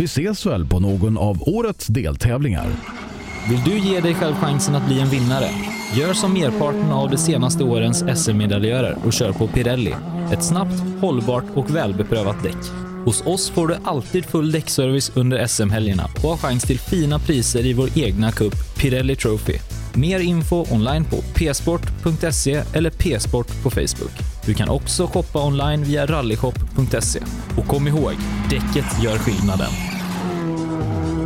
Vi ses väl på någon av årets deltävlingar. Vill du ge dig själv chansen att bli en vinnare? Gör som merparten av de senaste årens SM-medaljörer och kör på Pirelli. Ett snabbt, hållbart och välbeprövat däck. Hos oss får du alltid full däckservice under SM-helgerna och har chans till fina priser i vår egna cup Pirelli Trophy. Mer info online på psport.se eller psport på Facebook. Du kan också shoppa online via rallyshop.se. Och kom ihåg, däcket gör skillnaden.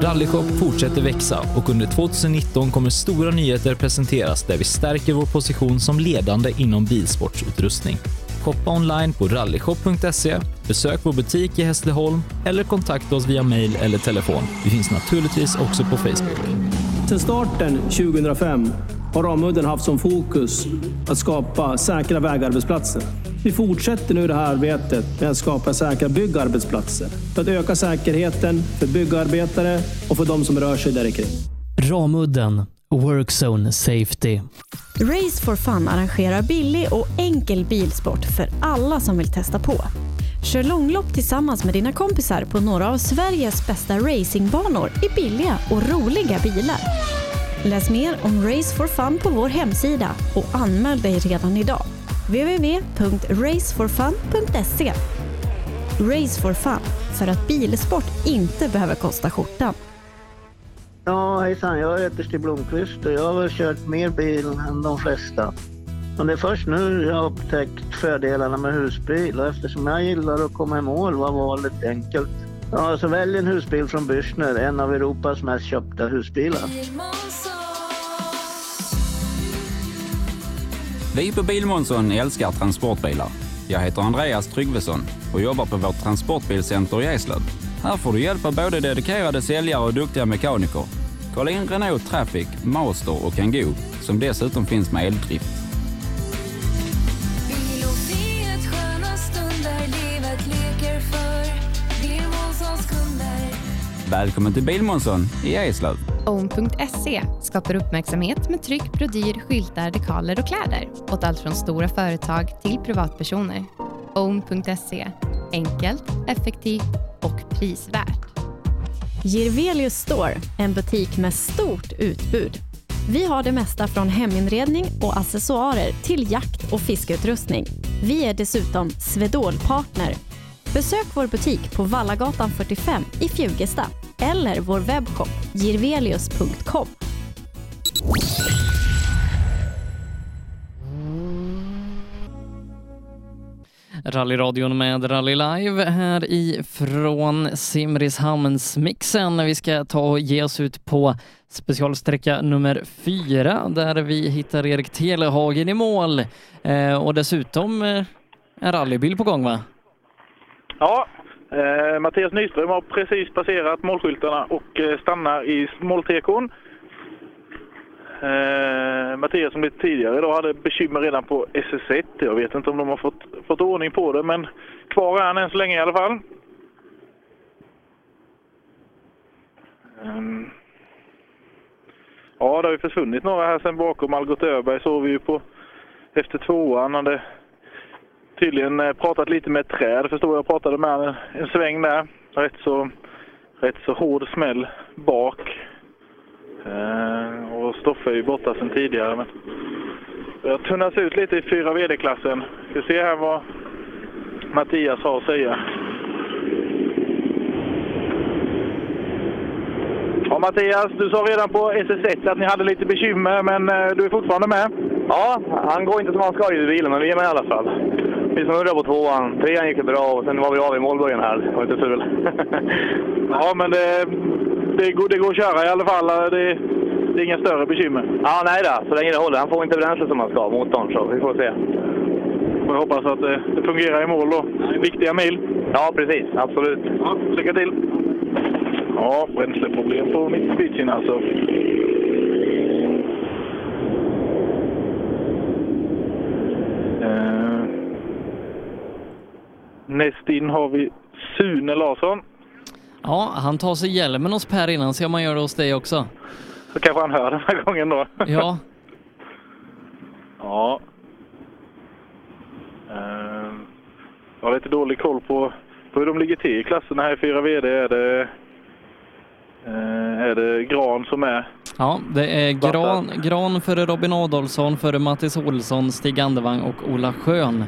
Rallyshop fortsätter växa och under 2019 kommer stora nyheter presenteras där vi stärker vår position som ledande inom bilsportsutrustning. Shoppa online på rallyshop.se, besök vår butik i Hässleholm eller kontakta oss via mail eller telefon. Vi finns naturligtvis också på Facebook. Sedan starten 2005 har Ramudden haft som fokus att skapa säkra vägarbetsplatser. Vi fortsätter nu det här arbetet med att skapa säkra byggarbetsplatser för att öka säkerheten för byggarbetare och för de som rör sig där kring. Ramudden Workzone Safety. Race for Fun arrangerar billig och enkel bilsport för alla som vill testa på. Kör långlopp tillsammans med dina kompisar på några av Sveriges bästa racingbanor i billiga och roliga bilar. Läs mer om Race for Fun på vår hemsida och anmäl dig redan idag. www.raceforfun.se Race for Fun, för att bilsport inte behöver kosta skjortan. Ja, hejsan. Jag heter Stig Blomqvist och jag har väl kört mer bil än de flesta. Men det är först nu jag har upptäckt fördelarna med husbil och eftersom jag gillar att komma i mål var valet enkelt. Ja, så välj en husbil från Bürstner, en av Europas mest köpta husbilar. Vi på Bilmånsson älskar transportbilar. Jag heter Andreas Tryggvesson och jobbar på vårt transportbilcenter i Eslöv. Här får du hjälp av både dedikerade säljare och duktiga mekaniker. Kolla in Renault Traffic, Master och Kangoo som dessutom finns med eldrift. Välkommen till Bilmånsson i Eslöv. Own.se skapar uppmärksamhet med tryck, brodyr, skyltar, dekaler och kläder åt allt från stora företag till privatpersoner. Own.se enkelt, effektivt och prisvärt. Girvelius Store, en butik med stort utbud. Vi har det mesta från heminredning och accessoarer till jakt och fiskeutrustning. Vi är dessutom Swedol-partner. Besök vår butik på Vallagatan 45 i Fjugesta eller vår webbshop girvelius.com. Rallyradion med Rally Live här ifrån Simrishamnsmixen. Vi ska ta och ge oss ut på specialsträcka nummer fyra där vi hittar Erik Telehagen i mål eh, och dessutom eh, en rallybil på gång va? Ja, eh, Mattias Nyström har precis passerat målskyltarna och eh, stannar i måltekon. Eh, Mattias som lite tidigare idag hade bekymmer redan på SS1. Jag vet inte om de har fått, fått ordning på det, men kvar är han än så länge i alla fall. Um, ja, det har ju försvunnit några här sen bakom. Algot Öberg såg vi ju på efter tvåan. Och det, tydligen eh, pratat lite med ett träd, förstår jag. Pratade med en, en sväng där. Rätt så, rätt så hård smäll bak. Eh, och Stoffe är ju borta sedan tidigare. Men det har tunnats ut lite i 4 VD-klassen. Vi ska se här vad Mattias har att säga. Ja, Mattias, du sa redan på SS1 att ni hade lite bekymmer, men eh, du är fortfarande med? Ja, han går inte som han ska i bilen, men vi är med i alla fall. Vi snurrade på tvåan, trean gick bra och sen var vi av i målbörjan här. Det var inte ful. ja, men det, det, går, det går att köra i alla fall. Det, det är inga större bekymmer. Ja, nej då, så länge det håller. Han får inte bränsle som han ska, motorn, så vi får se. Får hoppas att det, det fungerar i mål då. Viktiga mil. Ja, precis. Absolut. Ja, lycka till! Ja, bränsleproblem på Mitsubishin alltså. Eh, näst in har vi Sune Larsson. Ja, han tar sig hjälmen hos Per innan, se om han gör det hos dig också. Så kanske han hör den här gången då. Ja. ja. Eh, jag har lite dålig koll på, på hur de ligger till i klasserna här i 4 VD. Är det, eh, är det Gran som är Ja, det är Gran, Gran före Robin Adolfsson, före Mattis Olsson, Stig Andevang och Ola Schön.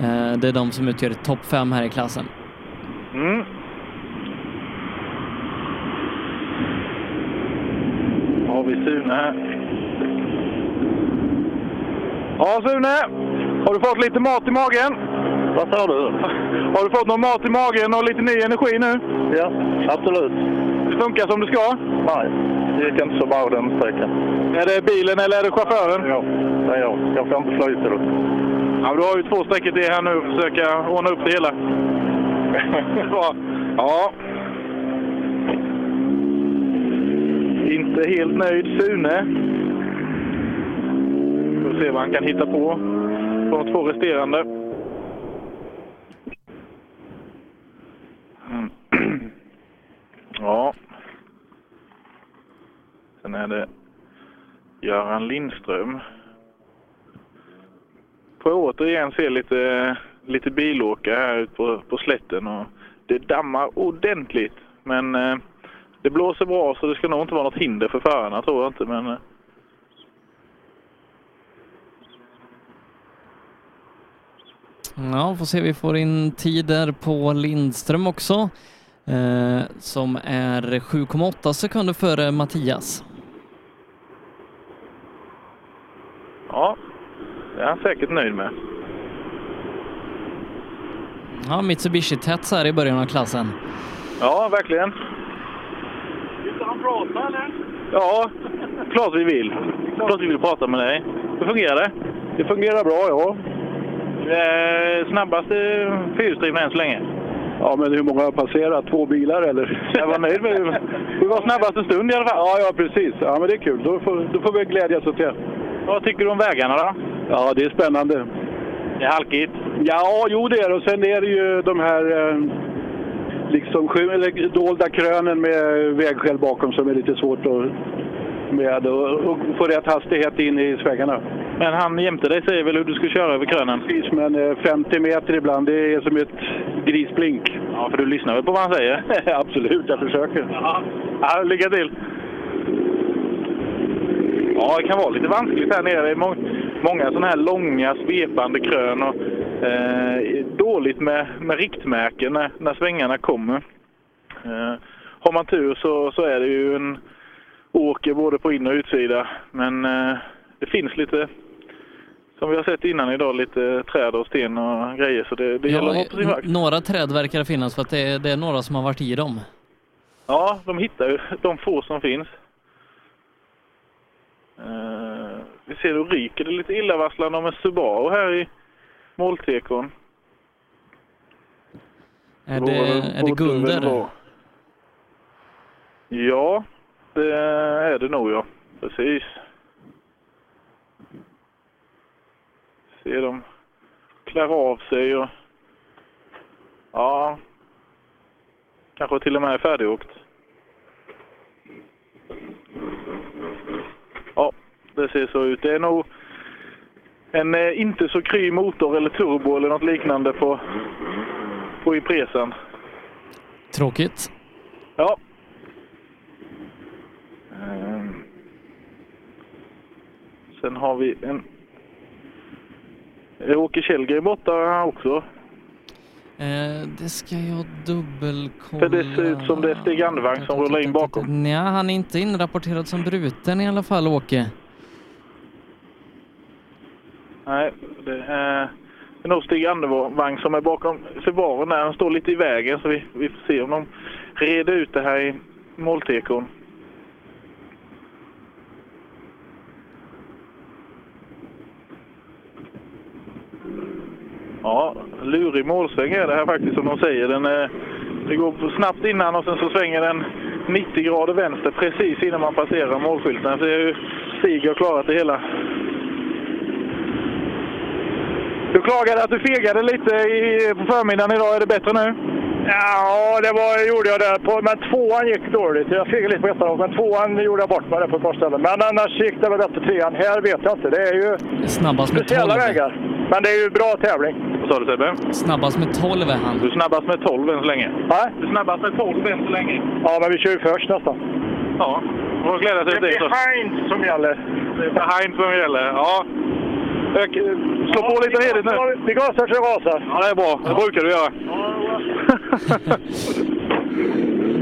Eh, Det är de som utgör topp fem här i klassen. Mm. Har vi Sune här. Ja, Sune! Har du fått lite mat i magen? Vad sa du? Har du fått någon mat i magen och lite ny energi nu? Ja, absolut. Det funkar som det ska? Nej, det gick inte så bra den sträckan. Är det bilen eller är det chauffören? Ja, det är jag. Jag får inte flyt det. Ja, du har ju två sträckor till här nu att försöka ordna upp det hela. Ja. Inte helt nöjd Sune. Får se vad han kan hitta på på de två resterande. Ja. Sen är det Göran Lindström. Får återigen se lite, lite bilåkare här ute på, på slätten. Och det dammar ordentligt. Men eh, det blåser bra så det ska nog inte vara något hinder för förarna tror jag inte. Men, eh, Ja, får se, vi får in tider på Lindström också. Eh, som är 7,8 sekunder före Mattias. ja, det är han säkert nöjd med. Ja, Mitsubishi tätt så här i början av klassen. Ja, verkligen. Vill han prata eller? Ja, klart vi vill. Klart vi vill prata med dig. Hur fungerar det? Det fungerar bra, ja. Eh, snabbaste fyrhjulsdrivna än så länge. Ja, men hur många har passerat? Två bilar eller? Jag var nöjd med det. Du var snabbaste stund i alla fall. Ja, ja precis. Ja, men det är kul. Då får, då får vi glädjas åt det. Vad tycker du om vägarna då? Ja, det är spännande. Det är halkigt. Ja, jo det är det. Och sen är det ju de här eh, liksom sky- eller dolda krönen med vägskäl bakom som är lite svårt att med och, och få rätt hastighet in i svängarna. Men han jämte dig säger väl hur du ska köra över krönen? Precis, men eh, 50 meter ibland, det är som ett grisblink. Ja, för du lyssnar väl på vad han säger? Absolut, jag försöker. Ja, lycka till! Ja, det kan vara lite vanskligt här nere. Det är må många sådana här långa svepande krön och eh, dåligt med, med riktmärken när, när svängarna kommer. Eh, har man tur så, så är det ju en åker både på in och utsida. Men eh, det finns lite, som vi har sett innan idag, lite träd och sten och grejer. Så det, det gäller att vara på sin vakt. n- några träd verkar finnas för att det är, det är några som har varit i dem. Ja, de hittar ju de få som finns. Eh, vi ser hur ryker det lite illavarslande om en Subaru här i måltekon. Är Då det, är det Gunder? Ja, det är det nog ja. Precis. Ser de klär av sig och ja, kanske till och med är färdigåkt. Det ser så ut. Det är nog en eh, inte så kry motor eller turbo eller något liknande på, på Ipresan. Tråkigt. Ja. Ehm. Sen har vi en... Är Åke Källgren borta också? Eh, det ska jag dubbelkolla. För det ser ut som det är Stig Andevang som rullar in bakom. Nej, han är inte inrapporterad som bruten i alla fall, Åke. Nej, det är, nog Stig Andervang som är bakom Subarun där. Han står lite i vägen så vi, vi får se om de reder ut det här i måltekon. Ja, lurig målsväng är det här faktiskt som de säger. Den är, det går snabbt innan och sen så svänger den 90 grader vänster precis innan man passerar målskylten. Så det är ju Stig har klarat det hela. Du klagade att du fegade lite i, på förmiddagen idag. Är det bättre nu? Ja, det var, gjorde jag det. På, men tvåan gick dåligt. Jag fegade lite på ettan men tvåan gjorde jag bort mig där på ett par ställen. Men annars gick det väl bättre trean. Här vet jag inte. Det är ju Snabbast med 12. speciella vägar. Men det är ju bra tävling. Vad sa du Sebbe? Snabbast med 12 är han. Du är snabbast med 12 än så länge. Nej? Du är snabbast med 12 än så länge. Ja, men vi kör ju först nästan. Ja, får glädja sig Det åt det. är behind som gäller. Det är behind som gäller. Ja. Slå på lite redigt nu. Vi gasar så gasar. Ja, det är bra. Det brukar du göra.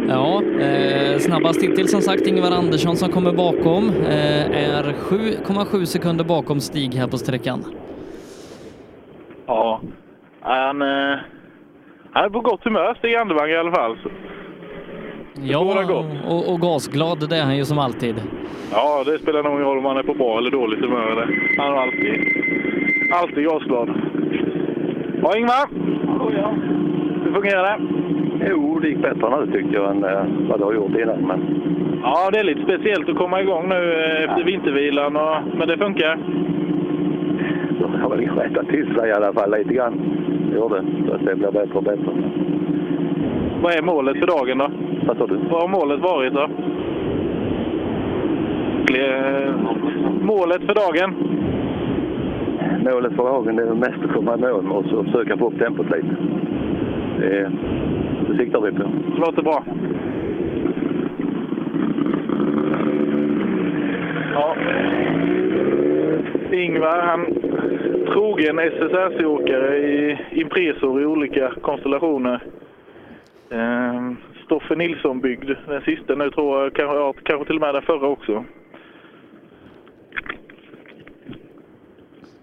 Ja, eh, snabbast hittills som sagt Ingvar Andersson som kommer bakom eh, är 7,7 sekunder bakom Stig här på sträckan. Ja, han, eh, han är på gott humör, Stig Andervang i alla fall. Ja, och, och gasglad det är han ju som alltid. Ja, det spelar nog ingen roll om han är på bra eller dåligt humör. Han är alltid, alltid gasglad. Ja, Ingvar! Hur fungerar det? Jo, det gick bättre nu tyckte jag än eh, vad det har gjort innan. Men Ja, det är lite speciellt att komma igång nu eh, efter vintervilan, och, men det funkar. det har väl rättat till sig i alla fall lite grann. Det gjorde det. Så att det blir bättre och bättre. Vad är målet för dagen då? Vad sa du? Vad har målet varit då? Målet för dagen? Målet för dagen är mest att komma i mål och så försöka få upp tempot lite. Det, det siktar vi på. Låter bra. Ja. Ingvar, han trogen SSRC-åkare i Impresor i olika konstellationer. Eh, Stoffe Nilsson byggd, den sista nu tror jag, kanske, kanske till och med den förra också.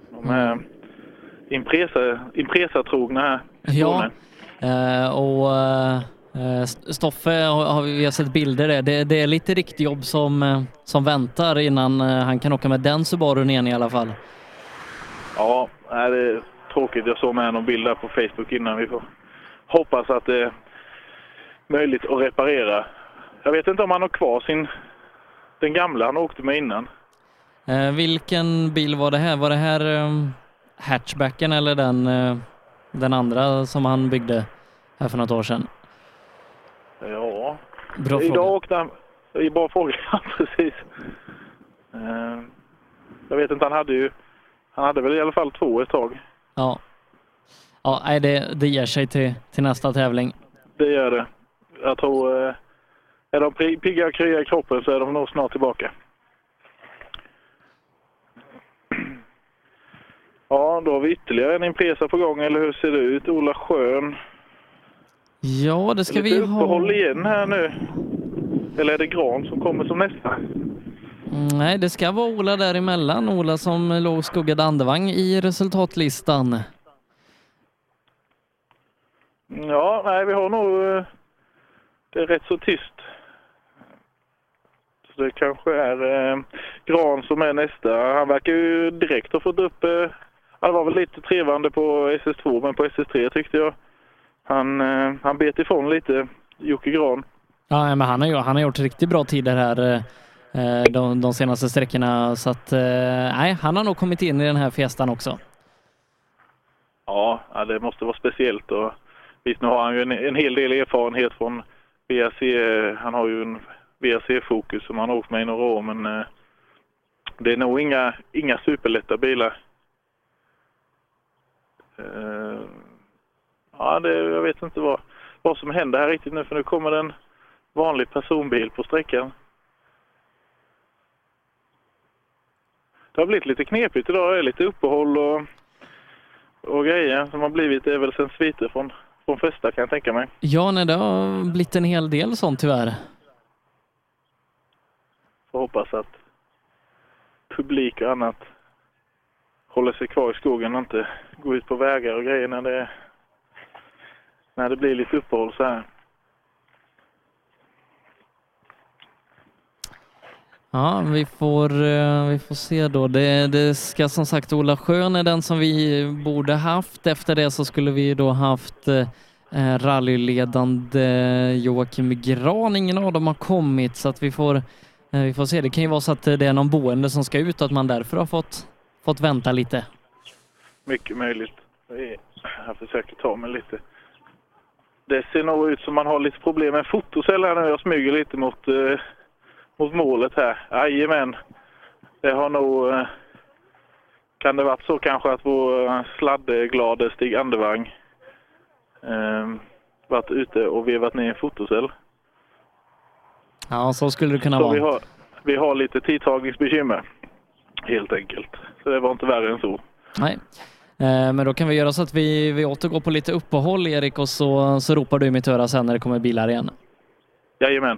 De är Impresa, Impresa-trogna här Ja, eh, och eh, Stoffe har, vi har sett bilder där. Det, det är lite riktjobb som, eh, som väntar innan eh, han kan åka med den Subarun igen i alla fall. Ja, det är tråkigt. Jag såg med någon bild där på Facebook innan. Vi får hoppas att det är möjligt att reparera. Jag vet inte om han har kvar sin, den gamla han åkte med innan. Eh, vilken bil var det här? Var det här eh, hatchbacken eller den, eh, den andra som han byggde här för något år sedan? Ja, Bra idag fråga. åkte han... Bra fråga, precis. Eh, Jag vet inte, han hade ju... Han hade väl i alla fall två ett tag. Ja, ja nej, det, det ger sig till, till nästa tävling. Det gör det. Jag tror... eh, Är de pi- pigga och krya i kroppen så är de nog snart tillbaka. Ja, då har vi ytterligare en Impresa på gång, eller hur ser det ut? Ola Schön. Ja, det ska Lite vi ha. uppehåll igen här nu. Eller är det Gran som kommer som nästa? Mm, Nej, det ska vara Ola däremellan. Ola som låg skuggad andevang i resultatlistan. Ja, nej, vi har nog... Det är rätt så tyst. Så det kanske är eh, Gran som är nästa. Han verkar ju direkt ha fått upp... Eh, han var väl lite trevande på SS2, men på SS3 tyckte jag. Han, eh, han bet ifrån lite, Jocke Gran. Ja, men han har, han har gjort riktigt bra tider här eh, eh, de, de senaste sträckorna. Så att, eh, nej, han har nog kommit in i den här fiestan också. Ja, ja, det måste vara speciellt. Och visst, nu har han ju en, en hel del erfarenhet från VRC. Han har ju en VRC-fokus som han har åkt med i några år, men eh, det är nog inga, inga superlätta bilar. Eh, ja, det, jag vet inte vad, vad som händer här riktigt nu, för nu kommer det en vanlig personbil på sträckan. Det har blivit lite knepigt idag. Det är lite uppehåll och och grejer som har blivit det är väl sen sviter från, från första kan jag tänka mig. Ja, nej, det har blivit en hel del sånt tyvärr. Får hoppas att publik och annat håller sig kvar i skogen och inte går ut på vägar och grejer när det, när det blir lite uppehåll så här. Ja, vi får, eh, vi får se då. Det, det ska som sagt, Ola Schön är den som vi borde haft. Efter det så skulle vi då haft eh, eh, rallyledande Joakim Gran. Ingen av dem har kommit så att vi får, eh, vi får se. Det kan ju vara så att det är någon boende som ska ut och att man därför har fått, fått vänta lite. Mycket möjligt. Jag försöker ta mig lite. Det ser nog ut som man har lite problem med fotocell här nu. Jag smyger lite mot, eh, mot målet här. Jajamän. Det har nog... Eh, kan det varit så kanske att vår eh, sladdglade Stig Andevang eh, varit ute och vevat ner en fotocell. Ja, så skulle det kunna så vara. Vi har, vi har lite tidtagningsbekymmer, helt enkelt. Så det var inte värre än så. Nej. Eh, Men då kan vi göra så att vi, vi återgår på lite uppehåll Erik och så, så ropar du i mitt öra sen när det kommer bilar igen. Jajamän.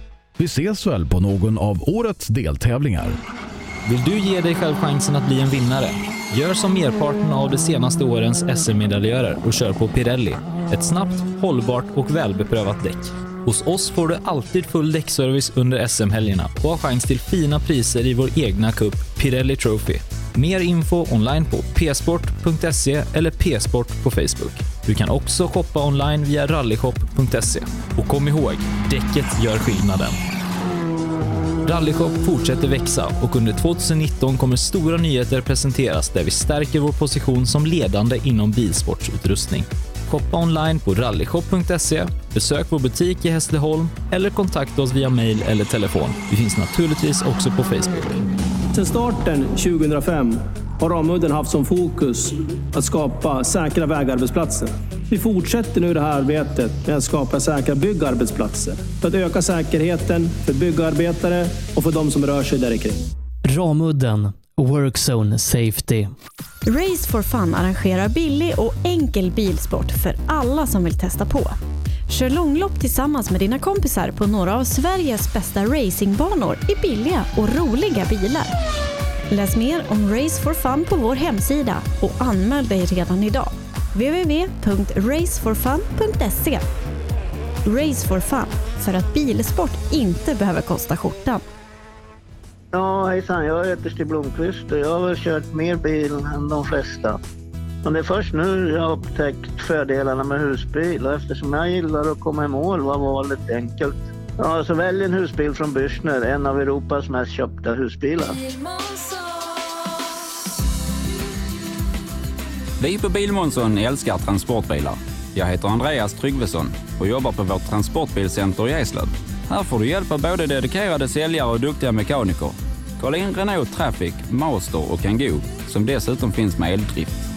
Vi ses väl på någon av årets deltävlingar. Vill du ge dig själv chansen att bli en vinnare? Gör som merparten av de senaste årens SM-medaljörer och kör på Pirelli. Ett snabbt, hållbart och välbeprövat däck. Hos oss får du alltid full däckservice under SM-helgerna och har chans till fina priser i vår egna cup Pirelli Trophy. Mer info online på psport.se eller psport på Facebook. Du kan också shoppa online via rallyshop.se. Och kom ihåg, däcket gör skillnaden. Rallyshop fortsätter växa och under 2019 kommer stora nyheter presenteras där vi stärker vår position som ledande inom bilsportsutrustning. Shoppa online på rallyshop.se, besök vår butik i Hässleholm eller kontakta oss via mail eller telefon. Vi finns naturligtvis också på Facebook. Sedan starten 2005 har Ramudden haft som fokus att skapa säkra vägarbetsplatser. Vi fortsätter nu det här arbetet med att skapa säkra byggarbetsplatser för att öka säkerheten för byggarbetare och för de som rör sig där kring. Ramudden Workzone Safety. Race for Fun arrangerar billig och enkel bilsport för alla som vill testa på. Kör långlopp tillsammans med dina kompisar på några av Sveriges bästa racingbanor i billiga och roliga bilar. Läs mer om Race for Fun på vår hemsida och anmäl dig redan idag. www.raceforfun.se Race for Fun, för att bilsport inte behöver kosta skjortan. Ja, hejsan. Jag heter Stig Blomqvist och jag har väl kört mer bil än de flesta. Men det är först nu jag har upptäckt fördelarna med husbil och eftersom jag gillar att komma i mål var valet enkelt. Ja, så välj en husbil från Bürstner, en av Europas mest köpta husbilar. Vi på Bilmånsson älskar transportbilar. Jag heter Andreas Tryggvesson och jobbar på vårt transportbilcenter i Eslöv. Här får du hjälp av både dedikerade säljare och duktiga mekaniker. Kolla in Renault Traffic, Master och Kangoo som dessutom finns med eldrift.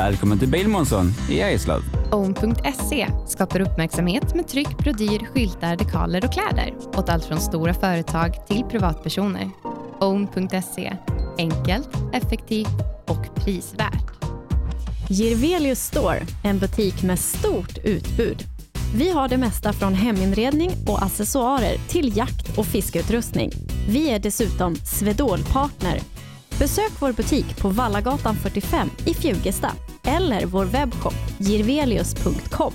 Välkommen till Bilmånsson i Eslöv. Own.se skapar uppmärksamhet med tryck, brodyr, skyltar, dekaler och kläder åt allt från stora företag till privatpersoner. Own.se enkelt, effektivt och prisvärt. Girvelius Store, en butik med stort utbud. Vi har det mesta från heminredning och accessoarer till jakt och fiskeutrustning. Vi är dessutom Swedol-partner. Besök vår butik på Vallagatan 45 i Fjugesta eller vår webbshop girvelius.com.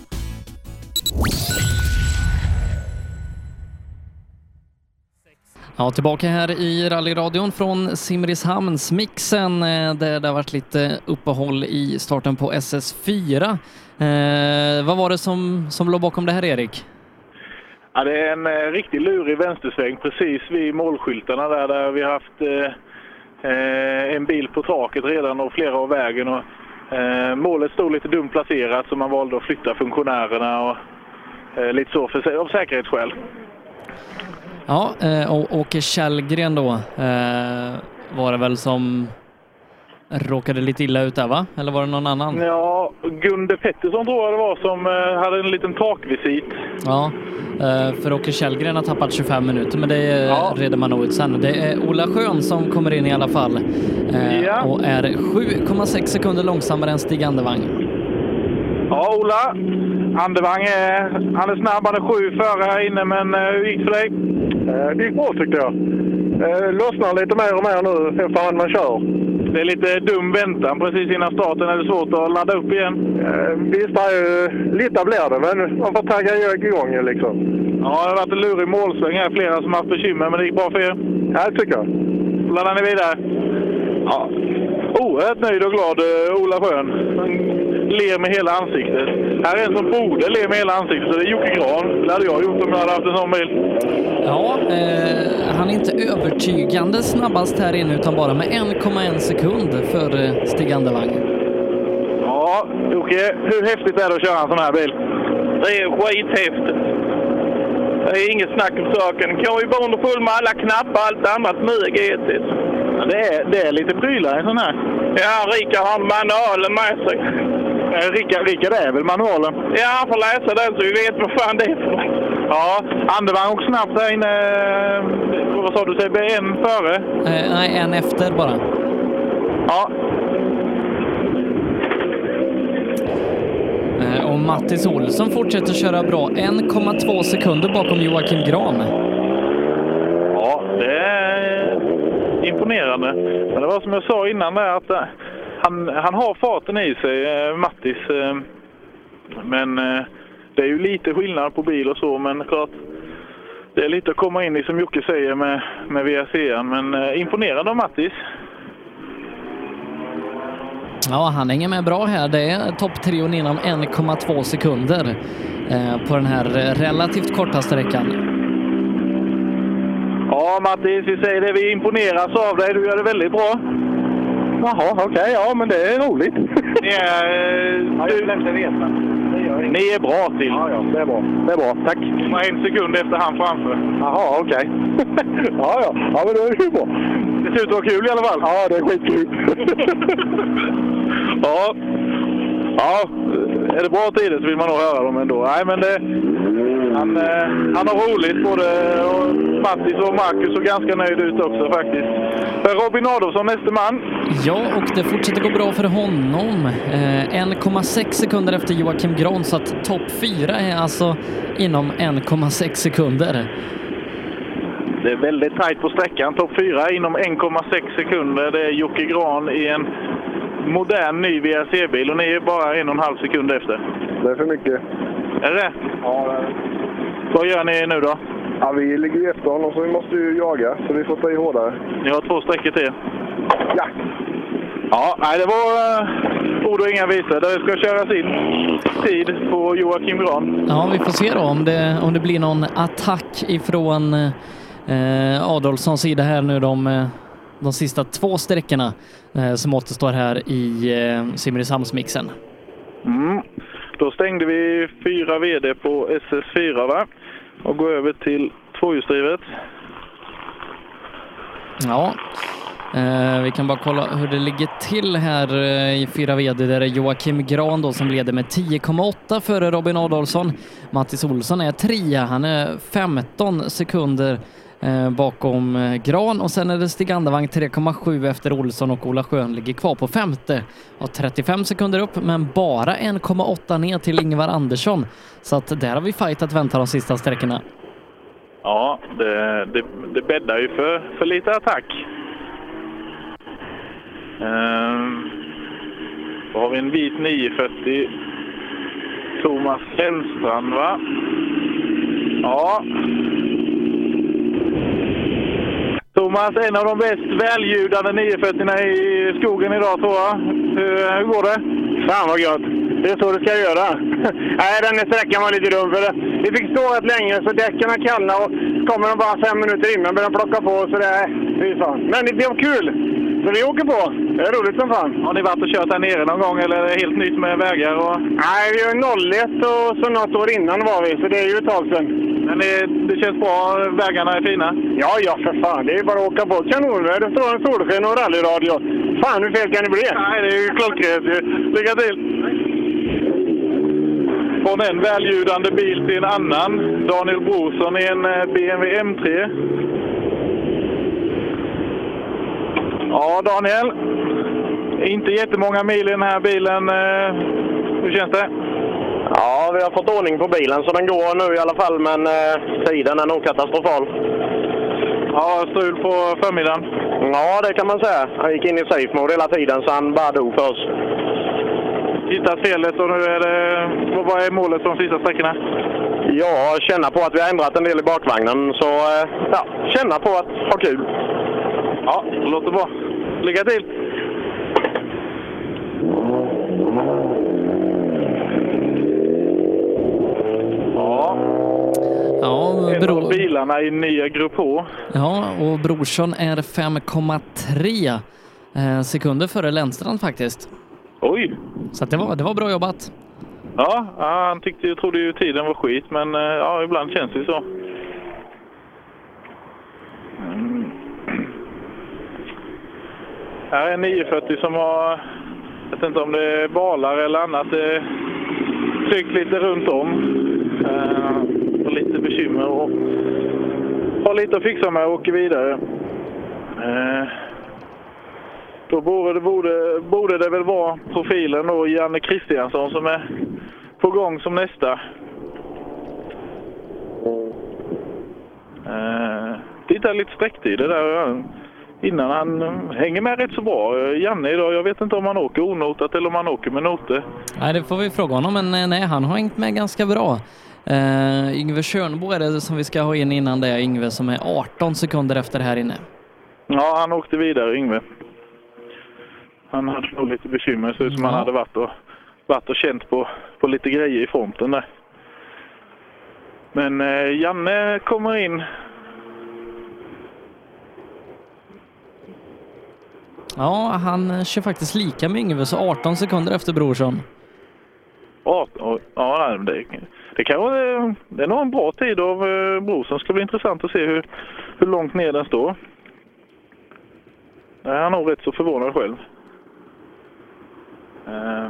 Ja, tillbaka här i rallyradion från Simrishamnsmixen eh, där det har varit lite uppehåll i starten på SS4. Eh, vad var det som, som låg bakom det här Erik? Ja, det är en eh, riktigt lurig vänstersväng precis vid målskyltarna där, där vi har haft eh, eh, en bil på taket redan och flera av vägen. Och, Eh, målet stod lite dumt placerat så man valde att flytta funktionärerna och eh, lite så för, av säkerhetsskäl. Ja, eh, och Åke Källgren då eh, var det väl som, råkade lite illa ut där va? Eller var det någon annan? Ja, Gunde Pettersson tror jag det var som eh, hade en liten takvisit. Ja, eh, för Åke Källgren har tappat 25 minuter, men det Ja. reder man nog ut sen. Det är Ola Schön som kommer in i alla fall eh, Ja. och är 7,6 sekunder långsammare än Stig Andevang. Ja, Ola. Andevang är, han är snabb, han är sju före här inne, men eh, hur gick det för dig? Det gick bra tyckte jag. Eh, Lossnar lite mer och mer nu efterhand man kör. Det är lite dum väntan precis innan starten. Är det svårt att ladda upp igen? Visst, det är ju, lite blir det, men man får tagga igång liksom. Ja, det har varit en lurig målsväng här. Flera som har haft bekymmer, men det gick bra för er? Ja, det tycker jag. Laddar ni vidare? Ja. Oerhört nöjd och glad, eh, Ola Schön. Ler med hela ansiktet. Här är en som borde le med hela ansiktet, så det är Jocke Gran. Det hade jag gjort om jag hade haft en sån bil. Ja, eh, han är inte övertygande snabbast här inne utan bara med 1,1 sekund för eh, Stig Andevang. Ja, Jocke, hur häftigt är det att köra en sån här bil? Det är skithäftigt. Det är inget snack om saken. Kan ju bara underfull med alla knappar och allt annat smyg etiskt. Det är, det är lite prylar i en sån här. Ja, Rickard har manualen med sig. Eh, Rickard, Rickard är väl manualen? Ja, han får läsa den så vi vet vad fan det är för. Ja, Andevang åkte snabbt här inne. Eh, Vad sa du, Sebbe? En före? Eh, nej, en efter bara. Ja. Eh, och Mattis Olsson fortsätter köra bra. 1,2 sekunder bakom Joakim Gran. Ja, det är imponerande. Men det var som jag sa innan där att eh, han, han har farten i sig, eh, Mattis. eh, Men eh, det är ju lite skillnad på bil och så, men klart. Det är lite att komma in i som Jocke säger med, med VRC. Men eh, imponerande av Mattis. Ja, han hänger med bra här. Det är topptrion inom 1,2 sekunder eh, på den här relativt korta sträckan. Ja, Mattis, vi säger det. Vi imponeras av dig. Du gör det väldigt bra. Jaha, okej. ja, men det är roligt. Ni är... Du, ni är bra till. Ja, ja, det är bra. Det är bra. Tack. Ni var en sekund efter han framför. Jaha, okej. ja, ja. Ja, men då är det ju bra. Det ser ut att vara kul i alla fall. Ja, det är skitkul. Ja. Ja, är det bra tider så vill man nog höra dem ändå. Nej, men det, han, eh, han har roligt, både Mattis och Marcus och ganska nöjd ut också faktiskt. Robin Adolfsson, näste man. Ja, och det fortsätter gå bra för honom. Eh, 1,6 sekunder efter Joakim Gran, så att topp 4 är alltså inom 1,6 sekunder. Det är väldigt tajt på sträckan. Topp 4 inom 1,6 sekunder. Det är Jocke Gran i en modern ny VRC-bil och ni är bara en och en halv sekund efter. Det är för mycket. Är det Ja, det är det. Vad gör ni nu då? Ja, vi ligger ju efter honom så vi måste ju jaga, så vi får ta i hårdare. Ni har två sträckor till. Ja. Ja, nej, det var uh, ord och inga visor. Det ska köras in tid på Joakim Gran. Ja, vi får se då om det, om det blir någon attack ifrån eh, Adolfssons sida här nu de, eh, de sista två sträckorna eh, som återstår här i eh, Simrishamnsmixen. Mm. Då stängde vi fyra VD på SS4 va? och går över till tvåhjulsdrivet. Ja, eh, vi kan bara kolla hur det ligger till här eh, i 4 VD där är Joakim Gran då som leder med 10,8 före Robin Adolfsson. Mattis Olsson är trea, han är 15 sekunder Eh, bakom eh, Gran och sen är det Stig Andevang 3,7 efter Olsson och Ola Schön ligger kvar på femte. Har 35 sekunder upp men bara 1,8 ner till Ingvar Andersson. Så att där har vi fight att vänta de sista sträckorna. Ja, det, det, det bäddar ju för, för lite attack. Ehm, då har vi en vit 940. Thomas Hellstrand, va? Ja. Thomas, en av de bäst välljudande 940 i skogen idag tror jag. Hur, hur går det? Fan vad gött! Det är så det ska göra. Nej, den här sträckan var lite dum för det. Vi fick stå rätt länge så däcken har kallnat och kommer de bara fem minuter innan börjar de plocka på så det är... Fan. Men det, det var kul! Så vi åker på. Det är roligt som fan. Har ni varit och kört här nere någon gång eller är det helt nytt med vägar? Och... Nej, vi har 01 och så något år innan var vi, så det är ju ett tag sedan. Men det, det känns bra? Vägarna är fina? Ja, ja för fan. Det är bara att åka på. Kanonväder, strålande solsken och rallyradio. Fan, hur fel kan det bli? Nej, det är ju klockrent ju. Lycka till! Från en väljudande bil till en annan. Daniel Brorsson i en eh, BMW M3. Ja, Daniel. Inte jättemånga mil i den här bilen. Eh, Hur känns det? Ja, vi har fått ordning på bilen så den går nu i alla fall, men eh, tiden är nog katastrofal. Ja, strul på förmiddagen. Ja, det kan man säga. Han gick in i safe mode hela tiden så han bara dog för oss. Hittat felet och nu är det... vad- är målet för de sista sträckorna? Ja, känna på att vi har ändrat en del i bakvagnen, så eh, ja, känna på att ha kul. Ja, det låter bra. Lycka till! Ja, Ja, en bro... av bilarna i nya Grupp H. ja, och Brorsson är 5,3 eh, sekunder före Lennstrand faktiskt. Oj! Så det, var, det var bra jobbat. Ja, han tyckte, ju- trodde ju tiden var skit, men eh, ja, ibland känns det så. Mm. Här är en 940 som har, jag vet inte om det är balar eller annat, tryckt lite runt om. Eh, och lite bekymmer och har lite att fixa med och åker vidare. Eh, då borde det, borde, borde det väl vara profilen då, Janne Kristiansson, som är på gång som nästa. Eh, titta lite sträcktider där. Innan han eh, hänger med rätt så bra. Eh, Janne idag, jag vet inte om han åker onotat eller om han åker med noter. Nej, det får vi fråga honom, men eh, nej, han har hängt med ganska bra. Uh, Yngve Tjörnbo är det som vi ska ha in innan det, Yngve som är 18 sekunder efter här inne. Ja, han åkte vidare, Yngve. Han hade nog lite bekymmer. Det ser ut som han hade varit och, varit och känt på, på lite grejer i fronten där. Men eh, Janne kommer in. Ja, han kör faktiskt lika med Yngve, så 18 sekunder efter Brorsson. Ja, ja, ja nej, men det, det, kan vara, det är nog en bra tid av eh, Brorsson. ska bli intressant att se hur, hur långt ner den står. Jag är nog rätt så förvånad själv. Uh,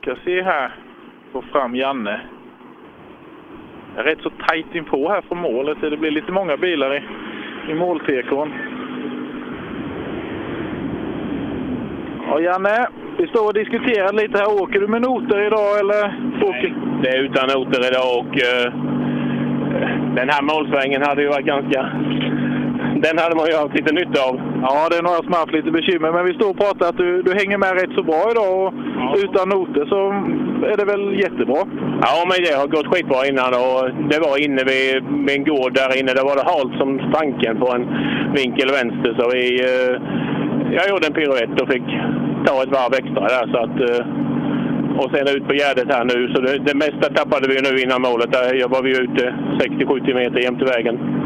ska se här. Få fram Janne. Jag är rätt så tajt inpå här från målet. Det blir lite många bilar i, i måltekon. Ja, Janne, vi står och diskuterar lite här. Åker du med noter idag eller? Nej, Det är utan noter idag och uh, den här målsvängen hade ju varit ganska... Den hade man ju haft lite nytta av. Ja, det är några som haft lite bekymmer, men vi står och pratar att du, du hänger med rätt så bra idag och utan noter så är det väl jättebra. Ja, men det har gått skitbra innan och det var inne vid, vid en gård där inne. Där var det halt som stanken på en vinkel vänster. Så vi, eh, jag gjorde en piruett och fick ta ett varv extra där. Så att, eh, och sen ut på gärdet här nu. Så det, det mesta tappade vi nu innan målet. Där var vi ute 60-70 meter jämte vägen.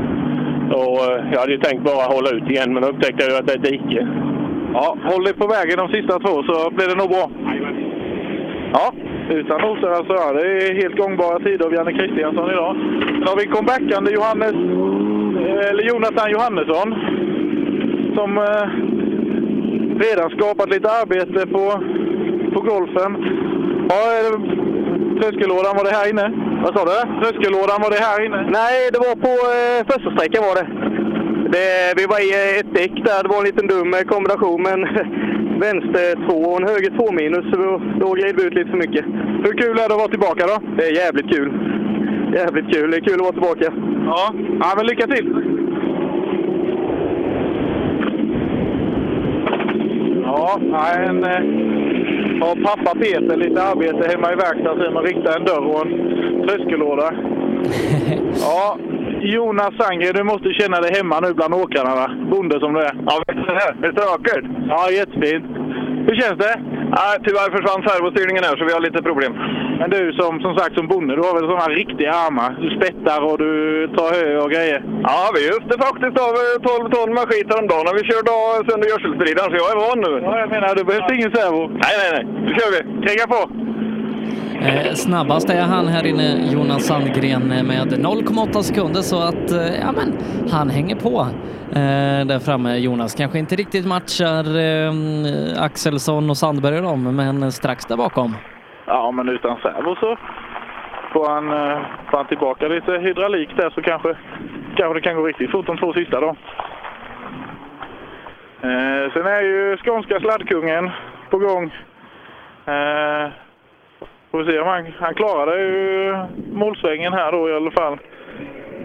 Och eh, jag hade ju tänkt bara hålla ut igen, men då upptäckte jag ju att det är ett dike. Ja, håll dig på vägen de sista två så blir det nog bra. Ja, utan noter alltså. Ja, det är helt gångbara tider av Janne Kristiansson idag. Sen har vi comebackande Johannes, eller Jonathan Johannesson som eh, redan skapat lite arbete på, på golfen. Ja, eh, tröskellådan, var det här inne? Vad sa du? Tröskellådan, var det här inne? Nej, det var på eh, första sträckan var det. det. Vi var i eh, ett däck där. Det var en liten dum eh, kombination med en vänster 2 och en höger 2 minus. Så då, då gled vi ut lite för mycket. Hur kul är det att vara tillbaka då? Det är jävligt kul. Jävligt kul. Det är kul att vara tillbaka. Ja, ja men lycka till! Ja, en, eh, har pappa Peter lite arbete hemma i verkstaden så man riktar en dörr och en tröskellåda. Ja, Jonas Sangre, du måste känna dig hemma nu bland åkarna, va? Bonde som du är. Ja, visst är det vackert? Ja, jättefint. Hur känns det? Ja, tyvärr försvann servostyrningen här så vi har lite problem. Men du som, som sagt som bonde, du har väl sådana riktiga armar? Du spettar och du tar hö och grejer. Ja, vi öste faktiskt av eh, 12 ton med skit häromdagen när vi körde av sönder gödselspridaren så jag är van nu. Ja, jag menar, du behövs ingen servo. Nej, nej, nej. Nu kör vi. Kriga på! Eh, snabbast är han här inne, Jonas Sandgren, eh, med 0,8 sekunder så att eh, ja, men, han hänger på eh, där framme. Jonas kanske inte riktigt matchar eh, Axelsson och Sandberg och dem, men strax där bakom. Ja, men utan servo så får han, eh, får han tillbaka lite hydraulik där så kanske, kanske det kan gå riktigt fort de två sista då. Eh, sen är ju skånska sladdkungen på gång. Eh, får vi se om han, han klarade ju målsvängen här då i alla fall.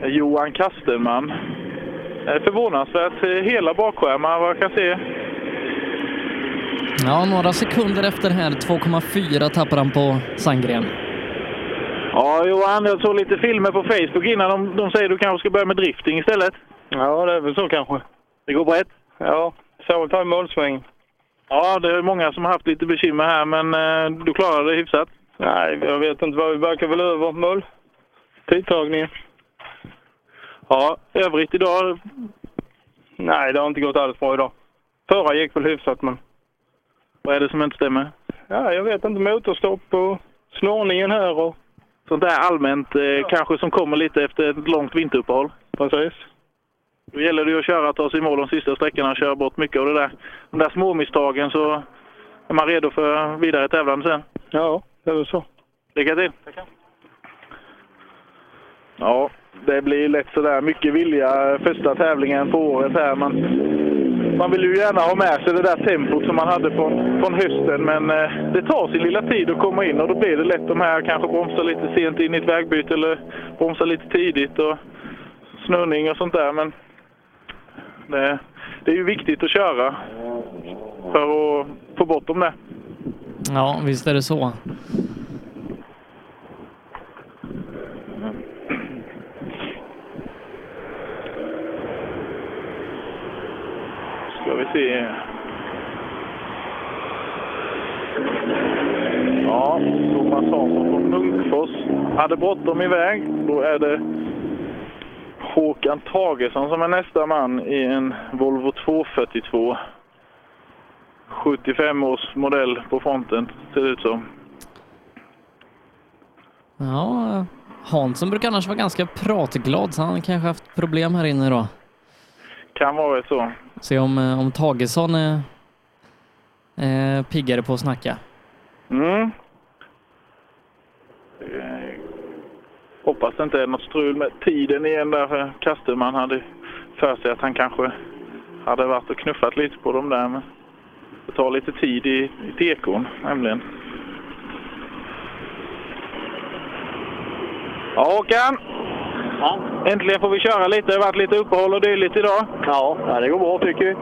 Eh, Johan Kastenman. Eh, förvånansvärt eh, hela bakskärmar vad jag kan se. Ja, några sekunder efter här, 2,4 tappar han på Sandgren. Ja, Johan, jag såg lite filmer på Facebook innan. De, de säger att du kanske ska börja med drifting istället. Ja, det är väl så kanske. Det går brett? Ja, så ta en målsväng. Ja, det är många som har haft lite bekymmer här, men eh, du klarade det hyfsat. Nej, jag vet inte vad vi verkar väl över mål. Tidtagningen. Ja, övrigt idag? Nej, det har inte gått alls bra idag. Förra gick väl hyfsat, men... Vad är det som inte stämmer? Ja, jag vet inte. Motorstopp och snorningen här och... Sånt där allmänt eh, kanske som kommer lite efter ett långt vinteruppehåll. Precis. Då gäller det ju att köra, ta sig i mål de sista sträckorna och köra bort mycket av det där. De där små misstagen så är man redo för vidare tävlande sen. Ja, det är väl så. Lycka till! Ja, det blir lätt sådär mycket vilja första tävlingen på året här. Man, man vill ju gärna ha med sig det där tempot som man hade från, från hösten, men eh, det tar sin lilla tid att komma in och då blir det lätt de här kanske bromsar lite sent in i ett vägbyte eller bromsar lite tidigt och snurrning och sånt där. Men det, det är ju viktigt att köra för att få bort dem där. Ja, visst är det så. Ska vi se. Ja, Thomas Hansson från Munkfors hade bråttom iväg. Då är det Håkan Tagesson som är nästa man i en Volvo 242. 75 års modell på fronten, ser det ut som. Ja, Hansson brukar annars vara ganska pratglad så han kanske haft problem här inne då. Kan vara så. Se om, eh, om Tagesson är eh, piggare på att snacka. Mm. Eh, hoppas det inte är något strul med tiden igen där för Kasterman hade för sig att han kanske hade varit och knuffat lite på dem där. Men det tar lite tid i, i dekon nämligen. Ja, Håkan! Ja. Äntligen får vi köra lite. Det har varit lite uppehåll och dylikt idag. Ja, det går bra tycker vi.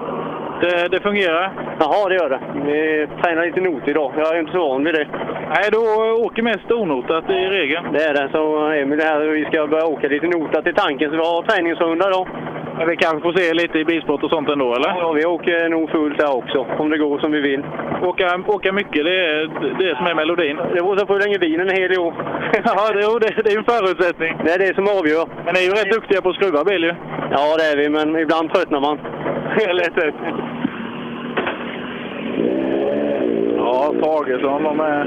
Det, det fungerar? Jaha, det gör det. Vi tränar lite not idag. Jag är inte så van vid det. Nej, du åker mest onotat i regel. Det är det. Så Emil här, vi ska börja åka lite notat till tanken, så vi har träningsrunda då. Men vi kanske får se lite i bilsport och sånt ändå, eller? Ja, vi åker nog fullt där också, om det går som vi vill. Åka, åka mycket, det är det som är melodin. Det beror på hur länge bilen är hel i år. ja, det, det, det är en förutsättning. Det är det som avgör. Men ni är ju rätt duktiga på att skruva bil ju. Ja, det är vi, men ibland tröttnar man. Lätt ut. Ja, Tagesson, de är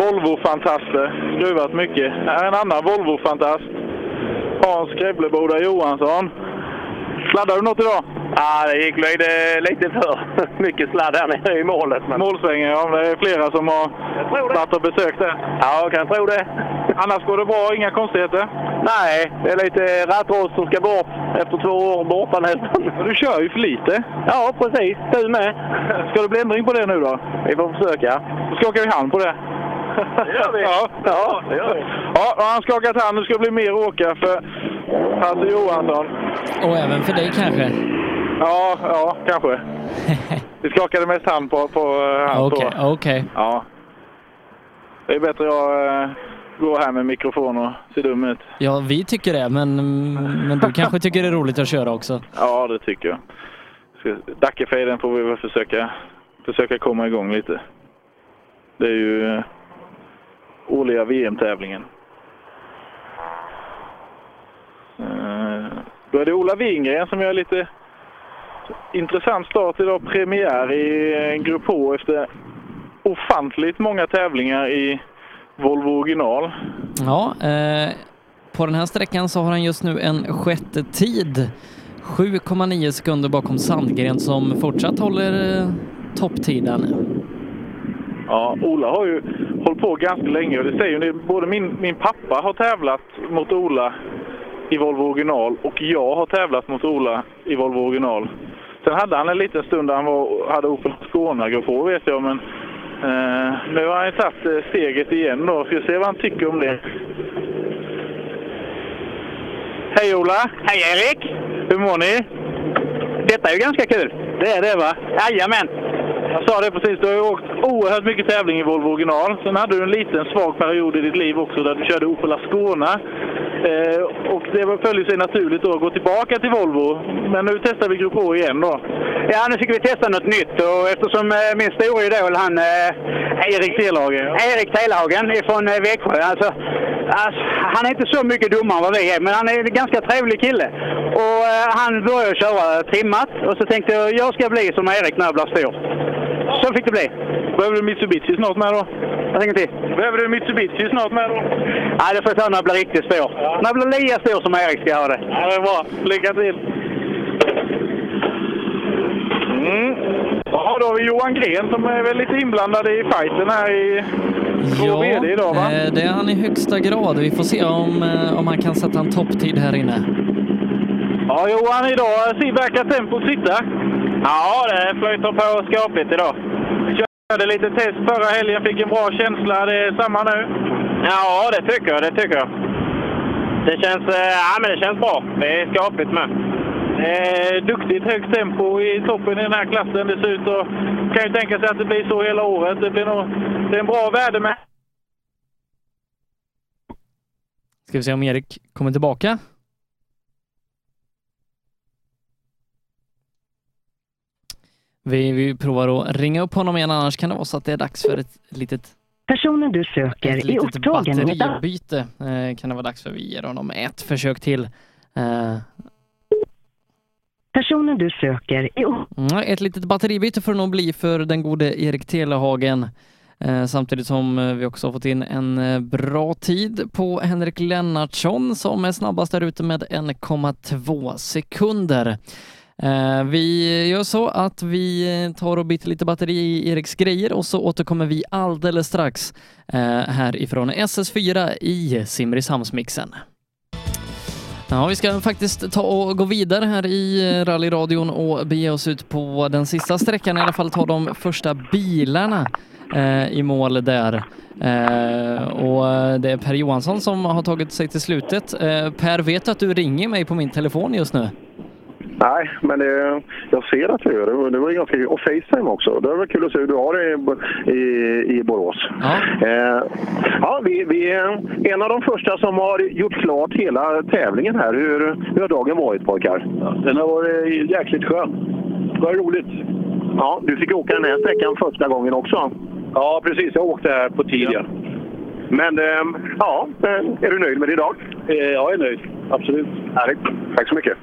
Volvo-fantaster. Skruvat mycket. Här är en annan Volvo-fantast. Hans Skrävleboda Johansson. Sladdar du något idag? Ja, det gick lite, lite för mycket sladd här nere i målet. Men... Målsvängen, ja. Det är flera som har varit och besökt det. Ja, jag kan tro det. Annars går det bra? Inga konstigheter? Nej, det är lite rattrost som ska bort efter två år borta nästan. Du kör ju för lite. Ja, precis. Du med. Ska det bli ändring på det nu då? Vi får försöka. Då ska åka i hand på det. Det gör vi. Ja, ja det gör vi. Ja, han skakat hand. Nu ska det bli mer åka för Hasse Johansson. Och även för dig kanske? Ja, ja, kanske. Vi skakade mest hand på, på eh, hans Okej, tå. okej. Ja. Det är bättre jag eh, går här med mikrofon och ser dum ut. Ja, vi tycker det, men, men du kanske tycker det är roligt att köra också? Ja, det tycker jag. Dackefejden får vi väl försöka, försöka komma igång lite. Det är ju eh, årliga VM-tävlingen. Eh, Då är det Ola Wingren som gör lite intressant start idag. Premiär i Grupp H efter ofantligt många tävlingar i Volvo original. Ja, eh, på den här sträckan så har han just nu en sjätte tid. 7,9 sekunder bakom Sandgren som fortsatt håller eh, topptiden. Ja, Ola har ju hållit på ganska länge och det säger ju både min, min pappa har tävlat mot Ola i Volvo original och jag har tävlat mot Ola i Volvo original. Sen hade han en liten stund där han var, hade Opel Skåne på vet jag, men eh, nu har han tagit eh, steget igen då. Ska se vad han tycker om det. Hej Ola! Hej Erik! Hur mår ni? Detta är ju ganska kul. Det är det va? Jajamän! Jag sa det precis, du har ju åkt oerhört mycket tävling i Volvo original. Sen hade du en liten svag period i ditt liv också där du körde Opel Ascona. Eh, och det följer sig naturligt då att gå tillbaka till Volvo. Men nu testar vi Grupp H igen då. Ja, nu fick vi testa något nytt och eftersom eh, min stora idol han... Eh, Erik Telhagen. Erik Telhagen ifrån Växjö. Alltså, alltså, han är inte så mycket dummare än vad vi är, men han är en ganska trevlig kille. Och eh, han började köra trimmat och så tänkte jag jag ska bli som Erik när jag blir stor. Så fick det bli. Behöver du Mitsubishi snart med då? Jag tänker till. Behöver du Mitsubishi snart med då? Nej, det får jag ta när jag blir riktigt stor. När jag blir lika stor som Erik ska jag ha det. Ja, det är bra. Lycka till! Mm. Ja, då har vi Johan Gren som är väl lite inblandad i fighten här i två VD idag va? eh, det är han i högsta grad. Vi får se om, eh, om han kan sätta en topptid här inne. Ja, Johan, idag ser- verkar tempot sitta. Ja, det flyter på skapligt idag. Körde lite test förra helgen, fick en bra känsla. Det är samma nu? Ja, det tycker jag. Det tycker jag. Det känns, eh, ja, men det känns bra. Det är skapligt med. Eh, duktigt högt tempo i toppen i den här klassen. Det ser ut att... kan ju tänka sig att det blir så hela året. Det blir nog... Det är en bra värde med. Ska vi se om Erik kommer tillbaka. Vi, vi provar att ringa upp honom igen, annars kan det vara så att det är dags för ett litet Personen du söker ett är upptagen med ett batteribyte. Eh, kan det vara dags för. Vi ger honom ett försök till. Eh, Personen du söker är. Mm, Ett litet batteribyte får det nog bli för den gode Erik Telehagen. Eh, samtidigt som eh, vi också har fått in en eh, bra tid på Henrik Lennartsson som är snabbast där ute med 1,2 sekunder. Eh, vi gör så att vi tar och byter lite batteri i Eriks grejer och så återkommer vi alldeles strax eh, härifrån SS4 i Simrishamnsmixen. Ja, vi ska faktiskt ta och gå vidare här i rallyradion och bege oss ut på den sista sträckan, i alla fall ta de första bilarna eh, i mål där. Eh, och det är Per Johansson som har tagit sig till slutet. Eh, per, vet du att du ringer mig på min telefon just nu? Nej, men det, jag ser att du gör det. Det var ju ganska kul. Och Facetime också. Det var kul att se hur du har det i, i, i Borås. Ja, eh, ja vi, vi är en av de första som har gjort klart hela tävlingen här. Hur, hur har dagen varit pojkar? Den har varit jäkligt skön. Det var roligt. Ja, du fick åka den här sträckan första gången också. Ja, precis. Jag åkte här på tid, ja. Men eh, ja, är du nöjd med idag? Eh, Jag är nöjd. Absolut. Härligt. Tack så mycket.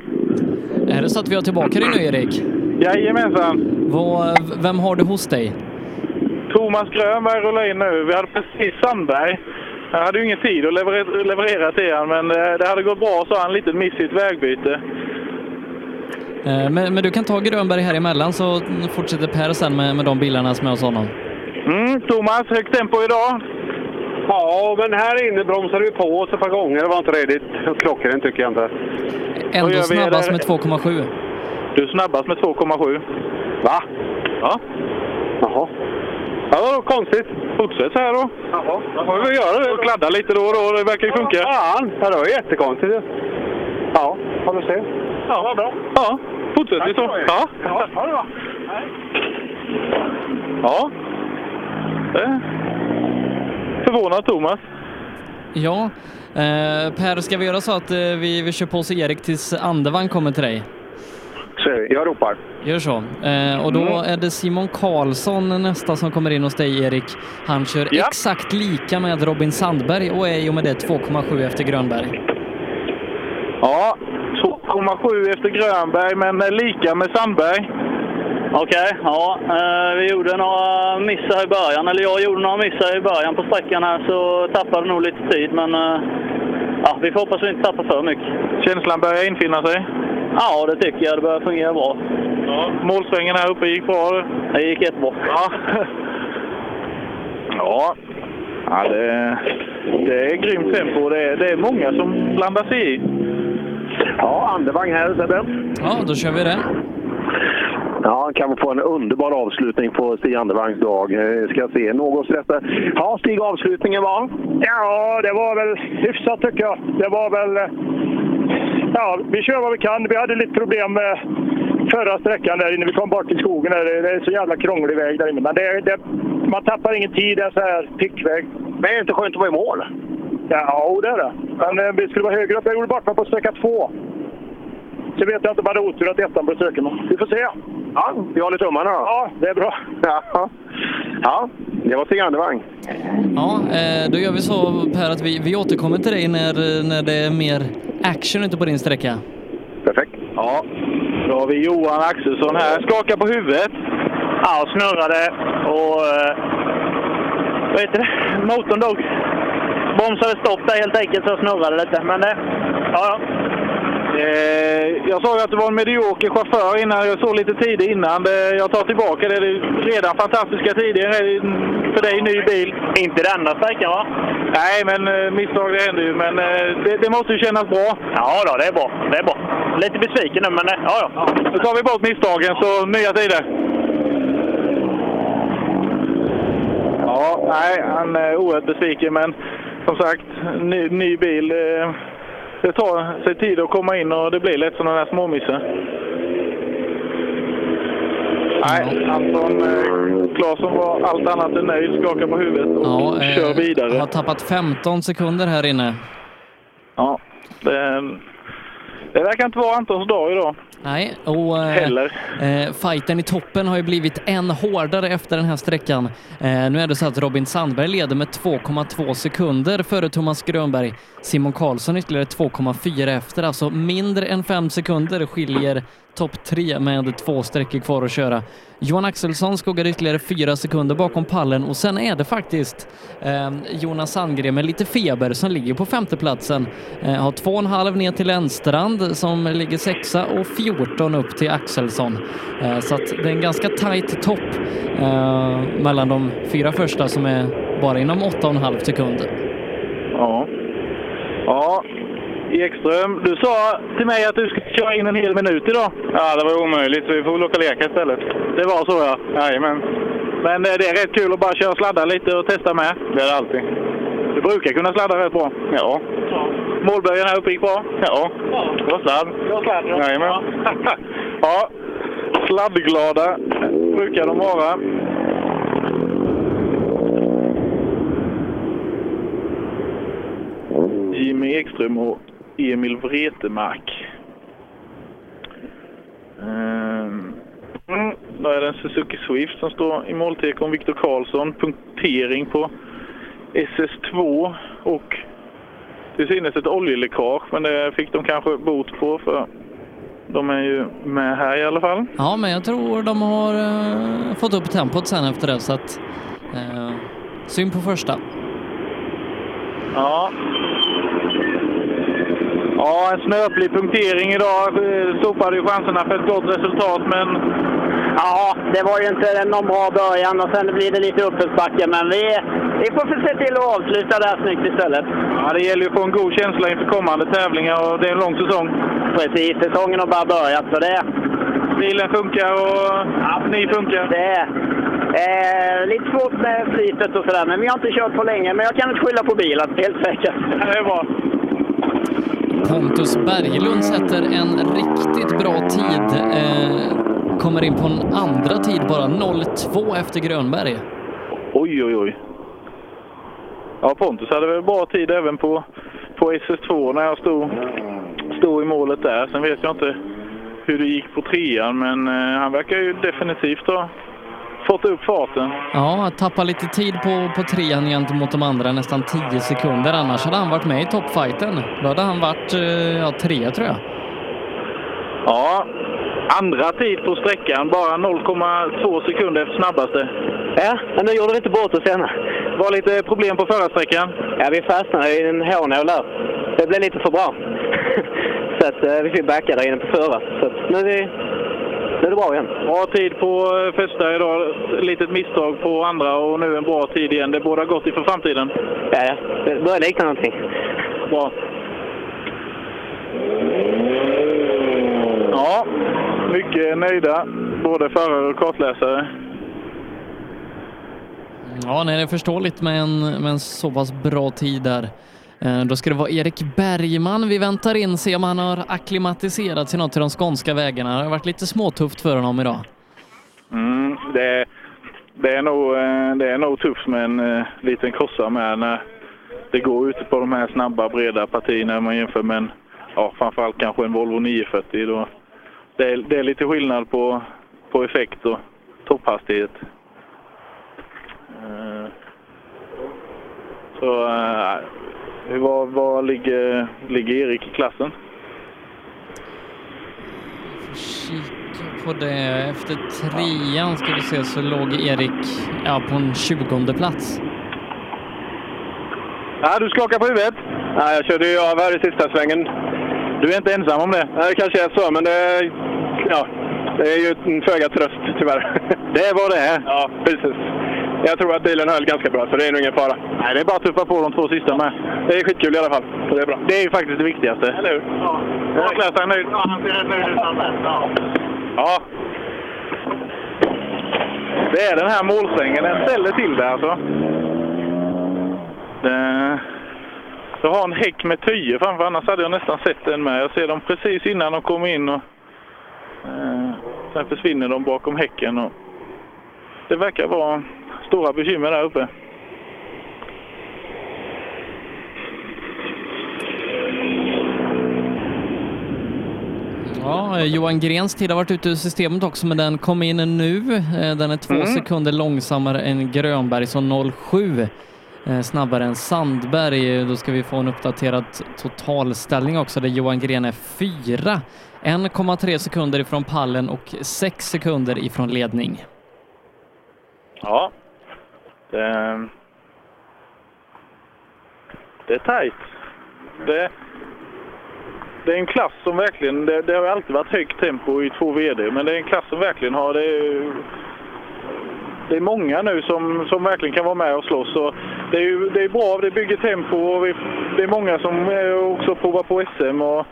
är det så att vi har tillbaka dig nu Erik? Jajamensan! Vad, vem har du hos dig? Thomas Grönberg rullar in nu. Vi hade precis Sandberg. Jag hade ju ingen tid att leverera, leverera till honom, men eh, det hade gått bra, så han. Lite miss i ett vägbyte. Eh, men, men du kan ta Grönberg här emellan så fortsätter Per sen med, med de bilarna som är hos honom. Mm, Thomas, högt tempo idag. Ja, men här inne bromsade vi på oss ett par gånger. Det var inte riktigt klockrent tycker jag inte. Ändå snabbast med 2,7. Du är snabbast med 2,7. Va? Ja. Jaha. Ja, det var konstigt. Fortsätt så här då. Jaha, då får vi göra det. Och kladda lite då och då. Det verkar ju funka. Fan, ja, det var jättekonstigt. Ja, får du se. Ja, vad bra. Ja, fortsätt vi så. Ja. Ja, ha det bra. Ja. Eh. Förvånad Thomas. Ja, eh, Per, ska vi göra så att eh, vi, vi kör på oss Erik tills Andevang kommer till dig? Så, jag ropar. Gör så. Eh, och då Mm. är det Simon Karlsson nästa som kommer in hos dig, Erik. Han kör Ja. exakt lika med Robin Sandberg och är i och med det 2,7 efter Grönberg. Ja, 2,7 efter Grönberg, men lika med Sandberg. Okej, ja. Eh, vi gjorde några missar i början, eller jag gjorde några missar i början på sträckan här så tappade nog lite tid men eh, ja, vi får hoppas att vi inte tappar för mycket. Känslan börjar infinna sig? Ja, det tycker jag. Det börjar fungera bra. Ja. Målsvängen här uppe gick bra? Det gick jättebra. Ja. ja. ja det, det är grymt tempo. Det är, det är många som blandar sig i. Ja, andevagn här Sebbe. Ja, då kör vi det. Ja, kan vi få en underbar avslutning på Stig Andevagns dag. Eh, Ska se, något rätta. Ja, Stig, avslutningen var? Ja, det var väl hyfsat tycker jag. Det var väl... eh, Ja, vi kör vad vi kan. Vi hade lite problem med förra sträckan där inne. Vi kom bort till skogen. Där. Det är så jävla krånglig väg där inne. Men det, det, man tappar ingen tid. Det är sån här pickväg. Men är det inte skönt att vara i mål? Ja, det är det. Men eh, vi skulle vara högre upp. Jag gjorde bort mig på sträcka två. Så vet jag inte om jag hade otur att ettan blev söken. Vi får se. Ja, vi håller tummarna då. Ja, det är bra. Ja, ja det var Stig Andevang. Ja, eh, då gör vi så Per att vi, vi återkommer till dig när, när det är mer action ute på din sträcka. Perfekt. Ja, då har vi Johan Axelsson här. Skakar på huvudet. Ja, snurrade och... eh, Vad heter det? Motorn dog. Bromsade stopp där helt enkelt så jag snurrade lite. Men det... Ja, ja. Eh, jag sa ju att det var en medioker chaufför innan. Jag såg lite tider innan. Jag tar tillbaka det. Det är redan fantastiska tider för dig, ny bil. Inte den enda sträckan va? Nej, men eh, misstag det händer ju. Men eh, det, det måste ju kännas bra. Ja, då, det är bra. Det är bra. Lite besviken nu, men eh, ja, ja. Då tar vi bort misstagen, så nya tider. Ja, nej, han är oerhört besviken, men som sagt, ny, ny bil. eh, Det tar sig tid att komma in och det blir lätt sådana där småmissar. Nej, Anton eh, Claesson var allt annat än nöjd, skakar på huvudet och Ja, eh, kör vidare. Har tappat 15 sekunder här inne. Ja, det, det verkar inte vara Antons dag idag. Nej, och eh, eh, fighten i toppen har ju blivit än hårdare efter den här sträckan. Eh, nu är det så att Robin Sandberg leder med 2,2 sekunder före Thomas Grönberg. Simon Karlsson ytterligare 2,4 efter, alltså mindre än 5 sekunder skiljer topp tre med två sträckor kvar att köra. Johan Axelsson skuggar ytterligare fyra sekunder bakom pallen och sen är det faktiskt eh, Jonas Sandgren med lite feber som ligger på femteplatsen. Eh, har 2,5 ner till Enstrand som ligger sexa och 14 upp till Axelsson. Eh, så att det är en ganska tajt topp eh, mellan de fyra första som är bara inom 8,5 sekunder. Ja. Ja, Ekström, du sa till mig att du skulle köra in en hel minut idag. Ja, det var omöjligt, så vi får väl åka leka istället. Det var så ja. Jajamän. Men eh, det är rätt kul att bara köra sladda lite och testa med. Det är det alltid. Du brukar kunna sladda rätt bra. Ja. Målböjen här uppe gick bra? Ja, det var sladd. Det var sladd, ja. Jajamän. ja, sladdglada brukar de vara. Jimmy Ekström och Emil Vretemark. Ehm, Mm, då är det en Suzuki Swift som står i måltekon. Viktor Karlsson, punktering på SS2 och till synes ett oljeläckage, men det fick de kanske bot på för de är ju med här i alla fall. Ja, men jag tror de har eh, fått upp tempot sen efter det, så att eh, synd på första. Ja. Ja, en snöplig punktering idag. Sopade ju chanserna för ett gott resultat, men... Ja, det var ju inte någon bra början och sen blir det lite uppförsbacke, men vi, vi får få se till att avsluta det här snyggt istället. Ja, det gäller ju att få en god känsla inför kommande tävlingar och det är en lång säsong. Precis, säsongen har bara börjat så det... Bilen funkar och ni funkar. Det är eh, lite svårt med flytet och sådär, men vi har inte kört på länge. Men jag kan inte skylla på bilen, helt säkert. Det är bra. Pontus Berglund sätter en riktigt bra tid. Eh, kommer in på en andra tid bara, 0-2 efter Grönberg. Oj, oj, oj. Ja, Pontus hade väl bra tid även på, på SS2 när jag stod, stod i målet där. Sen vet jag inte hur det gick på trean, men eh, han verkar ju definitivt ha fått upp farten. Ja, tappar lite tid på, på trean gentemot de andra, nästan 10 sekunder. Annars hade han varit med i toppfighten. Då hade han varit eh, ja, tre, tror jag. Ja, andra tid på sträckan, bara 0,2 sekunder efter snabbaste. Ja, men nu gjorde vi inte bort oss ännu. Var lite problem på förarsträckan? Ja, vi fastnade i en hårnål där. Det blev lite för bra. så att eh, vi fick backa där inne på förra. Så att nu är, vi, nu är det bra igen. Bra tid på eh, första idag, ett litet misstag på andra och nu en bra tid igen. Det båda gott inför framtiden. Ja, ja. Det börjar likna någonting. Bra. Ja, mycket nöjda, både förare och kartläsare. Ja, nej, det är förståeligt med en, med en så pass bra tid där. Eh, då ska det vara Erik Bergman vi väntar in, se om han har akklimatiserat sig något till de skånska vägarna. Det har varit lite småtufft för honom idag. Mm, det, det, är nog, eh, det är nog tufft med en eh, liten krossa med när det går ute på de här snabba, breda partierna när man jämför med en, ja, framförallt kanske en Volvo 940. Då. Det, är, det är lite skillnad på, på effekt och topphastighet. Så hur- vad, vad ligger, ligger Erik i klassen? Kika på det. Efter trean ska vi se så låg Erik ja, på en tjugonde plats. Ja, du skakar på huvudet. Nej, jag körde ju av här i sista svängen. Du är inte ensam om det? Nej, det kanske är så, men det, ja, det är ju en föga tröst tyvärr. Det är vad det är. Ja, precis. Jag tror att bilen höll ganska bra, så det är nog ingen fara. Nej, det är bara att tuffa på de två sista med. Det är skitkul i alla fall, så det är bra. Det är ju faktiskt det viktigaste. Eller hur? Ja. Kartläsaren nöjd? Ja, han ser rätt nöjd ut. Ja. Det är den här målsvängen, den ställer till det alltså. Det... Jag har en häck med tyer framför, annars hade jag nästan sett den med. Jag ser dem precis innan de kommer in och eh, sen försvinner de bakom häcken. Och det verkar vara stora bekymmer där uppe. Ja, eh, Johan Grens tid har varit ute ur systemet också, men den kom in nu. Eh, Den är två Mm. sekunder långsammare än Grönberg, så 07 eh, snabbare än Sandberg. Då ska vi få en uppdaterad totalställning också, där Johan Gren är fyra. 1,3 sekunder ifrån pallen och 6 sekunder ifrån ledning. Ja. Det, eh, det är tajt. Det, det är en klass som verkligen, det, det har alltid varit högt tempo i två VD, men det är en klass som verkligen har det. är- Det är många nu som, som verkligen kan vara med och slåss. Och det är ju det är bra, det bygger tempo och vi, det är många som eh, också provar på SM. Och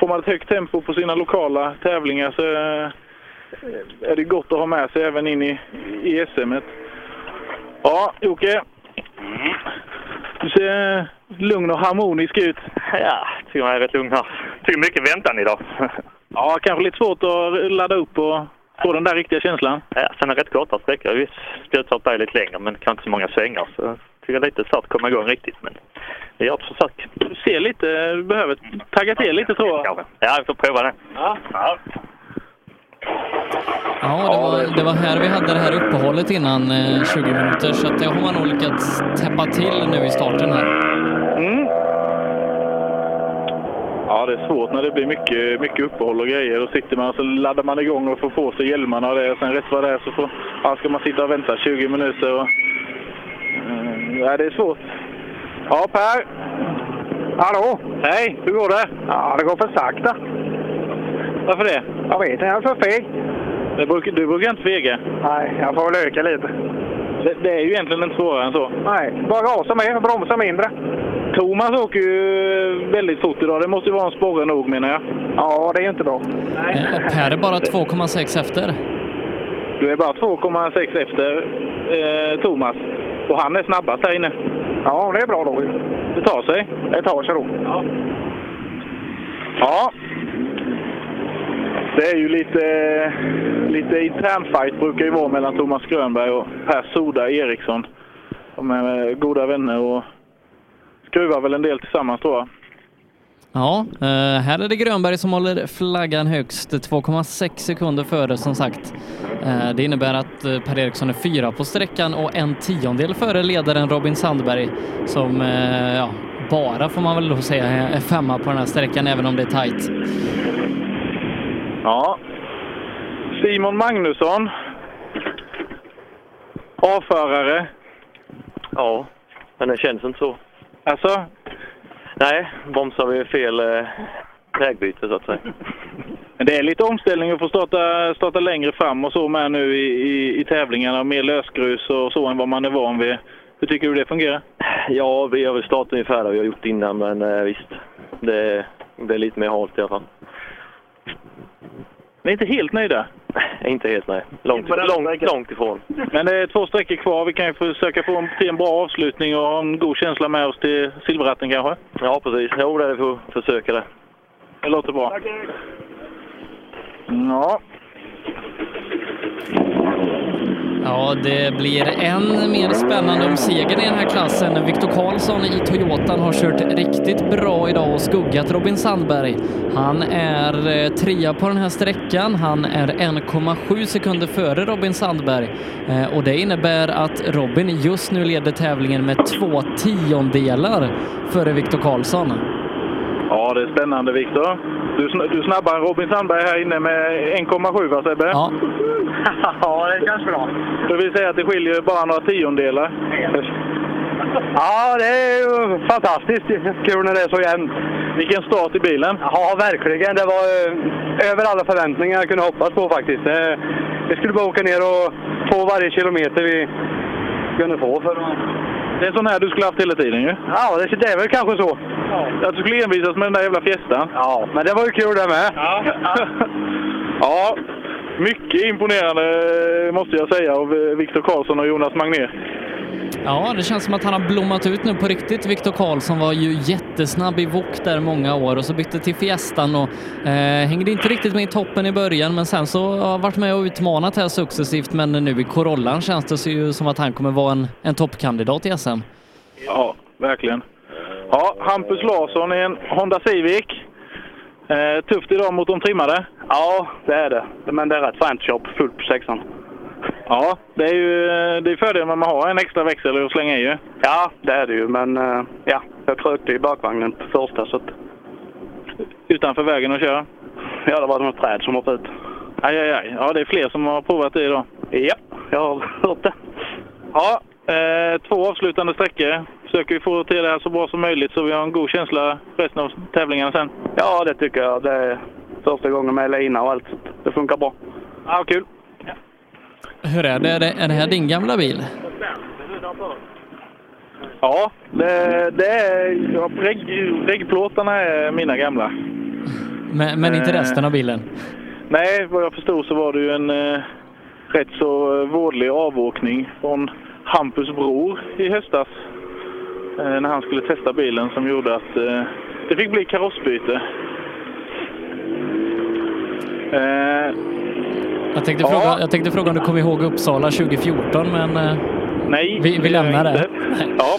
får man ett högt tempo på sina lokala tävlingar så eh, är det gott att ha med sig även in i, i SM. -et. Ja, Jocke. Du ser lugn och harmonisk ut. Ja, tycker jag är rätt lugn här. Tycker mycket väntan idag. Ja, kanske lite svårt att ladda upp och få den där riktiga känslan. Ja, sen är det rätt korta sträckor. Visst, spjutstart är lite längre, men kanske inte så många svängar. Så jag tycker det är lite svårt att komma igång riktigt, men vi gör ett försök. Du ser lite, du behöver tagga till lite tror jag. Ja, vi får prova det. Ja. ja. Ja, det var, det var här vi hade det här uppehållet innan eh, 20 minuter, så att det har man nog lyckats täppa till nu i starten här. Mm. Ja, det är svårt när det blir mycket, mycket uppehåll och grejer. Då sitter man och så laddar man igång och får på sig hjälmarna och det. Sen rätt vad det är så får, ja, ska man sitta och vänta 20 minuter. Och, mm, ja, det är svårt. Ja, Per. Hallå? Hej, hur går det? Ja, det går för sakta. Varför det? Jag vet inte, jag är för feg. Brukar, du brukar inte fega. Nej, jag får väl öka lite. Det, det är ju egentligen inte svårare än så. Nej, bara gasa mer och bromsa mindre. Thomas åker ju väldigt fort idag. Det måste ju vara en sporre nog menar jag. Ja, det är inte bra. Eh, Och Per är bara 2,6 efter. Du är bara 2,6 efter eh, Thomas. Och han är snabbast här inne. Ja, det är bra då. Det tar sig. Det tar sig då. Ja. Ja. Det är ju lite, lite intern fight brukar ju vara mellan Thomas Grönberg och Per Soda Eriksson. De är eh, goda vänner och skruvar väl en del tillsammans tror jag. Ja, eh, här är det Grönberg som håller flaggan högst, 2,6 sekunder före som sagt. Eh, det innebär att Per Eriksson är fyra på sträckan och en tiondel före ledaren Robin Sandberg som ja, bara får man väl då säga är femma på den här sträckan även om det är tajt. Ja. Simon Magnusson. A-förare. Ja, men det känns inte så. Alltså? Nej, bromsar vi fel eh, vägbyte så att säga. Men det är lite omställning att få starta, starta längre fram och så med nu i, i, i tävlingarna. Mer lösgrus och så än vad man är van vid. Hur tycker du det fungerar? Ja, vi har väl startat ungefär där vi har gjort innan, men eh, visst. Det, det är lite mer halt i alla fall. Ni är inte helt nöjda? Inte helt nej. Långt, långt, långt ifrån. Men det är två sträckor kvar. Vi kan ju försöka få en, till en bra avslutning och ha en god känsla med oss till silverratten kanske? Ja, precis. Jo, det är vi får försöka det. Det låter bra. Ja. Ja, det blir än mer spännande om segern i den här klassen. Viktor Karlsson i Toyotan har kört riktigt bra idag och skuggat Robin Sandberg. Han är eh, trea på den här sträckan. Han är 1,7 sekunder före Robin Sandberg eh, och det innebär att Robin just nu leder tävlingen med två tiondelar före Viktor Karlsson. Ja, det är spännande Viktor. Du, du snabbare än Robin Sandberg här inne med 1,7 va Sebbe? Ja. ja, det känns bra. Det vill säga att det skiljer bara några tiondelar. Ja, det är ju fantastiskt kul när det är så jämnt. Vilken start i bilen! Ja, verkligen. Det var eh, över alla förväntningar jag kunde hoppas på faktiskt. Det, vi skulle bara åka ner och få varje kilometer vi kunde få för att... Det är sån här du skulle haft hela tiden ju. Ja, det, det är väl kanske så. Att du skulle envisas med den där jävla fjästan. Ja, men det var ju kul det med. Ja. ja, mycket imponerande måste jag säga av eh, Viktor Karlsson och Jonas Magnér. Ja, det känns som att han har blommat ut nu på riktigt. Viktor Karlsson var ju jättesnabb i Wok där många år och så bytte till Fiestan och eh, hängde inte riktigt med i toppen i början men sen så har varit med och utmanat här successivt men nu i Corollan känns det ju som att han kommer vara en, en toppkandidat i SM. Ja, verkligen. Ja, Hampus Larsson i en Honda Civic. Eh, tufft idag mot de trimmade. Ja, det är det. Men det är rätt fint jobb. Fullt på sexan. Ja, det är ju det är fördelen med att man har en extra växel att slänga i ju. Ja, det är det ju. Men eh, ja, jag krökte i bakvagnen på första så att... Utanför vägen att köra? Ja, det var något träd som hoppade ut. Aj, aj, aj. Ja, det är fler som har provat det idag. Ja, jag har hört det. Ja, eh, två avslutande sträckor. Försöker vi få till det här så bra som möjligt så vi har en god känsla resten av tävlingarna sen. Ja, det tycker jag. Det är första gången med lina och allt. Det funkar bra. Ja, kul. Hur är det? Är det, är det här din gamla bil? Ja, det, det är... Ja, regg, reggplåtarna är mina gamla. Men, men inte Eh. resten av bilen? Nej, vad jag förstod så var det ju en eh, rätt så eh, vådlig avåkning från Hampus bror i höstas. Eh, när han skulle testa bilen som gjorde att eh, det fick bli karossbyte. Jag tänkte, Ja. fråga, jag tänkte fråga om du kommer ihåg Uppsala 2014 men eh, nej, vi, vi lämnar det. inte. Ja.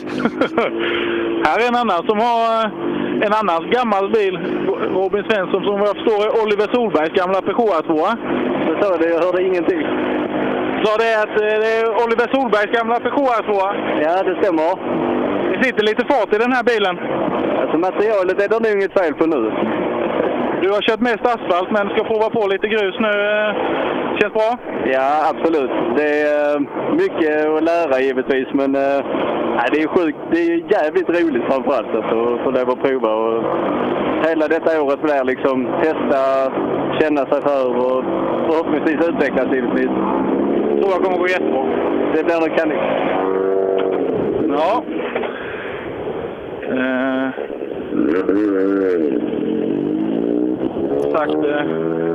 Här är en annan som har eh, en annan gammal bil. Robin Svensson som vad jag förstår är Oliver Solbergs gamla Peugeot 2 Jag sa det, jag hörde ingenting. Sa det att eh, det är Oliver Solbergs gamla Peugeot 2 Ja, det stämmer. Det sitter lite fart i den här bilen. Alltså materialet är det nog inget fel på nu. Du har kört mest asfalt men ska prova på lite grus nu. eh, Känns bra? Ja, absolut. Det är eh, mycket att lära givetvis, men eh, nej, det är sjukt. Det är jävligt roligt framförallt att få lov att prova. Och hela detta året blir liksom testa, känna sig för och förhoppningsvis utvecklas givetvis. Jag tror jag kommer gå jättebra. Det blir nog kanon. Ja. Eh, sagt, eh,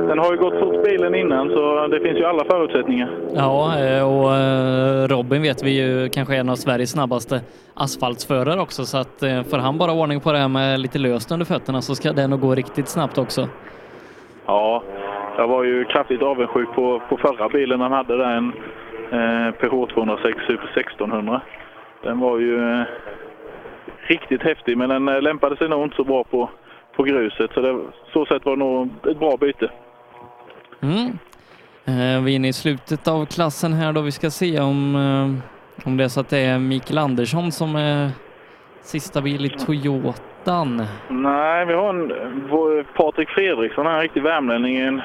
den har ju gått fort bilen innan så det finns ju alla förutsättningar. Ja, eh, och eh, Robin vet vi ju kanske är en av Sveriges snabbaste asfaltsförare också så att får han bara ordning på det här med lite löst under fötterna så ska det nog gå riktigt snabbt också. Ja, jag var ju kraftigt avundsjuk på, på förra bilen han hade där, en eh, Peugeot 206 Super 1600. Den var ju eh, riktigt häftig men den lämpade sig nog inte så bra på, på gruset så det, så sett var det nog ett bra byte. Mm. Eh, Vi är inne i slutet av klassen här då. Vi ska se om, eh, om det är så att det är Mikael Andersson som är sista bil i Toyotan. Nej, vi har en Patrik Fredriksson, en riktig värmlänning. En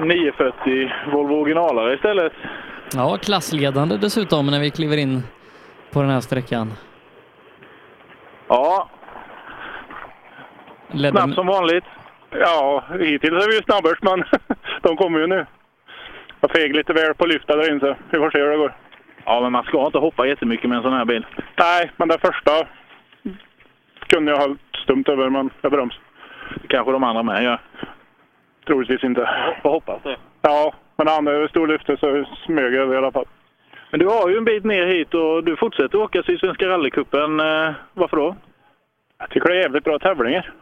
940 Volvo originalare istället. Ja, klassledande dessutom när vi kliver in på den här sträckan. Ja, Ledde snabbt som vanligt. Ja, hittills är vi ju snabbast, men de kommer ju nu. Jag feg lite väl på lyfta där inne, så vi får se hur det går. Ja, men man ska inte hoppa jättemycket med en sån här bil. Nej, men det första kunde jag ha stumt över, men jag broms. Det kanske de andra med gör. Troligtvis inte. Får hoppas det. Ja, men han är stor lyfte så smög jag över i alla fall. Men du har ju en bit ner hit och du fortsätter åka Sydsvenska rallycupen. Eh, varför då? Jag tycker det är jävligt bra tävlingar.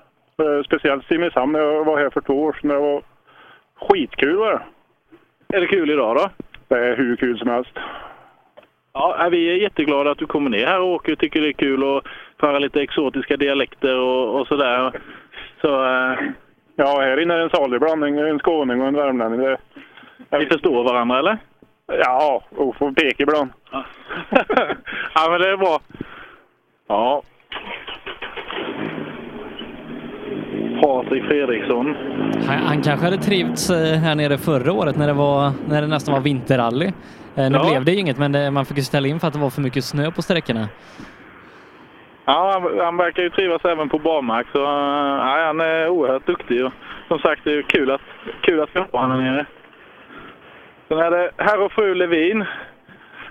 Eh, Speciellt Simrishamn när jag var här för två år sedan. Det var skitkul var det. Är det kul idag då? Det är hur kul som helst. Ja, vi är jätteglada att du kommer ner här och åker. Tycker det är kul att höra lite exotiska dialekter och, och sådär. Så, eh, Ja, här inne är det en salig blandning. En skåning och en värmlänning. Det... Vi förstår varandra eller? Ja, och får peka ibland. ja, men det är bra. Ja. Patrik Fredriksson. Han, han kanske hade trivts eh, här nere förra året när det, var, när det nästan var vinterrally. Eh, Nu Ja. blev det ju inget, men det, man fick ju ställa in för att det var för mycket snö på sträckorna. Ja, han, han verkar ju trivas även på barmark. Så, eh, ja, han är oerhört duktig. Och, som sagt, det är kul att, kul att vi har honom här nere. Sen är det herr och fru Levin.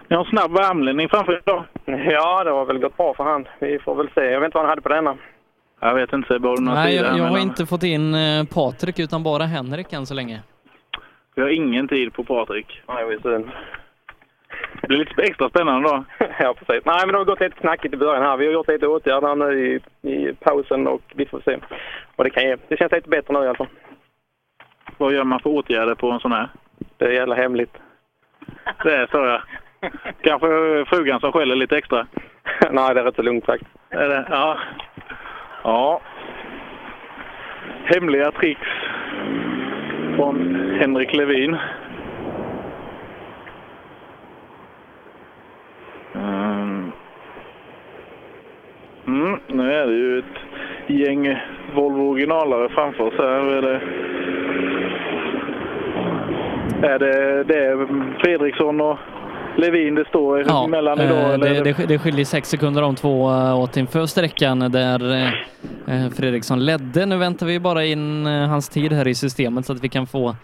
Ni har en snabb värmlänning framför er idag. Ja, det har väl gått bra för han. Vi får väl se. Jag vet inte vad han hade på denna. Jag vet inte, Sebbe, har du några Nej, tider jag, jag har inte fått in eh, Patrik utan bara Henrik än så länge. Vi har ingen tid på Patrik. Nej, är synd. Det blir lite extra spännande då. ja, precis. Nej, men det har gått lite knackigt i början här. Vi har gjort lite åtgärder nu i, i pausen och vi får se vad det kan ge. Det känns lite bättre nu i alla fall. Vad gör man för åtgärder på en sån här? Det är jävla hemligt. Det är så ja. Kanske frugan som skäller lite extra. Nej, det är rätt så lugnt faktiskt. Är det? Ja. Ja. Hemliga tricks från Henrik Levin. Mm. Mm, nu är det ju ett gäng Volvo originalare framför oss här. Är det, är det, det är Fredriksson och Levin det står emellan idag? eh, eller det, det, det skiljer sex sekunder de två eh, åt inför sträckan där eh, Fredriksson ledde. Nu väntar vi bara in hans tid här i systemet så att vi kan få,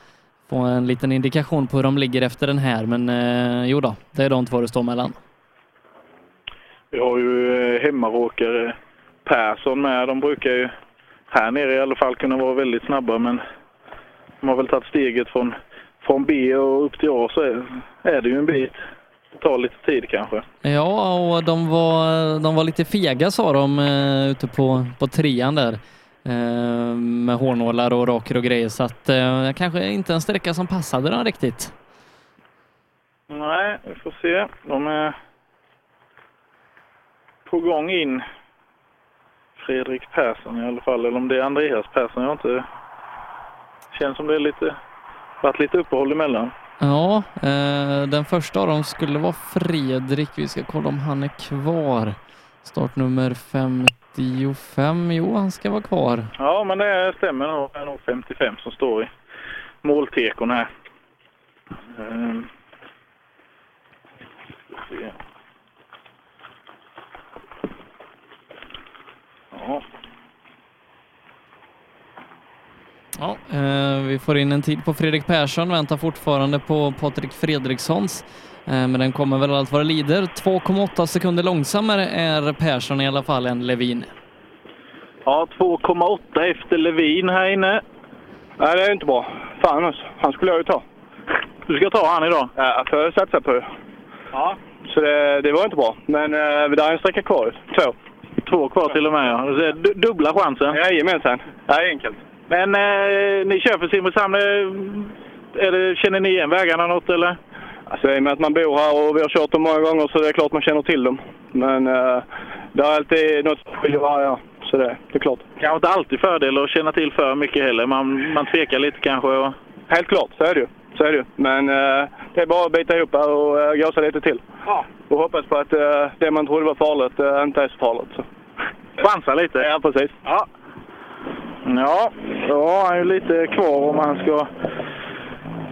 få en liten indikation på hur de ligger efter den här. Men jo då, det är de två det står mellan. Vi har ju hemmaråkare Persson med. De brukar ju här nere i alla fall kunna vara väldigt snabba men de har väl tagit steget från, från B och upp till A så är, är det ju en bit. Tar lite tid kanske. Ja, och de var, de var lite fega sa de eh, ute på, på trean där. Eh, med hårnålar och raker och grejer så att eh, kanske inte en sträcka som passade dem riktigt. Nej, vi får se. De är på gång in. Fredrik Persson i alla fall, eller om det är Andreas Persson. Jag har inte... Känns som det är lite... varit lite uppehåll emellan. Ja, eh, den första av dem skulle vara Fredrik. Vi ska kolla om han är kvar. Startnummer 55. Jo, han ska vara kvar. Ja, men det stämmer nog. Det är nog 55 som står i måltekon här. Ehm. Ja. Ja, eh, vi får in en tid på Fredrik Persson, väntar fortfarande på Patrik Fredrikssons. Eh, men den kommer väl allt vad det lider. 2,8 sekunder långsammare är Persson i alla fall än Levin. Ja, 2,8 efter Levin här inne. Nej, det är inte bra. Fan alltså. Han skulle jag ju ta. Du ska ta han idag? Ja, för jag satsar på det. Ja. Så det, det var inte bra. Men eh, det är en sträcka kvar. Två. Två kvar till och med ja. Det är du- Dubbla chansen. Jajamensan. Det är enkelt. Men eh, ni kör för Simrishamn. eh, känner ni igen vägarna något eller? Alltså i och med att man bor här och vi har kört dem många gånger så det är klart man känner till dem. Men eh, det är alltid något som skiljer varje år. Så det, det är klart. Kanske inte alltid fördel att känna till för mycket heller. Man, man tvekar lite kanske. Och... Helt klart, så är det ju. Så är det ju. Men eh, det är bara att bita ihop här och uh, gasa lite till. Ja. Och hoppas på att eh, det man trodde var farligt eh, inte är så farligt. Så. Chansa lite. Ja, precis. Ja. Ja, då har han ju lite kvar om han ska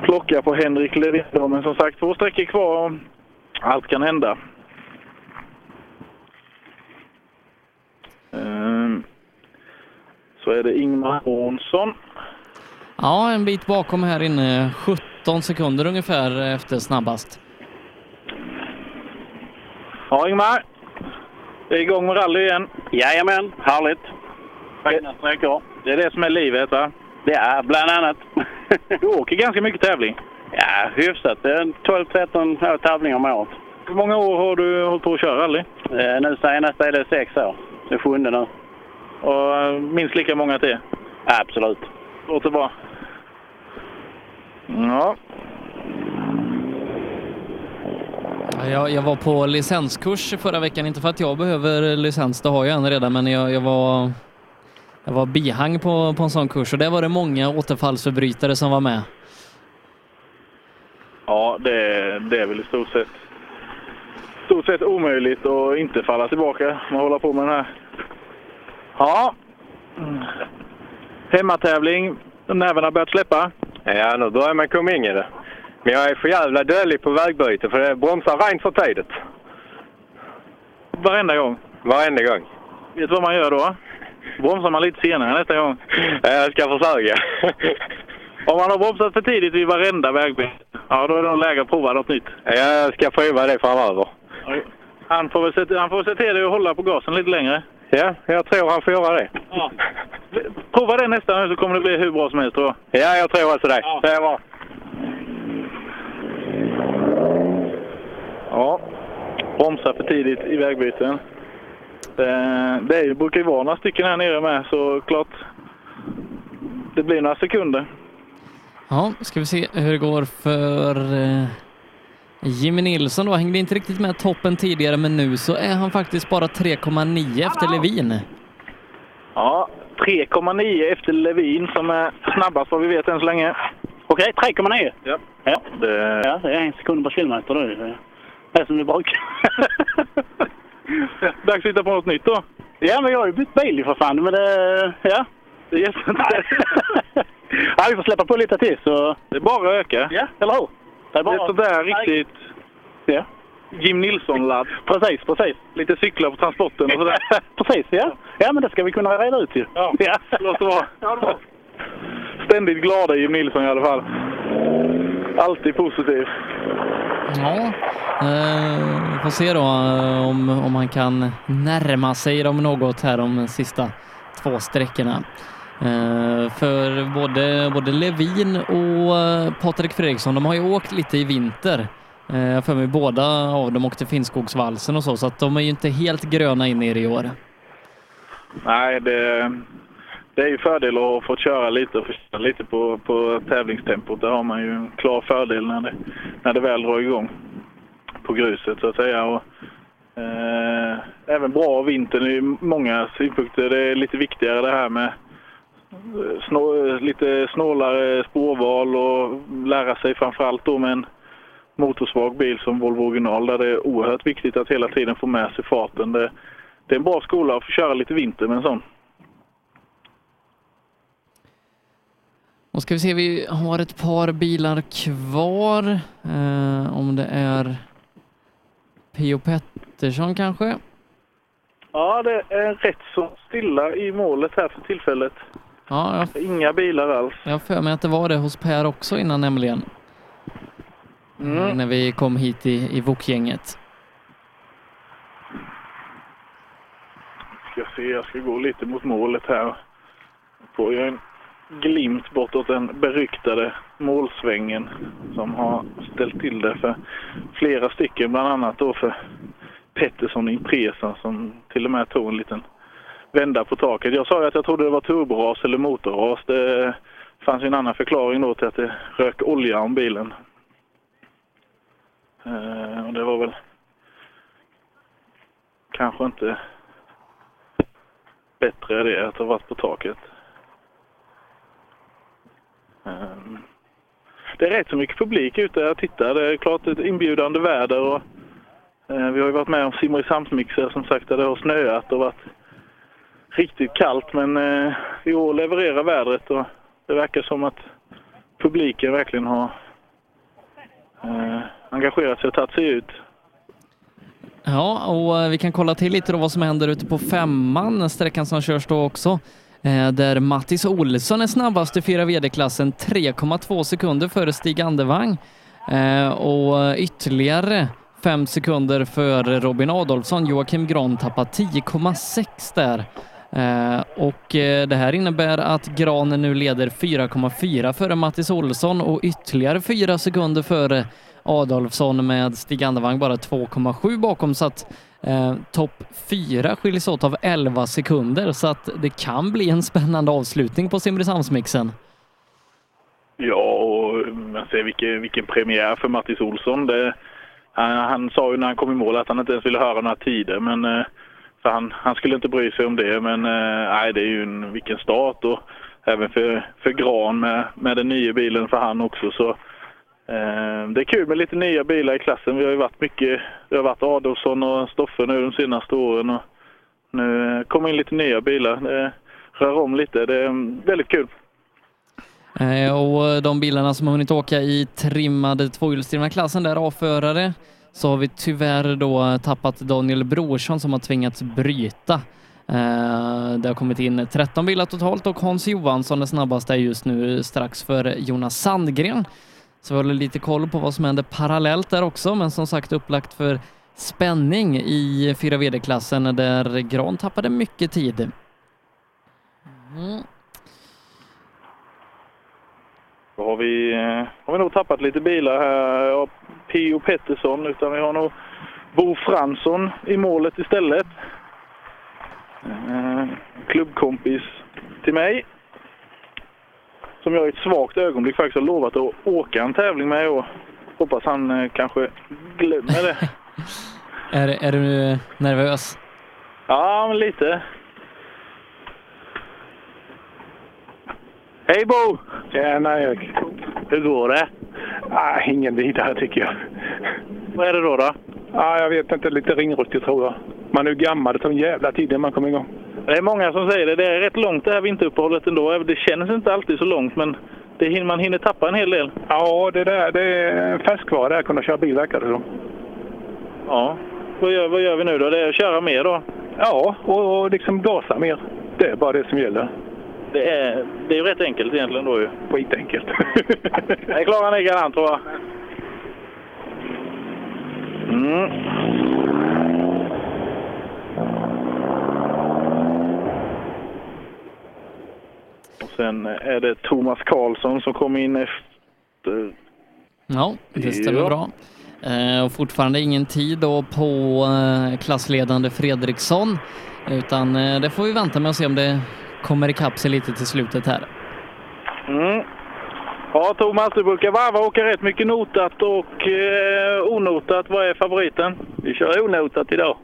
klocka på Henrik Levin. Men som sagt, två sträckor kvar och allt kan hända. Ehm, Så är det Ingmar Månsson. Ja, en bit bakom här inne. 17 sekunder ungefär efter snabbast. Ja, Ingmar. Det är igång med rally igen. Jajamän, härligt. Fina sträckor. Det är det som är livet, va? Det är bland annat. Du åker ganska mycket tävling. Ja, hyfsat. Det är 12-13 tävlingar om året. Hur många år har du hållit på att köra rally? Eh, Nu senast är det sex år. Det är sjunde nu. Och eh, minst lika många till? Absolut. Låter bra. Ja. Ja, Jag, jag var på licenskurs förra veckan, inte för att jag behöver licens, det har jag en redan, men jag, jag var jag var bihang på, på en sån kurs och där var det många återfallsförbrytare som var med. Ja, det, det är väl i stort sett, stort sett omöjligt att inte falla tillbaka. Man håller på med den här. Ja. Hemmatävling. Näven har börjat släppa. Ja, nu börjar man komma in i det. Men jag är för jävla dålig på vägbyte för det bromsar rent för tidigt. Varenda gång? Varenda gång. Vet du vad man gör då? Bromsar man lite senare nästa gång. Ja, Jag ska försöka. Om man har bromsat för tidigt vid varenda vägbyte, ja då är det nog läge att prova något nytt. Jag ska prova det framöver. Han får väl se, han får se till att hålla på gasen lite längre. Ja, jag tror han får göra det. Ja. Prova det nästa nu så kommer det bli hur bra som helst tror jag. Ja, jag tror alltså det. Det är bra. Ja, bromsa för tidigt i vägbyten. Det, det är, ju- brukar ju vara några stycken här nere med så klart det blir några sekunder. Ja, ska vi se hur det går för eh, Jimmy Nilsson då. Hängde inte riktigt med toppen tidigare, men nu så är han faktiskt bara 3,9 efter Levin. Ja, 3,9 efter Levin som är snabbast vad vi vet än så länge. Okej, 3,9. Ja. Ja. Det... ja, det är en sekund per kilometer nu. Det är som det brukar. Dags att hitta på något nytt då. Ja, men jag har ju bytt bil för fan. Men det... Ja. Det hjälper inte. ja, vi får släppa på lite till så... Det är bara att öka. Ja, eller hur? Det är Det är bara... sådär riktigt Ja. Jim Nilsson-ladd. Precis, precis. Lite cyklar på transporten och sådär. precis, ja. Ja, men det ska vi kunna reda ut ju. Ja, låter bra. Ständigt glada Jim Nilsson i alla fall. Alltid positiv. Ja, eh, vi får se då eh, om, om han kan närma sig dem något här de sista två sträckorna. Eh, för både, både Levin och eh, Patrik Fredriksson, de har ju åkt lite i vinter. Eh, jag har för mig båda av dem åkte Finnskogsvalsen och så, så att de är ju inte helt gröna in i det i år. Nej, det, det är ju fördel att ha fått köra lite och förstå lite på, på tävlingstempot. Där har man ju en klar fördel när det, när det väl drar igång på gruset så att säga. Och, eh, även bra vintern ur många synpunkter. Det är lite viktigare det här med eh, snå, lite snålare spårval och lära sig framförallt då med en motorsvag bil som Volvo original där det är oerhört viktigt att hela tiden få med sig farten. Det, det är en bra skola att få köra lite vinter med en sån. Och ska vi se, vi har ett par bilar kvar. Eh, om det är P.O. Pettersson kanske? Ja, det är rätt så stilla i målet här för tillfället. Ja, jag, Inga bilar alls. jag har för mig att det var det hos Per också innan nämligen. Mm. När vi kom hit i, i Wok-gänget. Ska se, jag ska gå lite mot målet här. Får jag en glimt bortåt den beryktade målsvängen som har ställt till det för flera stycken, bland annat då för Pettersson i Impresa som till och med tog en liten vända på taket. Jag sa ju att jag trodde det var turboras eller motorras. Det fanns ju en annan förklaring då till att det rök olja om bilen. Eh, och det var väl kanske inte bättre det att ha varit på taket. Ehm, det är rätt så mycket publik ute och tittar. Det är klart ett inbjudande väder och eh, vi har ju varit med om Simrishamnsmixer som sagt där det har snöat och varit riktigt kallt men eh, i år levererar vädret och det verkar som att publiken verkligen har eh, engagerat sig och tagit sig ut. Ja, och eh, vi kan kolla till lite då vad som händer ute på femman, sträckan som körs då också. Eh, där Mattis Olsson är snabbast i 4 VD-klassen, 3,2 sekunder före Stig Andevang. Eh, och ytterligare 5 sekunder före Robin Adolfsson. Joakim Gran tappar 10,6 där. Eh, och det här innebär att Granen nu leder 4,4 före Mattis Olsson och ytterligare 4 sekunder före Adolfsson med Stig Andevang bara 2,7 bakom så att eh, topp 4 skiljs åt av 11 sekunder så att det kan bli en spännande avslutning på Simrishamnsmixen. Ja, och mm, man ser vilken, vilken premiär för Mattis Olsson. Det, han, han sa ju när han kom i mål att han inte ens ville höra några tider, men eh, för han, han skulle inte bry sig om det. Men eh, nej, det är ju en, vilken start och även för, för Gran med, med den nya bilen för han också. Så Ehm, det är kul med lite nya bilar i klassen. Vi har ju varit mycket, det har varit Adolfsson och Stoffe nu de senaste åren och nu eh, kommer in lite nya bilar. Det rör om lite. Det är mm, väldigt kul. Eh, och eh, de bilarna som har hunnit åka i trimmade tvåhjulsdrivna klassen där avförare så har vi tyvärr då tappat Daniel Brorsson som har tvingats bryta. Det har kommit in 13 bilar totalt och Hans Johansson är snabbast där just nu strax före Jonas Sandgren. Så vi håller lite koll på vad som händer parallellt där också, men som sagt upplagt för spänning i 4 VD-klassen där Gran tappade mycket tid. Mm. Då har vi, eh, har vi nog tappat lite bilar här. Ja, P.O. Pettersson, utan vi har nog Bo Fransson i målet istället. Eh, klubbkompis till mig. Som jag i ett svagt ögonblick faktiskt har lovat att åka en tävling med och hoppas han eh, kanske glömmer det. Är, är du nervös? Ja, men lite. Hej Bo! Tjena Erik. Hur går det? Ah, ingen vidare tycker jag. Vad är det då? då? Ah, jag vet inte, lite ringrostig tror jag. Man är ju gammal, det tar en jävla tid innan man kommer igång. Det är många som säger det. Det är rätt långt det här vinteruppehållet ändå. Det känns inte alltid så långt, men det hinner, man hinner tappa en hel del. Ja, det där det är en färskvara att kunna köra bil verkar det som. Ja. Vad gör, vad gör vi nu då? Det är att köra mer då? Ja, och, och liksom gasa mer. Det är bara det som gäller. Det är, det är ju rätt enkelt egentligen då ju. Skitenkelt. Det klarar han likadant tror jag. Mm. Och sen är det Thomas Karlsson som kom in efter. Ja, det stämmer Ja. bra. Eh, och fortfarande ingen tid då på eh, klassledande Fredriksson, utan eh, det får vi vänta med och se om det kommer ikapp sig lite till slutet här. Mm. Ja, Thomas, du brukar varva och åka rätt mycket notat och eh, onotat. Vad är favoriten? Vi kör onotat idag.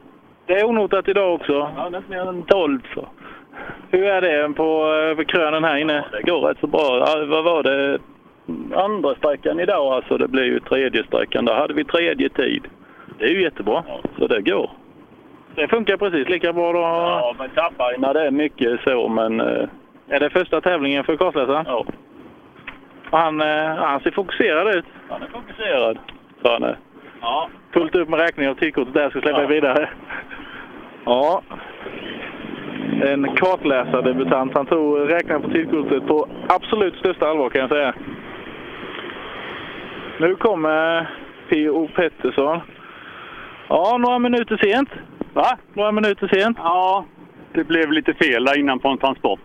Det är onotat idag också? Ja, nästan mer än 12 så. Hur är det på eh, krönen här inne? Det går rätt så bra. Ja, vad var det? Andra sträckan idag alltså, det blir ju tredje sträckan. Där hade vi tredje tid. Det är ju jättebra. Så det går. Det funkar precis lika bra då? Ja, men tappar när det är mycket så, men... eh, Är det första tävlingen för kartläsaren? Ja. Och han, eh, han ser fokuserad ut. Han är fokuserad. Så han är. Ja. Fullt upp med räkning av tidkortet där, ska släppa Ja. vidare. Ja. En kartläsardebutant. Han tog räkningen på tidkortet på absolut största allvar kan jag säga. Nu kommer P.O. Pettersson. Ja, några minuter sent. Va? Några minuter sent. Ja, det blev lite fel där innan på en transport.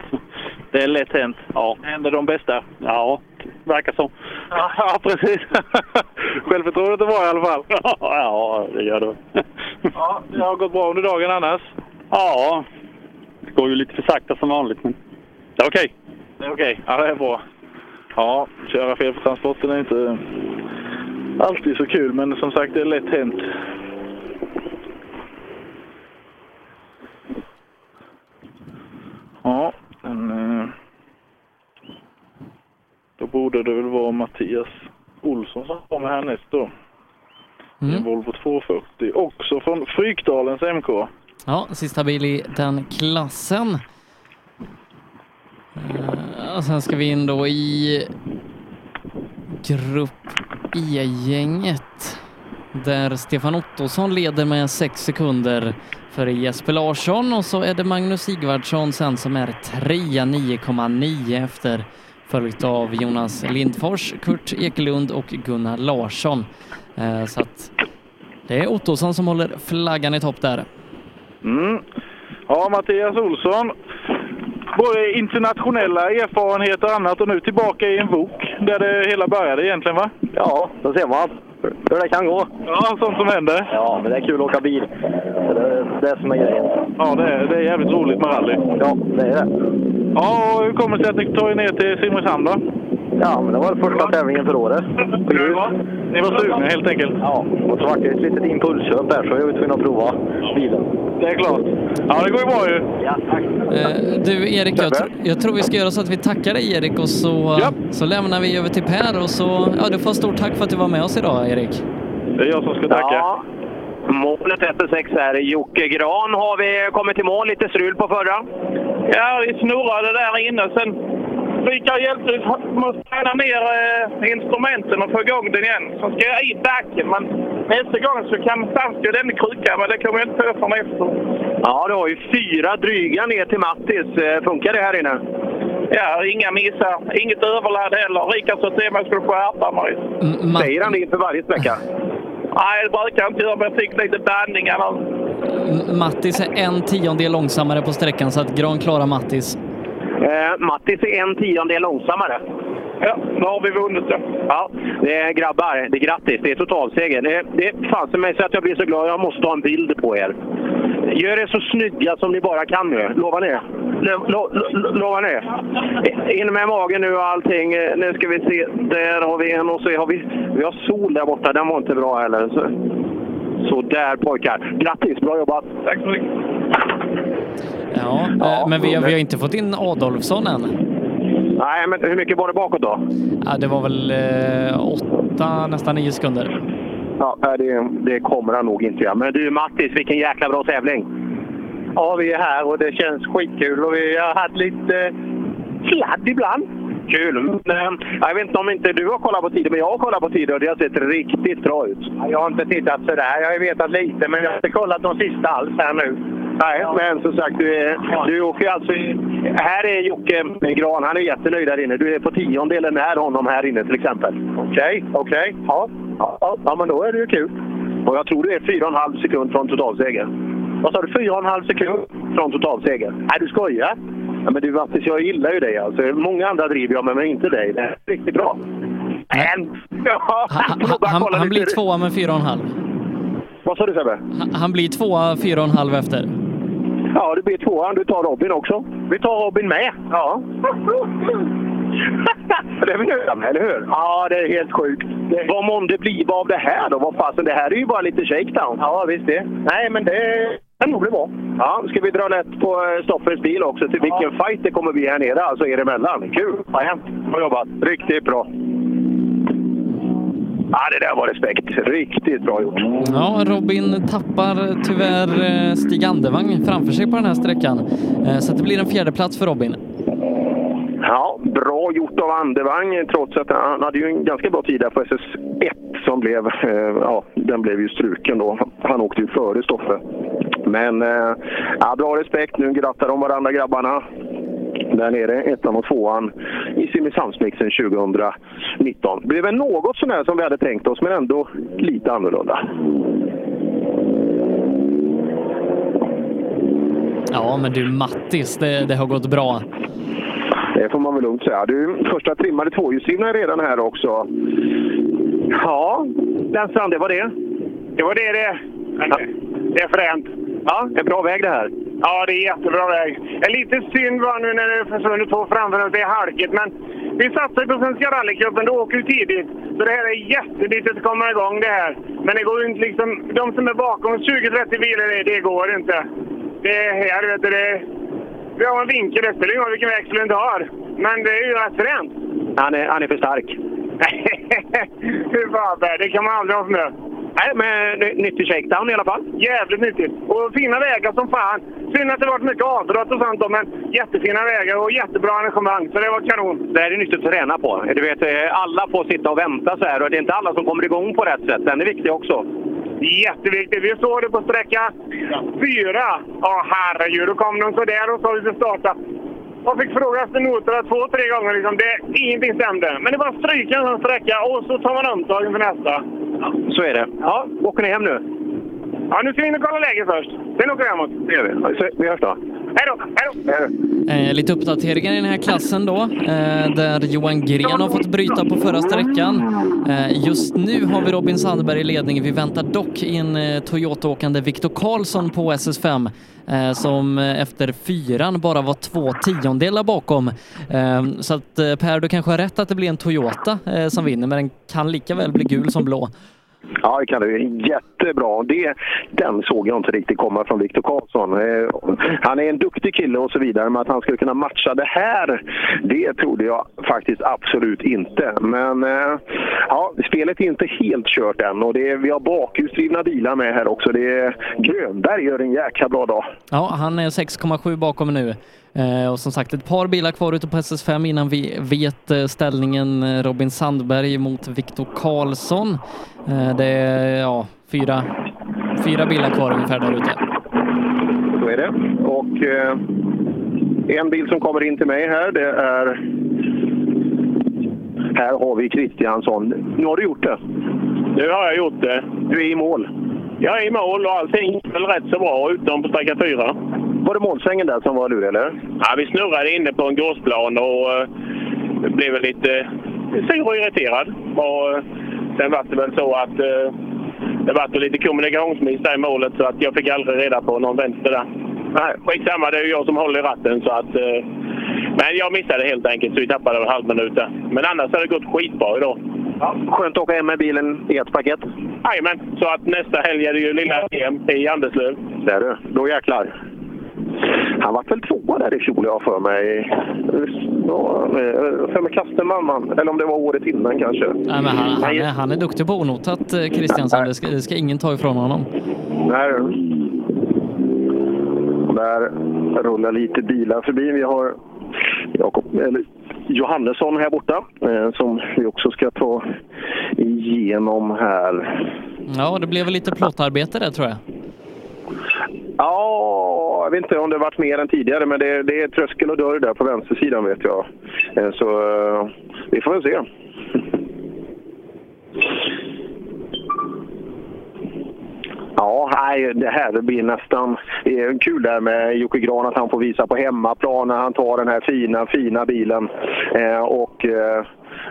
Det är lätt hänt. Ja. Det händer de bästa. Ja, verkar så. Ja, ja precis. Självförtroendet är bra i alla fall. ja, det gör det. Ja, det har gått bra under dagen annars. Ja, det går ju lite för sakta som vanligt, men det är okej. Det är okej. Ja, det är bra. Ja, köra fel på transporten är inte alltid så kul, men som sagt, det är lätt hänt. Ja, men, eh, då borde det väl vara Mattias Olsson som kommer härnäst då. I en Volvo 240, också från Frykdalens MK. Ja, sista bil i den klassen. Eh, och sen ska vi in då i grupp E-gänget där Stefan Ottosson leder med 6 sekunder för Jesper Larsson och så är det Magnus Sigvardsson sen som är trea 9,9 efter följt av Jonas Lindfors, Kurt Ekelund och Gunnar Larsson. Eh, så att det är Ottosson som håller flaggan i topp där. Mm. Ja, Mattias Olsson. Både internationella erfarenheter och annat och nu tillbaka i en bok där det hela började egentligen va? Ja, då ser man hur det kan gå. Ja, sånt som händer. Ja, men det är kul att åka bil. Det är det som är grejen. Ja, det är, det är jävligt roligt med rally. Ja, det är det. Ja, och hur kommer det sig att ni tar er ner till Simrishamn då? Ja, men det var första tävlingen för året. På grus. Ni var sugna helt enkelt? Ja, och så var det ett litet impulsköp där så jag var tvungen att prova bilen. Det är klart. Ja, det går ju bra ju. Ja, tack. Eh, Du Erik, jag, tr- jag tror vi ska göra så att vi tackar dig Erik och så, så lämnar vi över till Per och så, ja du får stort tack för att du var med oss idag Erik. Det är jag som ska tacka. Ja. Målet 1-6 här. Jocke Gran har vi kommit till mål. Lite strul på förra. Ja, vi snurrade där inne. Sen hjälp med att träna ner eh, instrumenten och få igång den igen. Så ska jag i backen, men nästa gång så kan Sansko den kryka, men det kommer jag inte på förrän efter. Ja, du har ju fyra dryga ner till Mattis. Eh, Funkar det här inne? Ja, inga missar. Inget överladd heller. Rickard sa till mig att jag skulle skärpa mig. Säger han det inför varje sträcka? Nej, det brukar jag inte göra, men jag fick lite bandningar. Mattis är en tiondel långsammare på sträckan så att Gran klarar Mattis. Eh, Mattis är en tiondel långsammare. Ja, nu har vi vunnit det. Ja, det är grabbar. Det är grattis. Det är totalseger. Det, det fanns mig så att jag blir så glad. Jag måste ta en bild på er. Gör er så snygga som ni bara kan nu. Lovar ni? Lo, lo, lo, lovar ni? In med magen nu och allting. Eh, Nu ska vi se. Där har vi en och så har vi, vi har sol där borta. Den var inte bra heller. Så, så där pojkar. Grattis! Bra jobbat! Tack så mycket! Ja, eh, men vi har, vi har inte fått in Adolfsson än. Nej, men hur mycket var det bakåt då? Ja, det var väl eh, åtta, nästan nio sekunder. Ja, det, det kommer han nog inte göra. Men du Mattis, vilken jäkla bra tävling! Ja, vi är här och det känns skitkul och vi har haft lite sladd ibland. Kul! Men, eh, jag vet inte om inte du har kollat på tider, men jag har kollat på tider och det har sett riktigt bra ut. Jag har inte tittat sådär. Jag har vetat lite, men jag har inte kollat de sista alls här nu. Nej, men som sagt, du, är, du åker alltså... Här är Jocke Gran, han är jättenöjd där inne. Du är på tiondelen när honom här inne till exempel. Okej, okej. Ja. Ja, ja, men då är det ju kul. Och jag tror du är 4,5 sekund från totalseger. Vad sa du? 4,5 sekund från totalseger? Nej, du skojar? Ja, men du Mattis, jag gillar ju dig alltså. Många andra driver jag med, men inte dig. Det är riktigt bra. Men... Ja, Han, han, han blir tvåa med fyra och en halv. Vad sa du Sebbe? Han, blir tvåa fyra och en halv efter. Ja, du blir tvåan. Du tar Robin också. Vi tar Robin med. Ja. det är vi nöjda med, eller hur? Ja, det är helt sjukt. Det... Vad månde bliva av det här då? Vad fasen, det här är ju bara lite shakedown. Ja, visst det. Nej, men det kan nog bli bra. Ja, ska vi dra lätt på eh, Stoffers bil också? Till vilken fight det kommer bli här nere, alltså er emellan. Kul! Ja, bra jobbat. Riktigt bra. Ja, det där var respekt. Riktigt bra gjort. Ja, Robin tappar tyvärr eh, Stig Andevang framför sig på den här sträckan. Eh, Så det blir en fjärde plats för Robin. Ja, bra gjort av Andevang trots att han hade ju en ganska bra tid där på SS1 som blev, eh, ja, den blev ju struken då. Han åkte ju före Stoffe. Men ja, bra respekt. Nu grattar de varandra grabbarna. Där nere, ettan och tvåan i Simrishamnsmixen 2019. Det blev väl något sånär som vi hade tänkt oss, men ändå lite annorlunda. Ja, men du Mattis, det, det har gått bra. Det får man väl lugnt säga. Du, första trimmade tvåhjulsdrivna är redan här också. Ja, Lennstrand, det var det. Det var det det. Det är fränt. Ja, en bra väg det här. Ja, det är jättebra väg. Det är lite synd bara nu när det försvunnit två framför oss. Det är halkigt, men vi satsar på Svenska rallycupen. Det åker ju tidigt. Så det här är jätteviktigt att komma igång det här. Men det går inte liksom... De som är bakom 20-30 bilar, det, det går inte. Det är här, vet du. Det, vi har en vinkel. Det spelar ingen roll vilken växel du har. Men det är ju rätt fränt. Han är, han är för stark. Hur fan? Det kan man aldrig ha för med. Nej, men ny- nyttig shakedown i alla fall. Jävligt nyttigt. Och fina vägar som fan. Synd att det varit mycket avbrott och sånt men jättefina vägar och jättebra arrangemang. Så det var kanon. Det här är nyttigt att träna på. Du vet, eh, alla får sitta och vänta så här och det är inte alla som kommer igång på rätt sätt. Den är viktig också. Jätteviktigt. Vi såg det på sträcka fyra. Ja, herregud. Då kom de sådär och sa vi starta. Jag fick fråga efter noterna två, tre gånger. Liksom. Det, ingenting stämde. Men det var stryka en sån sträcka och så tar man omtag inför nästa. Så är det. Ja, åker ni hem nu? Ja, nu ska vi in och kolla läget först. Sen åker vi hemåt. Det gör vi. Så, vi hörs då. Hej då! Hej då! Eh, lite uppdateringar i den här klassen då, eh, där Johan Gren har fått bryta på förra sträckan. Eh, just nu har vi Robin Sandberg i ledning. Vi väntar dock in eh, Toyota-åkande Viktor Karlsson på SS5 eh, som eh, efter fyran bara var två tiondelar bakom. Eh, så att eh, Per, du kanske har rätt att det blir en Toyota eh, som vinner, men den kan lika väl bli gul som blå. Ja, det kan du. Jättebra. Det, den såg jag inte riktigt komma från Viktor Karlsson. Eh, Han är en duktig kille och så vidare, men att han skulle kunna matcha det här, det trodde jag faktiskt absolut inte. Men eh, ja, spelet är inte helt kört än och det vi har bakhjulsdrivna bilar med här också. Det Grönberg gör en jäkla bra dag. Ja, han är 6,7 bakom nu. Eh, och som sagt, ett par bilar kvar ute på SS5 innan vi vet eh, ställningen eh, Robin Sandberg mot Viktor Karlsson. Det är ja, fyra, fyra bilar kvar ungefär där ute. Så är det. Och eh, en bil som kommer in till mig här, det är... Här har vi Kristiansson. Nu har du gjort det. Nu har jag gjort det. Du är i mål. Jag är i mål och allting gick väl rätt så bra utom på sträcka fyra. Var det målsvängen där som var lurig, eller? Ja, vi snurrade inne på en gårdsplan och eh, blev lite sur och irriterad. Och, eh, sen var det väl så att eh, det var lite kommunikationsmiss där i målet så att jag fick aldrig reda på någon vänster där. Nej, skitsamma, det är ju jag som håller i ratten så att... Eh, men jag missade helt enkelt så vi tappade en halv minut där. Men annars har det gått skitbra idag. Ja, skönt att åka hem med bilen i ett paket. Jajamän, så att nästa helg är det ju lilla EM i Anderslöv. Där du, då jäklar. Han var väl tvåa där i fjol, jag för mig. Ja, eh, för mig Kasterman, man. eller om det var året innan kanske. Nej, men han, han, är, han är duktig på onotat, eh, Kristiansson. Det ska, det ska ingen ta ifrån honom. Där, där rullar lite bilar förbi. Vi har eller Johannesson här borta eh, som vi också ska ta igenom här. Ja, det blev väl lite plåtarbete där tror jag. Ja, jag vet inte om det varit mer än tidigare, men det, det är tröskel och dörr där på vänstersidan vet jag. Eh, så eh, vi får väl se. Ja, nej, det här blir nästan det är kul där med Jocke Gran att han får visa på hemmaplan när han tar den här fina, fina bilen eh, och, eh,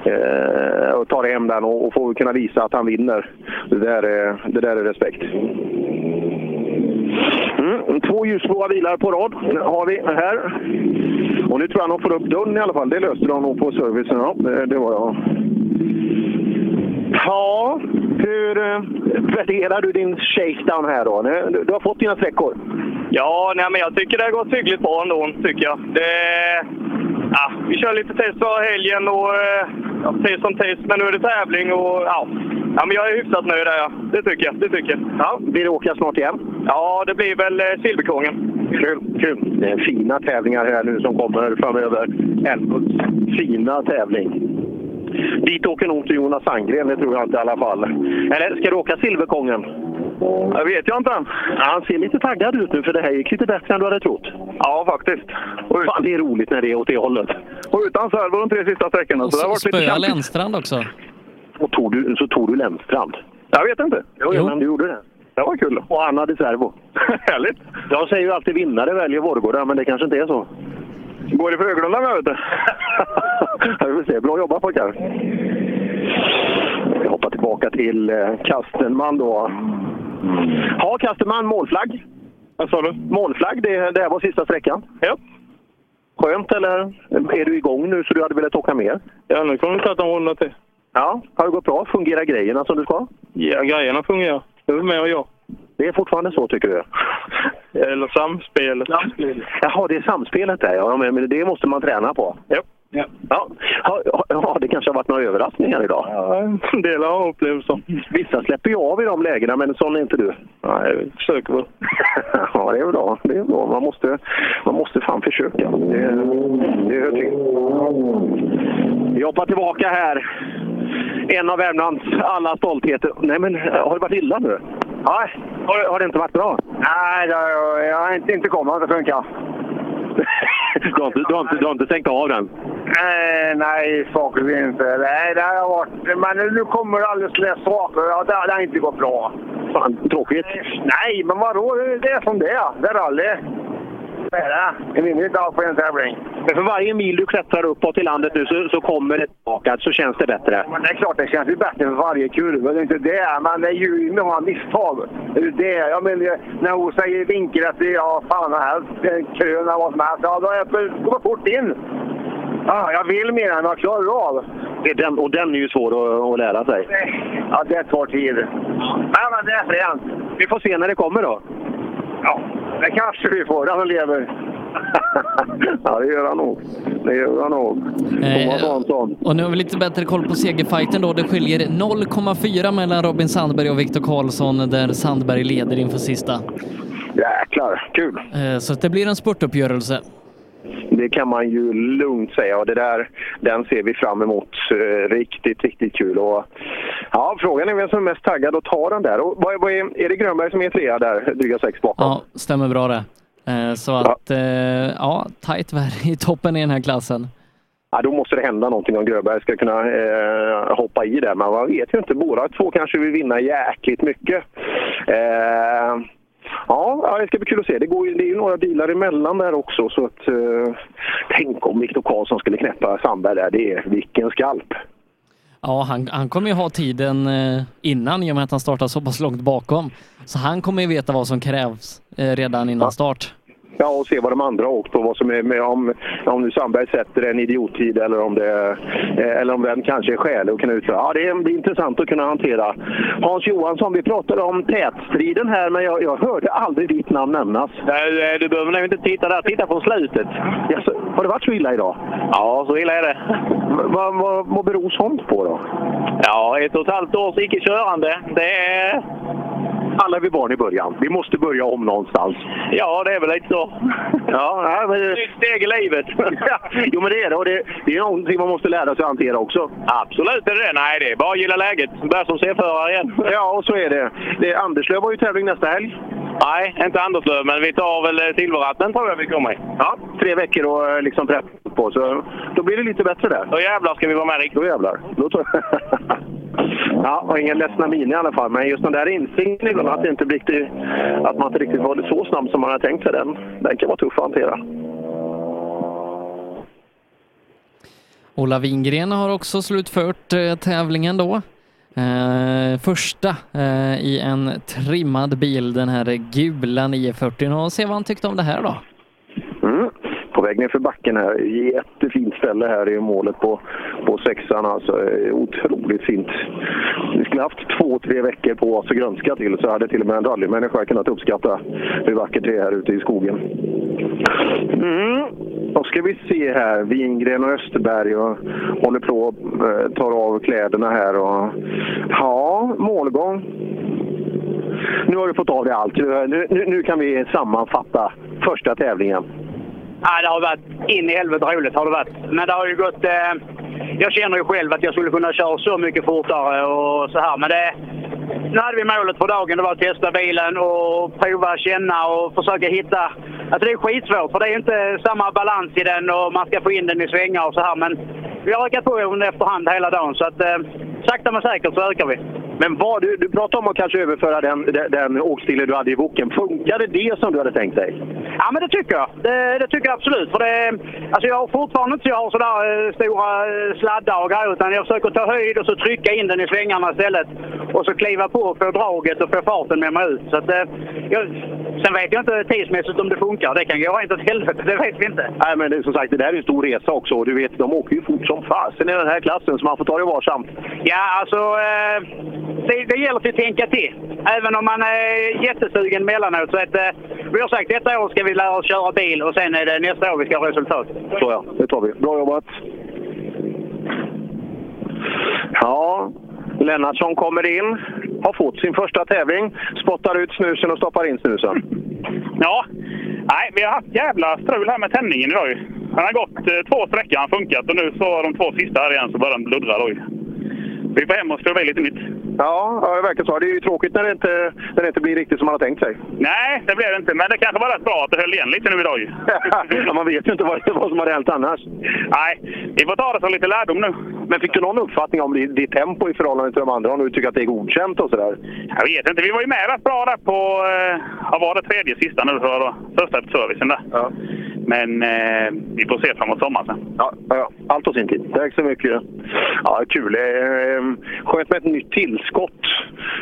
eh, och tar hem den och, och får kunna visa att han vinner. Det där är, det där är respekt. Mm, två ljusblåa bilar på rad har vi här. Och nu tror jag de får upp dörren i alla fall. Det löste de nog på servicen. Ja, det, det var jag. Ja, hur eh, värderar du din shakedown här då? Du, du har fått dina sträckor. Ja, nej, men jag tycker det har gått hyggligt bra ändå, tycker jag. Det, ja, vi kör lite test förra helgen och eh, ja, test som test, men nu är det tävling och ja. ja men jag är hyfsat nöjd där, ja. Det tycker jag. Det tycker jag. Ja, blir det åka snart igen? Ja, det blir väl eh, Silverkongen. Kul, kul. Det är fina tävlingar här nu som kommer framöver. Älmhults fina tävling. Dit åker nog inte Jonas Sandgren, det tror jag inte i alla fall. Eller ska du åka Silverkongen? Jag vet jag inte än. Ja, han ser lite taggad ut nu, för det här gick lite bättre än du hade trott. Ja, faktiskt. Och Fan, det är roligt när det är åt det hållet. Och utan servo de tre sista sträckorna. Och Så det har så varit lite spöa. Lennstrand också. Och tog du, så tog du Lennstrand? Jag vet inte. Jo, jo. men du gjorde det. Det var kul. Och han hade servo. Härligt. Jag säger ju alltid vinnare väljer Vårgårda, men det kanske inte är så. Går det för Höglunda med, vet du. Vi får se. Bra jobbat pojkar! Vi hoppar tillbaka till eh, Kastenman då. Ja, Kastenman, målflagg. Vad sa du? Målflagg, det, det här var sista sträckan. Ja. Skönt, eller är du igång nu så du hade velat åka mer? Ja, nu kommer vi ta en runda till. Ja, har det gått bra? Fungerar grejerna som du ska? Ja, grejerna fungerar. Du är med och jag. Det är fortfarande så, tycker du? Eller samspelet. Jaha, det är samspelet där. Ja, men men det måste man träna på. Ja. Ja. Ja, ja, ja, det kanske har varit några överraskningar idag. Ja, en del har upplevt så. Vissa släpper ju av i de lägena, men sån är inte du. Nej, jag försöker väl. ja, det är bra. Det är bra. Man måste, man måste fan försöka. Det, det hör till. Vi hoppar tillbaka här. En av Värmlands alla stoltheter. Nej, men har det varit illa nu? Nej. Har, har det inte varit bra? Nej, det jag har inte, inte kommit att funka. Du, har inte, du, har inte, du har inte stängt av den? Nej, nej, saker inte. Nej, det har varit... Men nu kommer det alldeles fler saker. Ja, det, det har inte gått bra. Fan, tråkigt. Nej, men vadå? Det är som det är. Det är rally. Det är det. Det vinner inte allt på en tävling. Men för varje mil du klättrar uppåt i landet nu så, så kommer det tillbaka, så känns det bättre. Men det är klart det känns ju bättre för varje kurva. Det är inte det. Men det är ju många misstag. Det är det. Jag menar, när hon säger vinkel efter, ja fan vad helst, krön eller vad som helst. Ja, då går fort in. Ja, jag vill mer än jag klarar av. Det är den, och den är ju svår att, att lära sig. Ja, det tar tid. Ja, men det är fränt. Vi får se när det kommer då. Ja, det kanske vi får. Han lever. ja, det gör han nog. Det gör han nog. Thomas Hansson. Och nu har vi lite bättre koll på segerfighten då. Det skiljer 0,4 mellan Robin Sandberg och Viktor Karlsson där Sandberg leder inför sista. Jäklar, kul! Eh, Så det blir en spurtuppgörelse. Det kan man ju lugnt säga och det där, den ser vi fram emot. Eh, Riktigt, riktigt kul. Och, ja, frågan är vem som är mest taggad att ta den där. Och vad, vad är, är det Grönberg som är trea där, dryga sex bakom? Ja, stämmer bra det. Eh, Så att, eh, ja, tajt värre i toppen i den här klassen. Ja, då måste det hända någonting om Grönberg ska kunna eh, hoppa i där. Men man vet ju inte. Båda två kanske vill vinna jäkligt mycket. Eh, ja, ja, det ska bli kul att se. Det, går, det är ju några bilar emellan där också. Så att, eh, tänk om Viktor Karlsson skulle knäppa Sandberg där. Det är vilken skalp! Ja, han, han kommer ju ha tiden eh, innan i och med att han startar så pass långt bakom. Så han kommer ju veta vad som krävs eh, redan innan start. Ja, och se vad de andra har åkt på. Vad som är med, om, om nu Sandberg sätter en idiottid eller om, det, eh, eller om den kanske är skälig att kunna utföra. Ja, det blir intressant att kunna hantera. Hans Johansson, vi pratade om tätstriden här, men jag, jag hörde aldrig ditt namn nämnas. Nej, du behöver nog inte titta där. Titta på slutet. Jaså, har det varit så illa idag? Ja, så illa är det. Vad, vad, vad beror sånt på då? Ja, ett och ett halvt års icke-körande. Det är... Alla är vi barn i början. Vi måste börja om någonstans. Ja, det är väl lite så. Ja, men... Nytt steg i livet. jo, men det är det. Och det, det är någonting man måste lära sig att hantera också. Absolut är det. Nej, det är bara att gilla läget. Börja som C-förare igen. Ja, och så är det. det Anderslöv har ju tävling nästa helg. Nej, inte Anderslöv, men vi tar väl eh, Silverratten tror jag vi kommer i. Ja, tre veckor och eh, liksom träff på. Så då blir det lite bättre där. Då jävlar ska vi vara med riktigt. Då jävlar. Då tar ja, och ingen ledsna min i alla fall. Men just den där insikten ibland att, det inte riktigt, att man inte riktigt var så snabb som man hade tänkt sig, den, den kan vara tuff att hantera. Ola Wingren har också slutfört eh, tävlingen då. Eh, första eh, i en trimmad bil, den här gula 940. Och se vad han tyckte om det här då. Mm. Väg ner för backen här. Jättefint ställe här i målet på, på sexan. Alltså, eh, otroligt fint. Vi skulle haft två, tre veckor på oss att grönska till så hade till och med en rallymänniska kunnat uppskatta hur vackert det är här ute i skogen. Mm. Då ska vi se här. Wingren och Österberg och håller på och tar av kläderna här. Och, ja, målgång. Nu har du fått av dig allt. Nu, nu, nu kan vi sammanfatta första tävlingen. Ja, det har varit in i helvete roligt har det varit. Men det har ju gått... Eh, jag känner ju själv att jag skulle kunna köra så mycket fortare och så här. Men det, nu hade vi målet för dagen. Det var att testa bilen och prova, känna och försöka hitta... Alltså det är skitsvårt för det är inte samma balans i den och man ska få in den i svängar och så här. Men vi har ökat på efterhand hela dagen så att eh, sakta men säkert så ökar vi. Men vad, du, du pratade om att kanske överföra den, den, den åkstilen du hade i boken. Funkade det som du hade tänkt dig? Ja, men det tycker jag. Det, det tycker jag absolut. För det, alltså jag har fortfarande inte så jag har sådär eh, stora eh, sladdar och grejer, utan jag försöker ta höjd och så trycka in den i svängarna istället. Och så kliva på och få draget och få farten med mig ut. Så att, eh, jag, sen vet jag inte tidsmässigt om det funkar. Det kan gå rent åt helvete, det vet vi inte. Nej, men det, som sagt, det där är en stor resa också. Du vet, de åker ju fort som fasen i den här klassen, så man får ta det varsamt. Ja, alltså eh, det, det gäller att tänka till. Även om man är jättesugen emellanåt. Så att, eh, vi har sagt detta år ska vi lära oss köra bil och sen är det nästa år vi ska ha resultat. Så ja, det tar vi. Bra jobbat! Ja, Lennartsson kommer in, har fått sin första tävling, spottar ut snusen och stoppar in snusen. Ja, nej, vi har haft jävla strul här med tändningen idag ju. Han har gått eh, två sträckor, han funkat och nu så de två sista här igen så börjar den bluddra. Vi får hem och skruva i lite nytt. Ja, ja, det verkar så. Det är ju tråkigt när det, inte, när det inte blir riktigt som man har tänkt sig. Nej, det blev det inte. Men det kanske var rätt bra att det höll igen lite nu idag ju. ja, man vet ju inte vad, vad som hade hänt annars. Nej, vi får ta det som lite lärdom nu. Men fick du någon uppfattning om ditt, tempo i förhållande till de andra? Om du tycker att det är godkänt och sådär? Jag vet inte. Vi var ju med rätt bra där på... Eh, vad var det? Tredje sista nu för då. Första servicen där. Ja. Men eh, vi får se framåt sommaren sen. Ja, ja, allt på sin tid. Tack så mycket. Ja, kul. Eh, Skönt med ett nytt tillskott.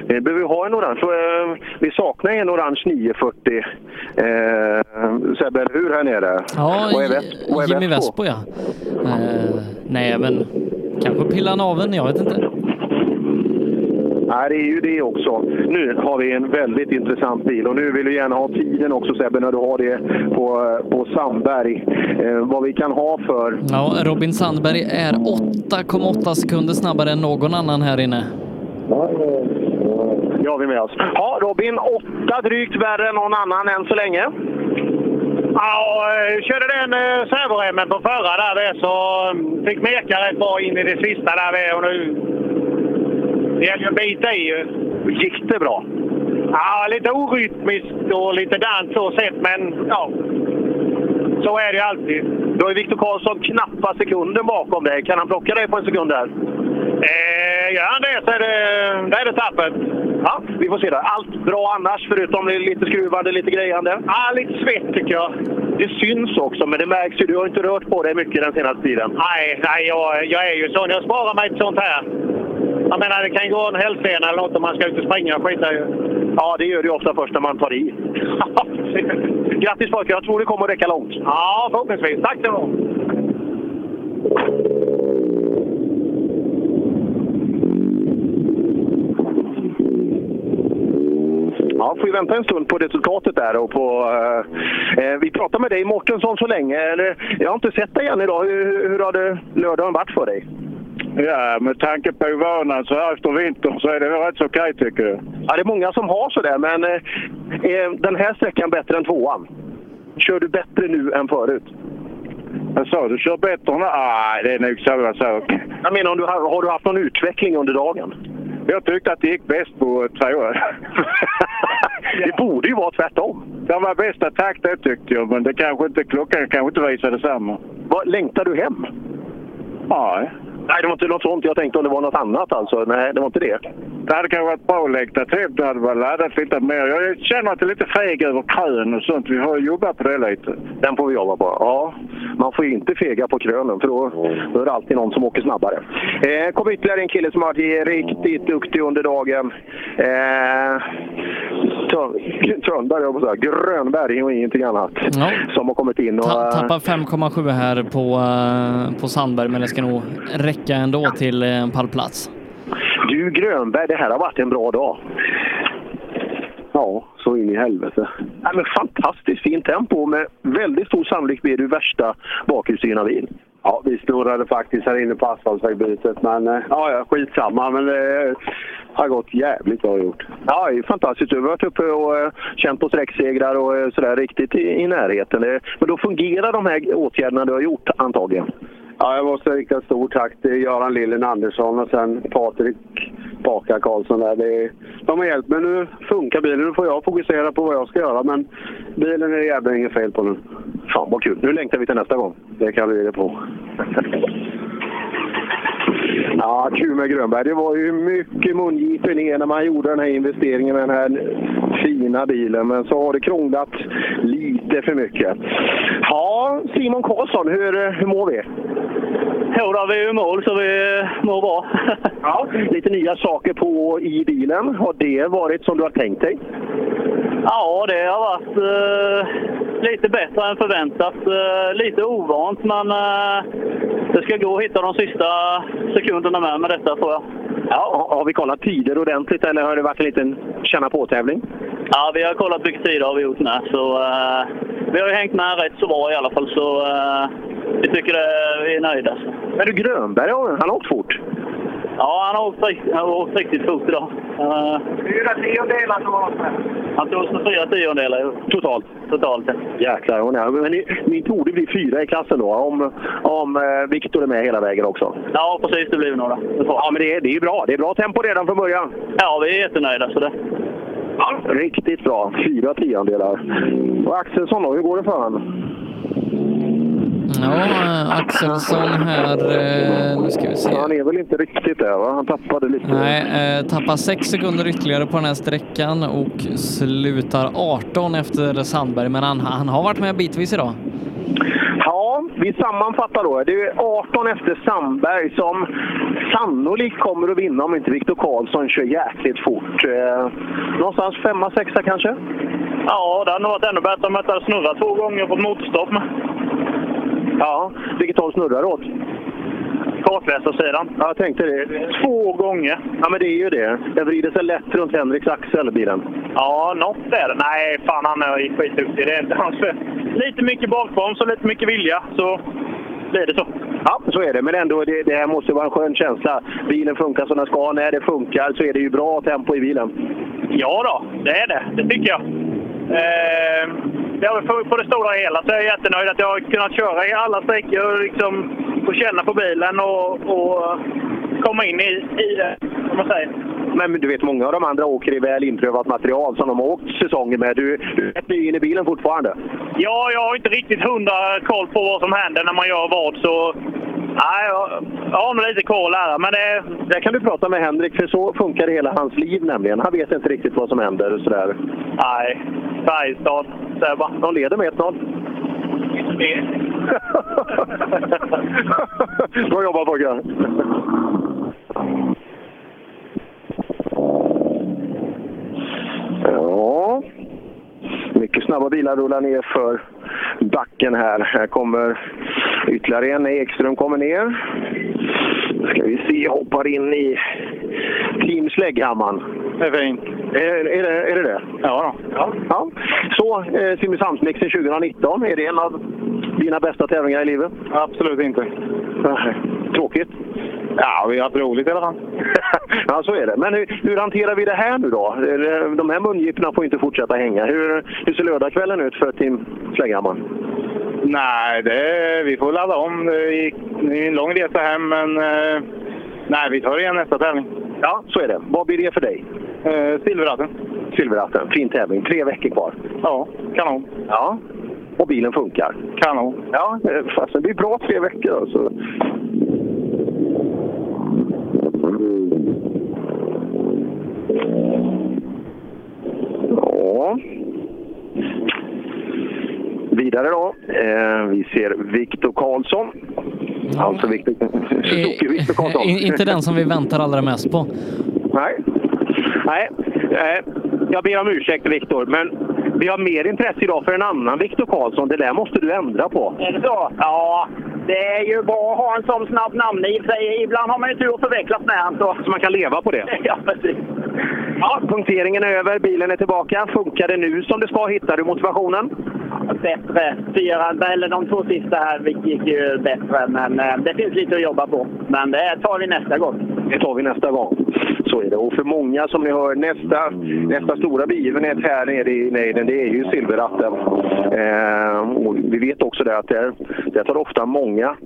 Eh, behöver vi ha en orange? Eh, vi saknar en orange 940. Eh, Sebbe, eller hur? Här nere? Ja, Vad är Jimmy Vespo? Ja. Eh, nej, men kanske pilla naveln, jag vet inte. Nej, det är ju det också. Nu har vi en väldigt intressant bil och nu vill vi gärna ha tiden också Sebbe, när du har det på, på Sandberg. Eh, vad vi kan ha för... Ja, Robin Sandberg är 8,8 sekunder snabbare än någon annan här inne. Har vi med oss. Ja, Robin, åtta drygt värre än någon annan än så länge. Ja, jag körde den eh, servoremmen på förra där vi, så mm, fick meka rätt bra in i det sista där vi, och nu... Det gäller ju en bit i ju. Gick det bra? Ja, lite orytmiskt och lite dans så sett, men ja. Så är det ju alltid. Då är Viktor Karlsson knappa sekunden bakom dig. Kan han plocka dig på en sekund där? Eh, gör han det så är det, det, är det tappet. Ja, vi får se där. Allt bra annars, förutom lite skruvande, lite grejande? Ja, lite svett tycker jag. Det syns också, men det märks ju. Du har inte rört på dig mycket den senaste tiden. Nej, nej jag, jag är ju sån. Jag sparar mig till sånt här. Jag menar, det kan gå en hälsena eller något om man ska ut och springa. Skiter ju. Ja, det gör det ju ofta först när man tar i. Grattis pojkar! Jag tror det kommer att räcka långt. Ja, förhoppningsvis. Tack så ha. Ja, får vi vänta en stund på resultatet där. Och på, eh, eh, vi pratar med dig Mårtensson så länge. Eller, jag har inte sett dig än idag. Hur, hur har det lördagen varit för dig? Ja, med tanke på vanan så här efter vintern så är det väl rätt så okej tycker jag. Ja, det är många som har sådär, men eh, är den här sträckan bättre än tvåan? Kör du bättre nu än förut? Vad sa du? Kör bättre? Nej, det är nog samma sak. Jag menar, om du har, har du haft någon utveckling under dagen? Jag tyckte att det gick bäst på tvåan. det borde ju vara tvärtom. Det var bästa takt det tyckte jag, men det kanske inte, klockan kanske inte visar detsamma. Vad, längtar du hem? Nej. Nej, det var inte något sånt. Jag tänkte om det var något annat alltså. Nej, det var inte det. Det hade kanske varit bra att längta till. Det hade varit laddat lite mer. Jag känner att det är lite feg över krön och sånt. Vi har jobbat på det lite. Den får vi jobba på. Ja, man får inte fega på krönen för då, då är det alltid någon som åker snabbare. Eh, kom ytterligare en kille som har varit riktigt duktig under dagen. Eh, Törn- Törnberg, jag på säga. Grönberg och ingenting annat. Ja. Som har kommit in och... Ta, eh, tappar 5,7 här på, eh, på Sandberg, men det ska nog räcka ändå till eh, en pallplats. Du Grönberg, det här har varit en bra dag. Ja, så in i helvete. Ja, men fantastiskt fint tempo med väldigt stor sannolikhet blir du värsta bakhjulsdrivna bil. Ja, vi snurrade faktiskt här inne på asfaltvägbytet, men eh, ja, ja, skitsamma. Men det har gått jävligt bra gjort. Ja, det är fantastiskt. Du har varit uppe och eh, känt på sträcksegrar och eh, sådär riktigt i, i närheten. Men då fungerar de här åtgärderna du har gjort antagligen? Ja, jag måste rikta ett stort tack till Göran Lillen Andersson och sen Patrik Baka Karlsson där. Det, de har hjälpt mig. Nu funkar bilen. Nu får jag fokusera på vad jag ska göra, men bilen är det jävla inget fel på nu. Fan vad kul. Nu längtar vi till nästa gång. Det kan bli det på. Ja, kul med Grönberg. Det var ju mycket mungipen ner när man gjorde den här investeringen med den här fina bilen. Men så har det krånglat lite för mycket. Ja, Simon Karlsson, hur, hur mår vi? Jo, då, vi är i mål så vi mår bra. ja, lite nya saker på i bilen. Har det varit som du har tänkt dig? Ja, det har varit eh, lite bättre än förväntat. Eh, lite ovant, men eh, det ska gå att hitta de sista sekunderna med med detta tror jag. Ja, har vi kollat tider ordentligt eller har det varit en liten känna på-tävling? Ja, vi har kollat mycket tider har vi gjort med. Så, eh, vi har ju hängt med rätt så bra i alla fall, så eh, vi tycker det, vi är nöjda. Men du, Grönberg, han har åkt fort? Ja, han har åkt, han har åkt riktigt fort idag. Uh, Fyra tiondelar som var med. han tog oss med fyra tiondelar Totalt? totalt. Jäklar, hon är. men ni, ni torde bli fyra i klassen då, om, om eh, Viktor är med hela vägen också. Ja, precis. Det blir några. Ja, men det är, det är ju bra. Det är bra tempo redan från början. Ja, vi är jättenöjda. Så det. Riktigt bra. Fyra tiondelar. Och Axelsson då, hur går det för honom? Ja, eh, Axelsson här, eh, nu ska vi se. Han är väl inte riktigt där va? Han tappade lite. Nej, eh, tappar sex sekunder ytterligare på den här sträckan och slutar 18 efter Sandberg, men han, han har varit med bitvis idag. Ja, vi sammanfattar då. Det är 18 efter Sandberg som sannolikt kommer att vinna om inte Viktor Karlsson kör jäkligt fort. Någonstans femma, sexa kanske? Ja, det hade nog varit ännu bättre om jag inte hade snurrat två gånger och fått motorstopp med. Ja, vilket håll snurrar åt? Kartläsarsidan. Ja, jag tänkte det. Två gånger. Ja, men det är ju det. Den vrider sig lätt runt Henriks axel, bilen. Ja, något är det. Nej, fan han är skitduktig. Det är inte hans fel. Lite mycket bakbroms och lite mycket vilja, så blir det så. Ja, så är det. Men ändå, det, det här måste vara en skön känsla. Bilen funkar som den ska. När det funkar så är det ju bra tempo i bilen. Ja då, det är det. Det tycker jag. Eh, har, på, det stora hela så är jag jättenöjd att jag har kunnat köra i alla sträckor och liksom få känna på bilen och, och komma in i, i det, som man säger. Men du vet, många av de andra åker i väl inprövat material som de har åkt säsonger med. Du, du är ny in i bilen fortfarande. Ja, jag har inte riktigt hundra koll på vad som händer när man gör vad, så nej, jag, jag har nog lite koll här. Men det, Där kan du prata med Henrik, för så funkar hela hans liv nämligen. Han vet inte riktigt vad som händer och sådär. nej, Färjestad, bara. De leder med 1-0. Inte mer. Bra jobbat pojkar! Ja, mycket snabba bilar rullar ner för backen här. Här kommer ytterligare en. Ekström kommer ner. Ska vi se, hoppar in i Team Slägghammaren. Det är fint. Är, är, det, är det det? Ja, ja. ja. Så, eh, Simrishamnsmixen 2019, är det en av dina bästa tävlingar i livet? Absolut inte. Tråkigt? Ja, vi har haft roligt i alla fall. ja, så är det. Men hur, hur hanterar vi det här nu då? De här mungiporna får inte fortsätta hänga. Hur, hur ser lördagskvällen ut för Team Slägghammaren? Nej, det, vi får ladda om. Det gick- är en lång resa hem, men eh, nej, vi tar igen nästa tävling. Ja, så är det. Vad blir det för dig? Eh, Silverratten. Silverratten. Fin tävling. Tre veckor kvar. Ja, kanon. Ja. Och bilen funkar. Kanon. Ja, eh, fast det är bra tre veckor alltså. Ja. Vidare då. Eh, vi ser Viktor Karlsson. Alltså Viktor, Suzuki Viktor Karlsson. In, inte den som vi väntar allra mest på. Nej. Nej. Eh, jag ber om ursäkt Viktor, men vi har mer intresse idag för en annan Viktor Karlsson. Det där måste du ändra på. Är det så? Ja, det är ju bra att ha en sån snabb namn i sig. Ibland har man ju tur att förvecklas med han. Så. Så man kan leva på det. Ja, precis. Ja, punkteringen är över, bilen är tillbaka. Funkar det nu som det ska? Hittar du motivationen? Bättre. Fyra, eller de två sista här gick ju bättre, men eh, det finns lite att jobba på. Men det tar vi nästa gång. Det tar vi nästa gång. Så är det. Och för många som ni hör, nästa, nästa stora begivenhet här nere i nejden, det är ju silverratten. Eh, vi vet också det att där, där tar ofta många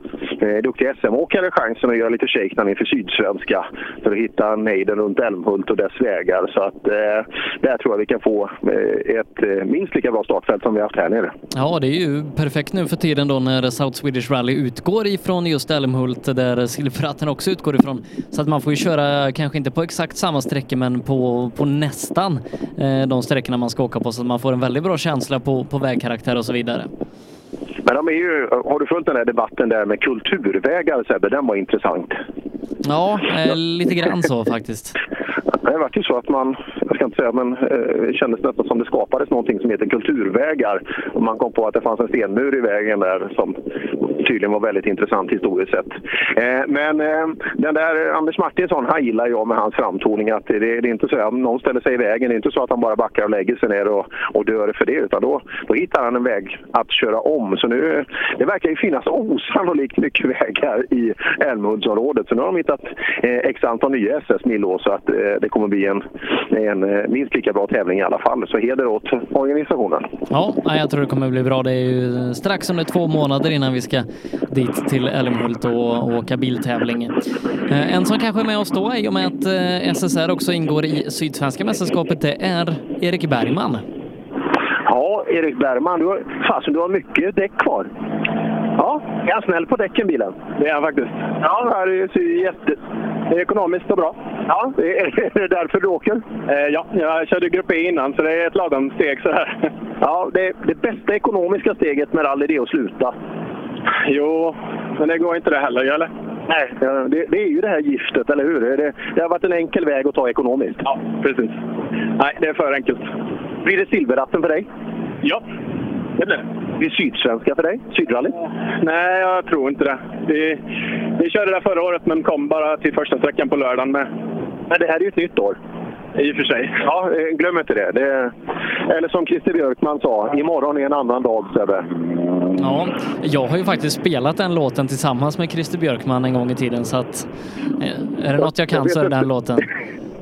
eh, duktiga SM-åkare chansen att göra lite shake inför Sydsvenska för att hitta nejden runt Älmhult och dess vägar. Så att eh, där tror jag vi kan få eh, ett eh, minst lika bra startfält som vi haft här nere. Ja, det är ju perfekt nu för tiden då när South Swedish Rally utgår ifrån just Älmhult där Silverhatten också utgår ifrån. Så att man får ju köra, kanske inte på exakt samma sträckor, men på, på nästan eh, de sträckorna man ska åka på så att man får en väldigt bra känsla på, på vägkaraktär och så vidare. Men de är ju, har du följt den här debatten där med kulturvägar Sebbe? Den var intressant. Ja, eh, lite grann så faktiskt. Det vart ju så att man, jag ska inte säga, men eh, kändes nästan som det skapades någonting som heter kulturvägar. Och man kom på att det fanns en stenmur i vägen där som tydligen var väldigt intressant historiskt sett. Eh, men eh, den där Anders Martinsson, han gillar jag med hans framtoning. Att det, det är inte så att någon ställer sig i vägen, det är inte så att han bara backar och lägger sig ner och, och dör för det. Utan då, då hittar han en väg att köra om. Så nu, det verkar ju finnas osannolikt mycket vägar i Älmhultsområdet. Så nu har de hittat eh, x antal nya SS-mil så att eh, det kommer bli en, en eh, minst lika bra tävling i alla fall. Så heder åt organisationen. Ja, jag tror det kommer bli bra. Det är ju strax under två månader innan vi ska dit till Älmhult och, och åka biltävling. Eh, en som kanske är med oss då, i och med att eh, SSR också ingår i Sydsvenska mästerskapet, det är Erik Bergman. Ja, Erik Bergman, du har, fasen, du har mycket däck kvar. Ja, är han snäll på däcken bilen? Det är han faktiskt. Ja, det ser ju jätte... Det är ekonomiskt och bra. Ja, är, är det därför du åker? Eh, ja, jag körde Grupp E innan så det är ett lagom steg så här. Ja, det, det bästa ekonomiska steget med rally det är att sluta. Jo, men det går inte det heller, eller? Nej. Det, det är ju det här giftet, eller hur? Det, det har varit en enkel väg att ta ekonomiskt. Ja, precis. Nej, det är för enkelt. Blir det silverratten för dig? Ja, det blir det. Blir Sydsvenska för dig? Sydrallyt? Nej, jag tror inte det. Vi, vi körde där förra året men kom bara till första sträckan på lördagen med. Men det här är ju ett nytt år. I och för sig. Ja, eh, glöm inte det. det eller som Christer Björkman sa, imorgon är en annan dag Sebbe. Ja, jag har ju faktiskt spelat den låten tillsammans med Christer Björkman en gång i tiden så att eh, är det något jag kan Jag så är det den låten.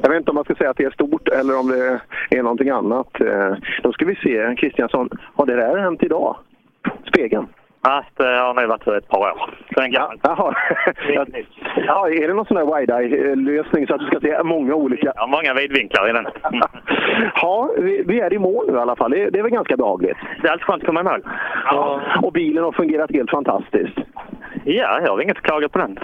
Jag vet inte om man ska säga att det är stort eller om det är någonting annat. Eh, Då ska vi se, Kristiansson, har det där hänt idag? Spegeln? Ja, det har nog varit ett par år. Sen gammalt. Jaha. Ja, är det någon sån här wide-eye-lösning så att du ska se många olika? Ja, många vidvinklar i den. Ja, vi, är i mål nu i alla fall. Det, det är väl ganska behagligt? Det är alltid skönt att komma i mål. Ja. Och bilen har fungerat helt fantastiskt. Ja, jag har inget att klaga på den.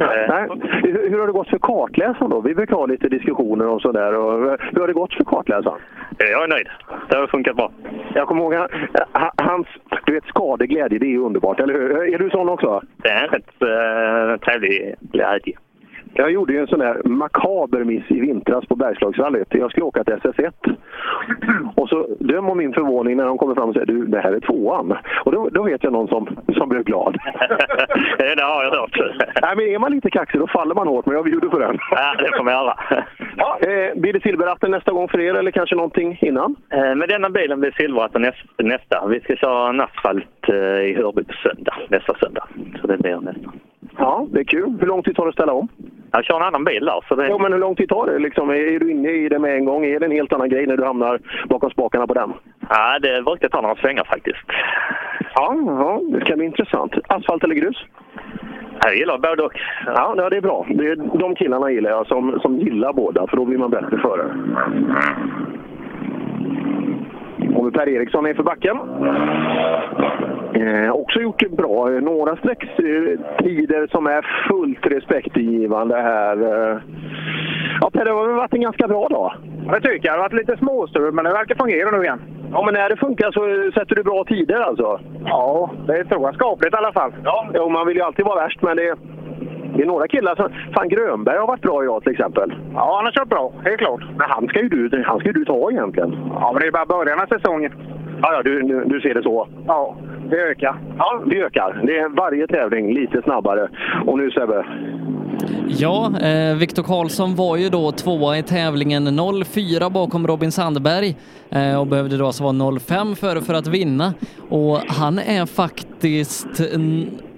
Nej. Hur, hur har det gått för kartläsaren då? Vi brukar ha lite diskussioner om sådär. Och hur har det gått för kartläsaren? Jag är nöjd. Det har funkat bra. Jag kommer ihåg han- han- hans du vet, skadeglädje, det är underbart, eller hur? Är du sån också? Det är en rätt uh, trevlig glädje. Jag gjorde ju en sån här makaber miss i vintras på Bergslagsrallyt. Jag skulle åka till SS1. Och så döm om min förvåning när de kommer fram och säger du, det här är tvåan. Och då, då vet jag någon som, som blev glad. det har jag hört. Nej, men är man lite kaxig då faller man hårt, men jag bjuder på den. Ja, det får man göra. Ja, eh, blir det silverratten nästa gång för er eller kanske någonting innan? Eh, Med denna bilen blir silverratten nästa, nästa. Vi ska köra en asfalt eh, i Hörby på söndag, nästa söndag. Så det blir nästa. Ja, det är kul. Hur lång tid tar det att ställa om? Jag kör en annan bil där. Så det... Jo, men hur lång tid tar det? Liksom, är du inne i det med en gång? Är det en helt annan grej när du hamnar bakom spakarna på den? Ja, det brukar ta några svängar faktiskt. Ja, ja, det ska bli intressant. Asfalt eller grus? Jag gillar både och. Ja, ja, det är bra. Det är, de killarna gillar jag som, som gillar båda, för då blir man bättre förare. Och Per Eriksson är för backen. Eh, också gjort det bra. Några sträcktider som är fullt respektingivande här. Eh, Ja, Per, det har väl varit en ganska bra dag? Jag tycker det har varit lite småstrul, men det verkar fungera nu igen. Ja, men när det funkar så sätter du bra tider alltså? Ja, det tror jag skapligt i alla fall. Ja, jo, man vill ju alltid vara värst, men det, det är några killar som... Fan, Grönberg har varit bra idag till exempel. Ja, han har kört bra. Helt klart. Men han ska ju du, han ska ju du ta egentligen. Ja, men det är bara början av säsongen. Ja, ja du, du, du ser det så? Ja, det ökar. Ja, det ökar. Det är varje tävling lite snabbare. Och nu Sebbe, Ja, eh, Viktor Karlsson var ju då tvåa i tävlingen 04 bakom Robin Sandberg eh, och behövde då alltså vara 05 före för att vinna. Och han är faktiskt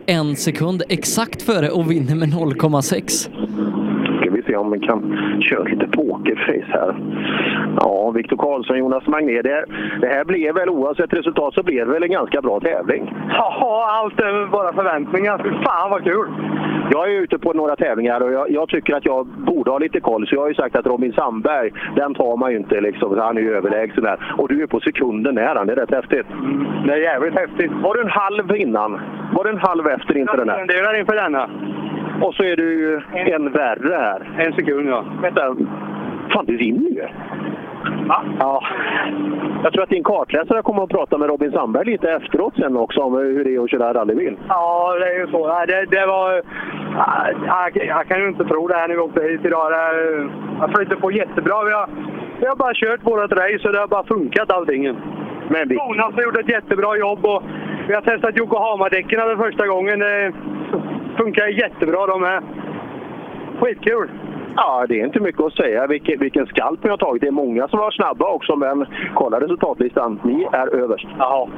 en, sekund exakt före och vinner med 0,6 se om vi kan köra lite pokerface här. Ja, Viktor Karlsson, Jonas Magné. Det, det här blev väl, oavsett resultat, så blev det väl en ganska bra tävling. Ja, allt är bara förväntningar. Fy fan vad kul! Jag är ute på några tävlingar och jag, jag tycker att jag borde ha lite koll. Så jag har ju sagt att Robin Sandberg, den tar man ju inte liksom. Han är ju överlägsen där. Och du är på sekunden när han. Det är rätt häftigt. Det är jävligt häftigt. Var du en halv innan? Var du en halv efter inför den här? Är inför denna. Och så är du ju en värre här. En sekund, ja. Vänta. Fan, du vinner ju! Ja. Jag tror att din kartläsare kommer att prata med Robin Sandberg lite efteråt sen också om hur det är att köra rallybil. Ja, det är ju så. Det, det var... Jag, jag kan ju inte tro det här när vi åkte hit idag. Det, jag flyter på jättebra. Vi har, vi har bara kört vårt race och det har bara funkat allting. Men vi... Jonas har gjort ett jättebra jobb och vi har testat Yokohama-däcken för första gången. Det funkar jättebra de här. Skitkul! Ja, det är inte mycket att säga vilken, vilken skalp ni har tagit. Det är många som var snabba också, men kolla resultatlistan. Ni är överst. Ja.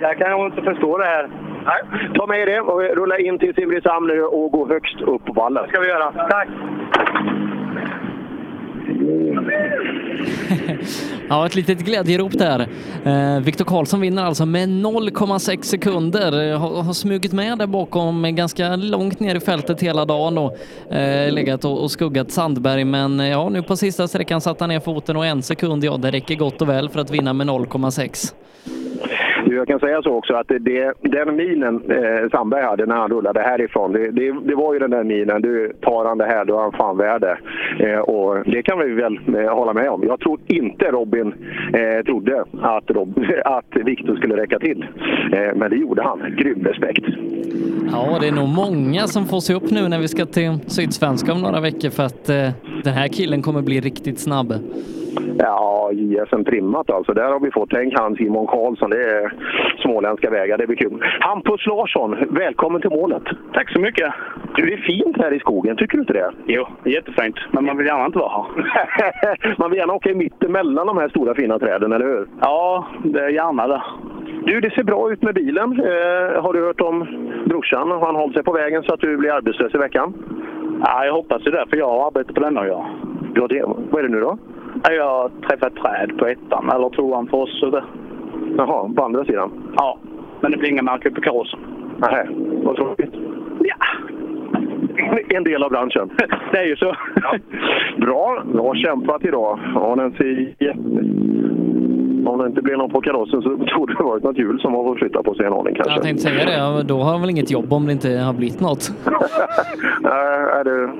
Jag kan nog inte förstå det här. Nej, ta med det och rulla in till Simrishamn nu och gå högst upp på vallen. ska vi göra. Tack! Ja, ett litet glädjerop där. Eh, Viktor Karlsson vinner alltså med 0,6 sekunder. Eh, har, har smugit med där bakom eh, ganska långt ner i fältet hela dagen och eh, legat och, och skuggat Sandberg. Men eh, ja, nu på sista sträckan satte han ner foten och en sekund, ja, det räcker gott och väl för att vinna med 0,6. Jag kan säga så också att det, den minen eh, Sandberg hade när han rullade härifrån, det, det, det var ju den där minen, du tar han det här då är han fan värd det. Eh, och det kan vi väl eh, hålla med om. Jag tror inte Robin eh, trodde att, Rob, att Viktor skulle räcka till. Eh, men det gjorde han. Grym respekt. Ja, det är nog många som får se upp nu när vi ska till Sydsvenska om några veckor för att eh, den här killen kommer bli riktigt snabb. Ja, JSM trimmat alltså. Där har vi fått. Tänk han Simon Karlsson. Det är småländska vägar. Det blir kul. Hampus Larsson, välkommen till målet. Tack så mycket. Du, det är fint här i skogen. Tycker du inte det? Jo, jättefint. Men man vill gärna inte vara här. Man vill gärna åka i mitten mellan de här stora fina träden, eller hur? Ja, det är gärna det. Du, det ser bra ut med bilen. Eh, har du hört om brorsan? Har han hållit sig på vägen så att du blir arbetslös i veckan? Ja, jag hoppas ju det, för jag har arbete på denna göra. Ja, det, vad är det nu då? Jag har träffat träd på ettan, eller tvåan för oss. så Det. Jaha, på andra sidan? Ja, men det blir inga märken på karossen. Nej, vad tråkigt. Ja. En del av branschen. Det är ju så. Bra, bra kämpat idag. Ja, den ser jätte... Om det inte blir någon på karossen så trodde det varit något hjul som har fått flytta på sig en aning kanske. Jag tänkte säga det, då har han väl inget jobb om det inte har blivit något. Nej, är det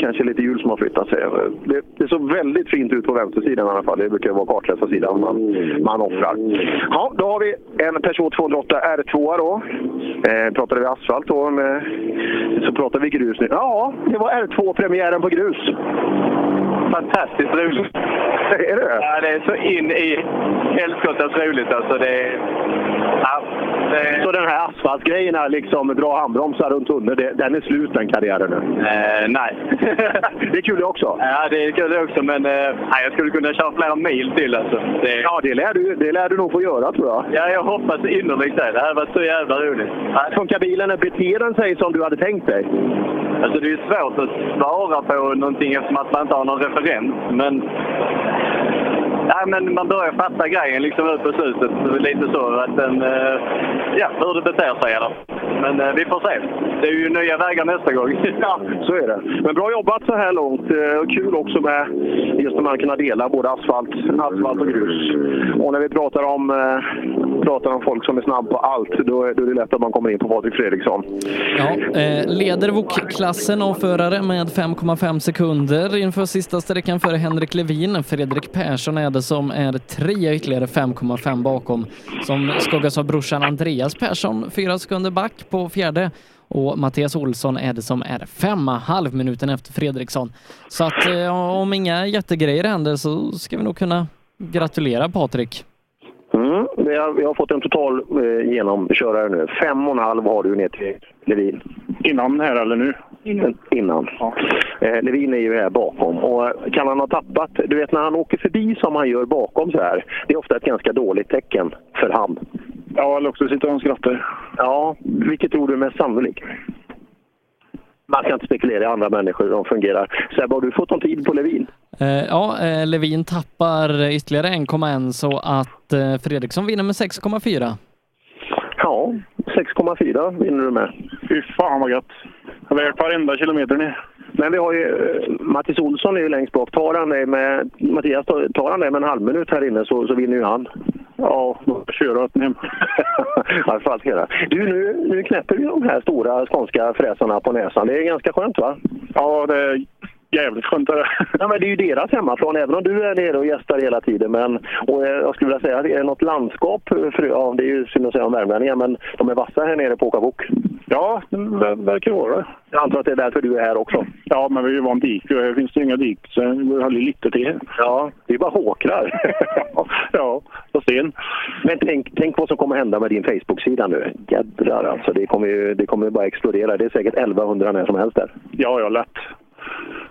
kanske lite hjul som har flyttat sig. Det, det såg väldigt fint ut på vänstersidan i alla fall. Det brukar vara kartläsa sidan man, man offrar. Ja, då har vi en Peugeot 208 R2 då. Eh, pratade vi asfalt då, med, så pratar vi grus nu. Ja, det var R2-premiären på grus. Fantastiskt roligt. Är det? Ja, det är så in i helskottas roligt alltså. Det är... Ja, det... Så den här asfaltgrejen, liksom dra handbromsar runt det- den är slut den karriären nu? Eh, nej. det är kul det också. Ja, det är kul det också, men eh, jag skulle kunna köra flera mil till alltså. Det... Ja, det lär, du, det lär du nog få göra tror jag. Ja, jag hoppas innerligt det. Det här var så jävla roligt. Funkar bilen? Beter den sig som du hade tänkt dig? Alltså det är ju svårt att svara på någonting eftersom att man inte har någon referens. Men, ja, men man börjar fatta grejen liksom ut på slutet. Lite så att den, eh, ja, hur det beter sig eller. Men eh, vi får se. Det är ju nya vägar nästa gång. Ja, så är det. Men bra jobbat så här långt. Eh, Och kul också med just när man kan dela både asfalt, asfalt och grus. Och när vi pratar om, pratar om folk som är snabb på allt, då är, då är det lätt att man kommer in på Patrik Fredriksson. Ja, eh, leder VOK-klassen av förare med 5,5 sekunder inför sista sträckan före Henrik Levin. Fredrik Persson är det som är trea ytterligare 5,5 bakom som skuggas av brorsan Andreas Persson, fyra sekunder back på fjärde. Och Mattias Olsson är det som är femma, halv minuten efter Fredriksson. Så att eh, om inga jättegrejer händer så ska vi nog kunna gratulera Patrik. Mm, vi, har, fått en total eh, genomkörare nu. Fem och en halv har du ner till Levin. Innan här eller nu? Innan. Innan. Eh, Levin är ju här bakom. Och eh, kan han ha tappat... Du vet när han åker förbi som han gör bakom så här. Det är ofta ett ganska dåligt tecken för han. Ja, eller också sitter han och skrattar. Ja, vilket tror du är mest sannolikt? Man ska inte spekulera i andra människor hur de fungerar. Sebbe, har du fått någon tid på Levin? Eh, ja, eh, Levin tappar ytterligare 1,1 så att eh, Fredriksson vinner med 6,4. Ja, 6,4 vinner du med. Fy fan vad gött. Jag har värt varenda kilometer ner. Men vi har ju eh, Mattis Olsson är ju längst bak. Tar han det med, Mattias, tar tar han det med en halv minut här inne så, så vinner ju han. Ja, då kör jag hem. hela. Du, nu, nu knäpper vi de här stora skånska fräsarna på näsan. Det är ganska skönt va? Ja, det är jävligt skönt. Är det. Ja, men det är ju deras hemmaplan, även om du är nere och gästar hela tiden. Men, och eh, jag skulle vilja säga, är det något landskap? För, ja, det är ju synd att säga om värmlänningar, men de är vassa här nere på Åkabok. Ja, det verkar vara det. Jag antar att det är därför du är här också. Ja, men vi är ju van dik. Det finns ju inga dik, så det går aldrig lite till här. Ja, det är bara håkrar. ja, och sten. Men tänk, tänk vad som kommer hända med din Facebook-sida nu. Jädrar alltså, det kommer ju det kommer bara explodera. Det är säkert 1100 när som helst där. Ja, ja, lätt.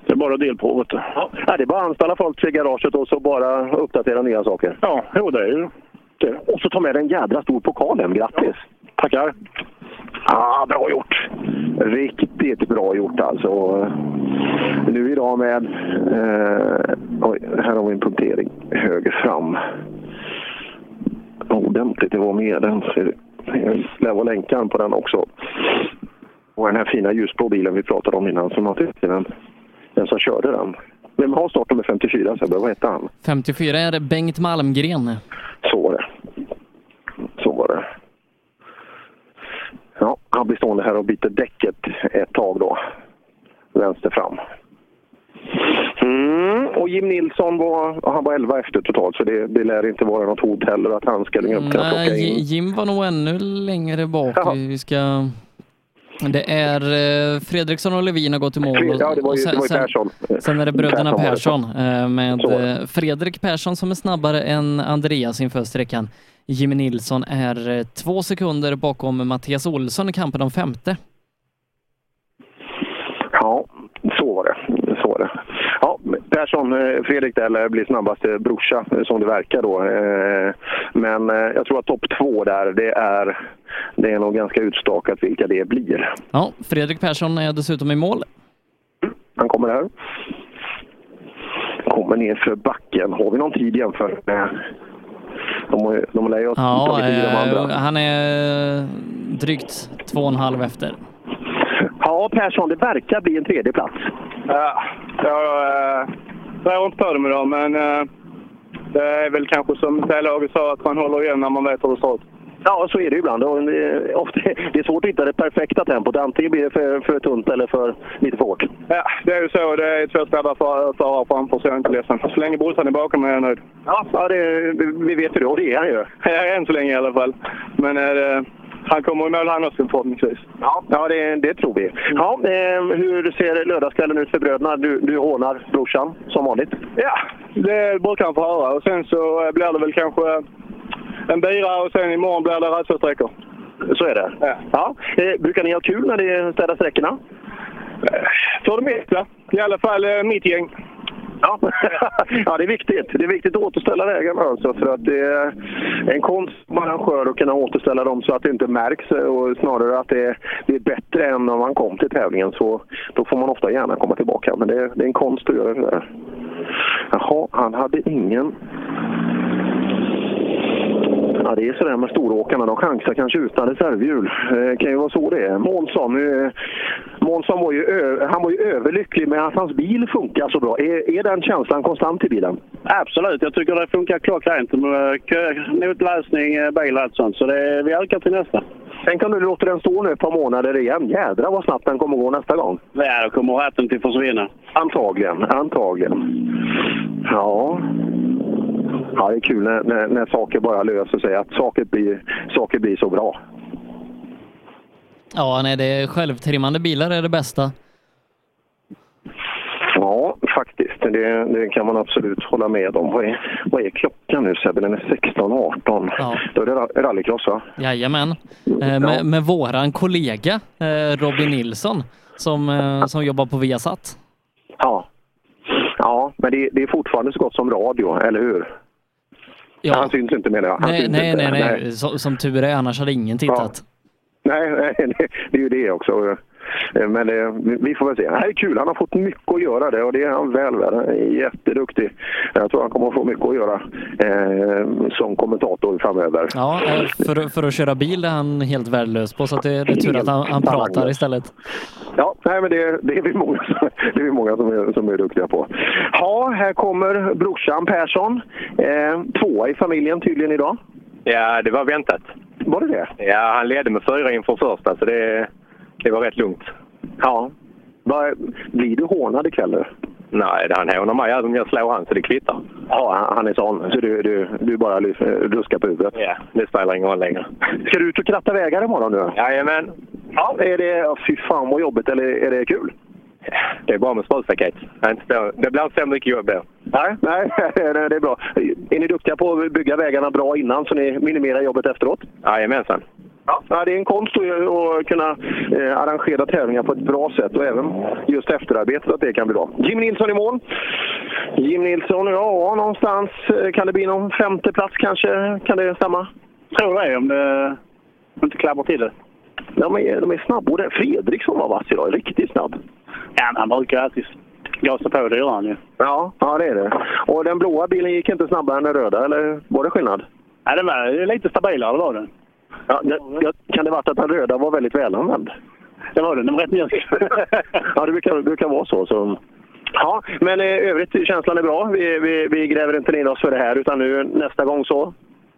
Det är bara att del på, vet du. Ja, det är bara att anställa folk till garaget och så bara uppdatera nya saker. Ja, jo det är ju det. Och så ta med en jädra stor pokal hem. Grattis! Tackar! Ah, bra gjort! Riktigt bra gjort alltså. Nu idag med... Eh, oj, här har vi en punktering höger fram. Ordentligt, det var med den. Jag lär vara länkaren på den också. Och den här fina ljusblå bilen vi pratade om innan, som har den, den som körde den. Vem har startnummer 54 Sebbe? Vad heter han? 54 är Bengt Malmgren. Så var det. Så var det. Ja, han blir stående här och byter däcket ett tag då. Vänster fram. Mm, och Jim Nilsson var, han var 11 efter totalt så det, det lär inte vara något hot heller att han ska kunna plocka Nej, in. Jim var nog ännu längre bak. Vi vi ska... Det är eh, Fredriksson och Levin har gått i mål. Fred- ja, det var och ju- det var Persson. Sen är det bröderna Persson. Persson eh, med eh, Fredrik Persson som är snabbare än Andreas inför sträckan. Jimmy Nilsson är eh, två sekunder bakom Mattias Olsson i kampen om femte. Ja, så var det. Så var det. Ja, Persson, eh, Fredrik där lär bli snabbaste brorsa eh, som det verkar då. Eh, Men eh, jag tror att topp två där, det är, det är nog ganska utstakat vilka det blir. Ja, Fredrik Persson är dessutom i mål. Han kommer här. Kommer ner för backen. Har vi någon tid jämfört med... De, har de lär ju ha Ja, tagit i de eh, andra. han är drygt två och en halv efter. Ja, Persson, det verkar bli en tredje plats. Ja, jag äh, rör inte på dem idag, men äh, det är väl kanske som T-laget sa, att man håller igen när man vet hur det står ut. Ja, så är det ibland. Och det, är ofta, det är svårt att hitta det perfekta tempot. Antingen blir det för, för tunt eller för lite för hårt. Ja, det är ju så. Det är två för- förare framför, så jag är inte ledsen. Så länge brorsan är bakom mig är jag nöjd. Ja, ja det, vi vet ju det. Och det är han ju. Ja, än så länge i alla fall. Men äh, han kommer i mål han också förhoppningsvis. Ja, ja det, det tror vi. Ja, eh, hur ser lördagskvällen ut för bröderna? Du, du hånar brorsan, som vanligt. Ja, det brukar han få höra. Och sen så eh, blir det väl kanske en bira och sen imorgon blir det racersträckor. Så är det? Ja. ja. Eh, brukar ni ha kul när ni städar sträckorna? För det mesta. I alla fall eh, mitt gäng. Ja. ja, det är viktigt. Det är viktigt att återställa vägarna alltså, för att det är en konst som arrangör att kunna återställa dem så att det inte märks och snarare att det är, det är bättre än när man kom till tävlingen. Så då får man ofta gärna komma tillbaka. Men det är, det är en konst att göra det där. Jaha, han hade ingen... Ja, det är sådär med storåkarna. De chansar kanske utan reservhjul. Eh, kan ju vara så det är. Månsson, eh, Månsson var ju, han var ju överlycklig med att hans bil funkar så bra. Är, är den känslan konstant i bilen? Absolut, jag tycker det funkar klockrent notläsning, eh, bil och allt sånt. Så det, vi ökar till nästa. Tänk om du låter den stå nu ett par månader igen. Jädrar vad snabbt den kommer gå nästa gång. Ja, då kommer ratten till försvinna. Antagligen, antagligen. Ja. Ja, det är kul när, när, när saker bara löser sig. Att saker blir, saker blir så bra. Ja, nej, det är självtrimmande bilar är det bästa. Ja, faktiskt. Det, det kan man absolut hålla med om. Vad är, vad är klockan nu Sebbe? Den är 16.18. Ja. Då är det ra- rallycross va? Jajamän. Eh, med, med våran kollega eh, Robin Nilsson som, eh, som jobbar på Viasat. Ja. Ja, men det, det är fortfarande så gott som radio, eller hur? Ja. Han syns inte menar jag. Han Nej, nej, nej, nej. Så, som tur är, annars hade ingen tittat. Nej, nej det, det är ju det också. Eh, Men eh, vi får väl se. Det här är kul. Han har fått mycket att göra det och det är han väl värd. Han är jätteduktig. Jag tror han kommer att få mycket att göra eh, som kommentator framöver. Ja, eh, för, för att köra bil är han helt värdelös på, så att det, det är tur att han, han pratar istället. Ja, nej, men det, det är vi många, som, det är vi många som, är, som är duktiga på. Ja, här kommer brorsan Persson. Eh, tvåa i familjen tydligen idag. Ja, det var väntat. Var det det? Ja, han ledde med fyra inför första, så det, det var rätt lugnt. Ja. Va, blir du hånad ikväll? nu? Nej, han hånar mig även om jag slår han, så det kvittar. Ja, han- är sån. Så du, du, du bara ruskar på huvudet? Ja, det spelar ingen roll längre. Ska du ut och kratta vägar imorgon nu? Jajamän. Ja, är det, fy fan vad jobbigt, eller är det kul? Det är bra med sprutpaket. Det blir inte så mycket jobb. Nej, nej, nej, det är bra. Är ni duktiga på att bygga vägarna bra innan så ni minimerar jobbet efteråt? Jajamensan. Ja, det är en konst att, kunna eh, arrangera tävlingar på ett bra sätt och även just efterarbetet att det kan bli bra. Jim Nilsson i mål. Jim Nilsson, ja någonstans eh, kan det bli någon femte plats kanske? Kan det stämma? Tror det, om det inte klabbar till det. de är, de är snabba. Och Fredriksson var vass idag, riktigt snabb. Ja, men han brukar alltid gasa på, det gör han ju. Ja, ja det är det. Och den blåa bilen gick inte snabbare än den röda, eller var det skillnad? Ja, den var lite stabilare var den. Ja, det, kan det varit att den röda var väldigt välanvänd? Det var den, den var rätt mjuk. ja, det brukar, brukar vara så. så. Ja, men i övrigt känslan är bra. Vi, vi, vi gräver inte ner oss för det här, utan nu nästa gång så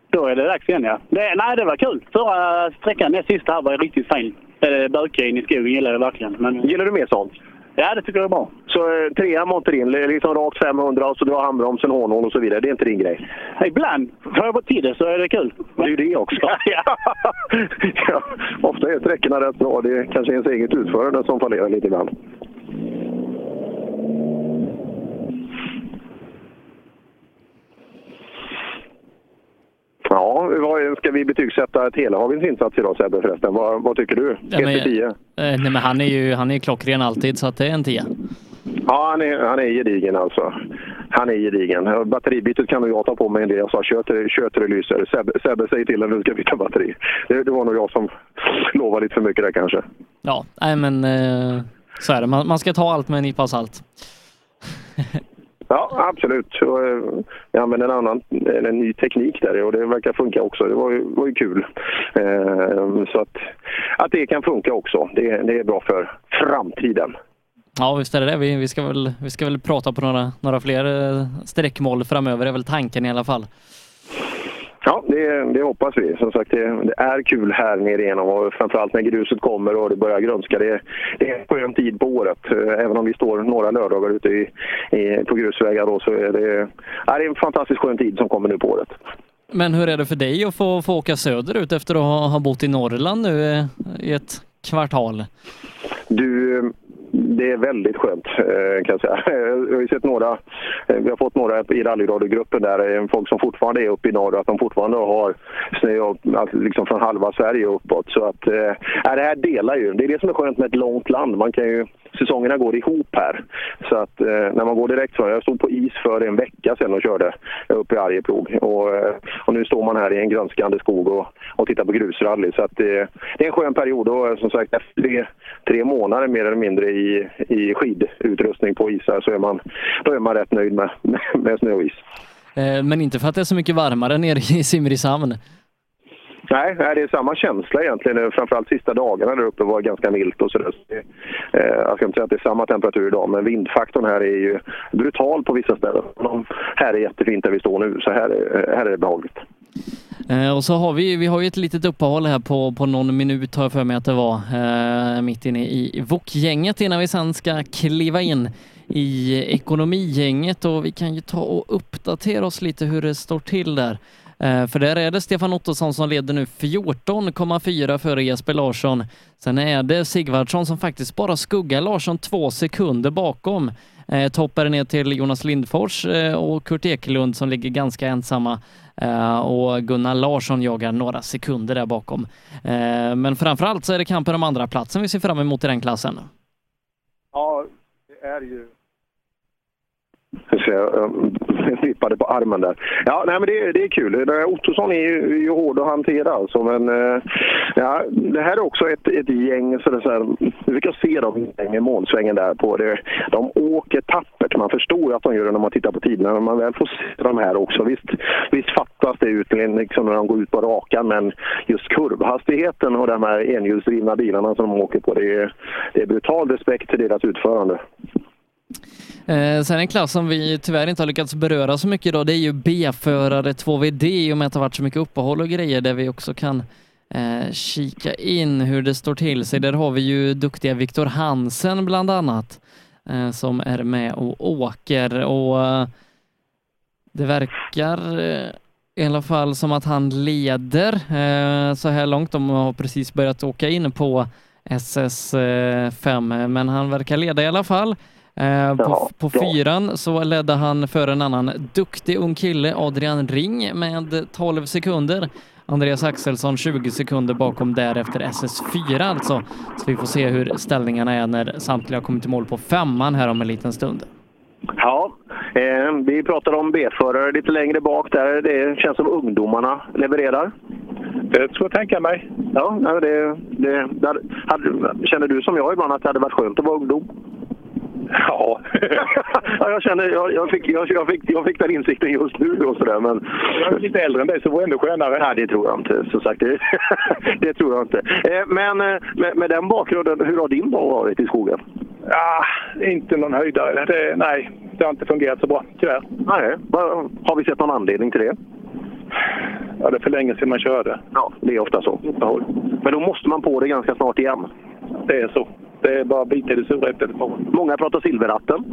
Då är det dags igen ja. Det, nej, det var kul. Förra sträckan, den sista här, var riktigt fin. Eh, Böka in i skogen gillar jag verkligen. Men... Gillar du mer sånt? Ja, det tycker jag är bra. Så eh, trea Monterin, liksom rakt 500 och så drar handbromsen hårnål och så vidare. Det är inte din grej? Ibland får jag till det så är det kul. Det är ju det också. ja, ofta är sträckorna rätt bra. Det är kanske ens eget utförande som fallerar lite ibland. Ja, vad, ska vi betygsätta Telehagens insats idag Sebbe förresten? Vad, vad tycker du? 1 Ja, men- till 10? Eh, nej, men han är ju han är klockren alltid, så att det är en 10. Ja, han är, han är gedigen alltså. Han är gedigen. Batteribytet kan nog jag ta på mig en del. Jag sa till det lyser. Sebbe, Sebbe säger till när du ska byta batteri. Det, det var nog jag som lovade lite för mycket där kanske. Ja, nej men eh, så är det. Man, man ska ta allt med en nypa salt. Ja, absolut. Och, eh, Jag använde en annan en ny teknik där och det verkar funka också. Det var ju, var ju kul. Eh, så att, att det kan funka också, det, det är bra för framtiden. Ja, visst är det det. Vi, vi, ska, väl, vi ska väl prata på några, några fler eh, sträckmål framöver, är väl tanken i alla fall. Ja, det, det hoppas vi. Som sagt, det, det är kul här nere igenom och framförallt när gruset kommer och det börjar grönska. Det, det är en skön tid på året. Eh, Även om vi står några lördagar ute i, i, på grusvägar då, så är det, ja, det är en fantastiskt skön tid som kommer nu på året. Men hur är det för dig att få, få åka söderut efter att ha, ha bott i Norrland nu eh, i ett kvartal? Du, det är väldigt skönt eh, kan jag säga. Jag har ju sett några, eh, vi har fått några i rallyradiogruppen där, eh, folk som fortfarande är uppe i norr, att de fortfarande har snö liksom från halva Sverige uppåt. Så att, äh, det här delar ju. Det är det som är skönt med ett långt land. Man kan ju, säsongerna går ihop här. Så att eh, när man går direkt från, jag stod på is för en vecka sedan och körde uppe i Arjeplog. Och, eh, och nu står man här i en grönskande skog och, och tittar på grusrally. Så att, eh, det är en skön period och eh, som sagt efter tre, tre månader mer eller mindre i, i skidutrustning på isar så är man, då är man rätt nöjd med, med, med snö och is. Eh, men inte för att det är så mycket varmare nere i Simrishamn. Nej, det är samma känsla egentligen. Framförallt sista dagarna där uppe var ganska milt och sådär. Eh, jag ska inte säga att det är samma temperatur idag, men vindfaktorn här är ju brutal på vissa ställen. De Här är jättefint där vi står nu, så här är, här är det behagligt. Eh, och så har vi, vi har ju ett litet uppehåll här på, på någon minut har jag för mig att det var, eh, mitt inne i VOK-gänget innan vi sen ska kliva in i ekonomigänget och vi kan ju ta och uppdatera oss lite hur det står till där. Eh, för där är det Stefan Ottosson som leder nu 14,4 före Jesper Larsson. Sen är det Sigvardsson som faktiskt bara skuggar Larsson två sekunder bakom. Eh, toppar ner till Jonas Lindfors eh, och Kurt Ekelund som ligger ganska ensamma och Gunnar Larsson jagar några sekunder där bakom. Men framförallt så är det kampen om andra platsen vi ser fram emot i den klassen. Ja, det är ju... Så jag jag flippade på armen där. Ja, nej, men det, det är kul. Ottosson är ju, är ju hård att hantera alltså, men eh, ja, det här är också ett, ett gäng, så det så här, vi kan se dem i målsvängen där på det. De åker tappert. Man förstår ju att de gör det när man tittar på tiderna, men man väl får se de här också. Visst, visst fattas det ut liksom när de går ut på rakan, men just kurvhastigheten och de här enhjulsdrivna bilarna som de åker på, det är, det är brutal respekt till deras utförande. Eh, sen en klass som vi tyvärr inte har lyckats beröra så mycket idag, det är ju B-förare 2VD i och med att det har varit så mycket uppehåll och grejer där vi också kan eh, kika in hur det står till sig. Där har vi ju duktiga Viktor Hansen bland annat eh, som är med och åker och eh, det verkar eh, i alla fall som att han leder eh, så här långt. De har precis börjat åka in på SS5 eh, men han verkar leda i alla fall. Eh, på, på fyran så ledde han för en annan duktig ung kille, Adrian Ring, med 12 sekunder. Andreas Axelsson 20 sekunder bakom därefter SS4 alltså. Så vi får se hur ställningarna är när samtliga har kommit i mål på femman här om en liten stund. Ja, eh, vi pratar om B-förare lite längre bak där. Det känns som ungdomarna levererar. Det tror jag tänka mig. Ja, det, det, hade, hade, känner du som jag ibland att det hade varit skönt att vara ungdom? Ja. ja jag, känner, jag, jag, fick, jag, jag, fick, jag fick den insikten just nu. Och sådär, men... Jag är lite äldre än dig så det var ändå skönare. Nej, det tror jag inte. Som sagt, det, det tror jag inte. Eh, men eh, med, med den bakgrunden, hur har din dag varit i skogen? Ja, inte någon höjdare. Det, nej, det har inte fungerat så bra, tyvärr. Nej, har vi sett någon anledning till det? Ja, det är för länge sedan man körde. Ja, det är ofta så. Men då måste man på det ganska snart igen. Det är så. Det är bara att bita i det sura äpplet Många pratar silverratten.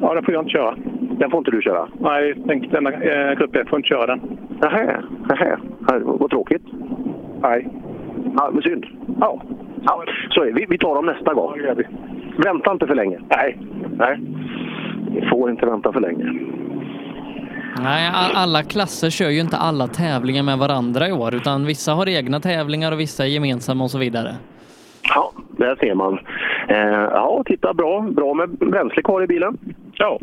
Ja, den får jag inte köra. Den får inte du köra? Nej, den, denna eh, grupp får inte köra den. Nähä, nähä. Vad tråkigt. Nej. Ja, men synd. Ja. ja. Så är vi, vi tar dem nästa gång. Ja, vi. Vänta inte för länge. Nej. Nej. Vi får inte vänta för länge. Nej, alla klasser kör ju inte alla tävlingar med varandra i år, utan vissa har egna tävlingar och vissa är gemensamma och så vidare. Ja, där ser man. Eh, ja, titta bra. Bra med bränsle kvar i bilen. Ja,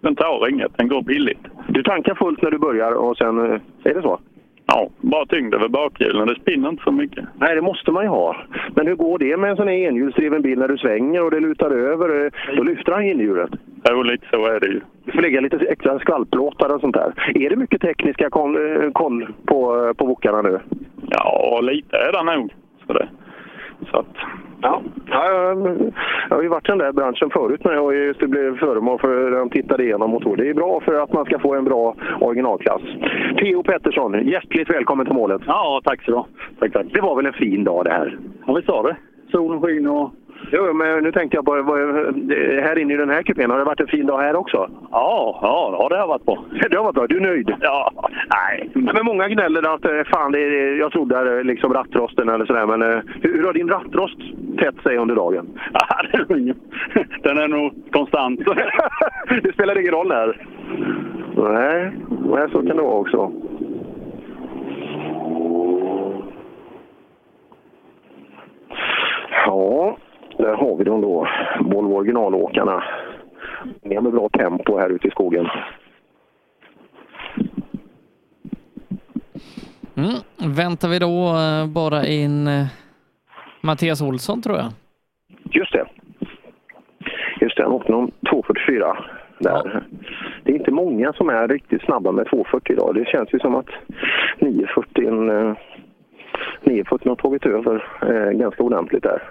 den tar inget. Den går billigt. Du tankar fullt när du börjar och sen... Eh, är det så? Ja, bara tyngd över bakhjulen. Det spinner inte så mycket. Nej, det måste man ju ha. Men hur går det med en sån här enhjulsdriven bil när du svänger och det lutar över? Eh, då lyfter han inhjulet. Jo, lite så är det ju. Du får lägga lite extra skvalplåtar och sånt där. Är det mycket tekniska koll, koll på, på wokarna nu? Ja, lite är det nog. Så det. Så att, ja. ja jag, har ju varit i den där branschen förut när jag just blev föremål för de tittade igenom motor. Det är bra för att man ska få en bra originalklass. Theo Pettersson, hjärtligt välkommen till målet. Ja, tack så tack, tack. Det var väl en fin dag det här? Ja, vi sa det. Solen skiner och Jo, men nu tänkte jag på, här inne i den här kupén, har det varit en fin dag här också? Ja, ja, det har varit bra. Det har varit bra. Du är nöjd? Ja, nej. Men många gnäller att eh, fan, det är, jag trodde liksom rattrosten eller sådär, men eh, hur, hur har din rattrost tätt sig under dagen? Ja, den är nog konstant. det spelar ingen roll här? Nej, nej så kan det vara också. Ja, där har vi dem då, Volvo originalåkarna. Med med bra tempo här ute i skogen. Mm. Väntar vi då eh, bara in eh, Mattias Olsson tror jag? Just det. Just det, han åkte någon 2.44 där. Ja. Det är inte många som är riktigt snabba med 2.40 idag. Det känns ju som att 9.40 9.40 har tagit över eh, ganska ordentligt där.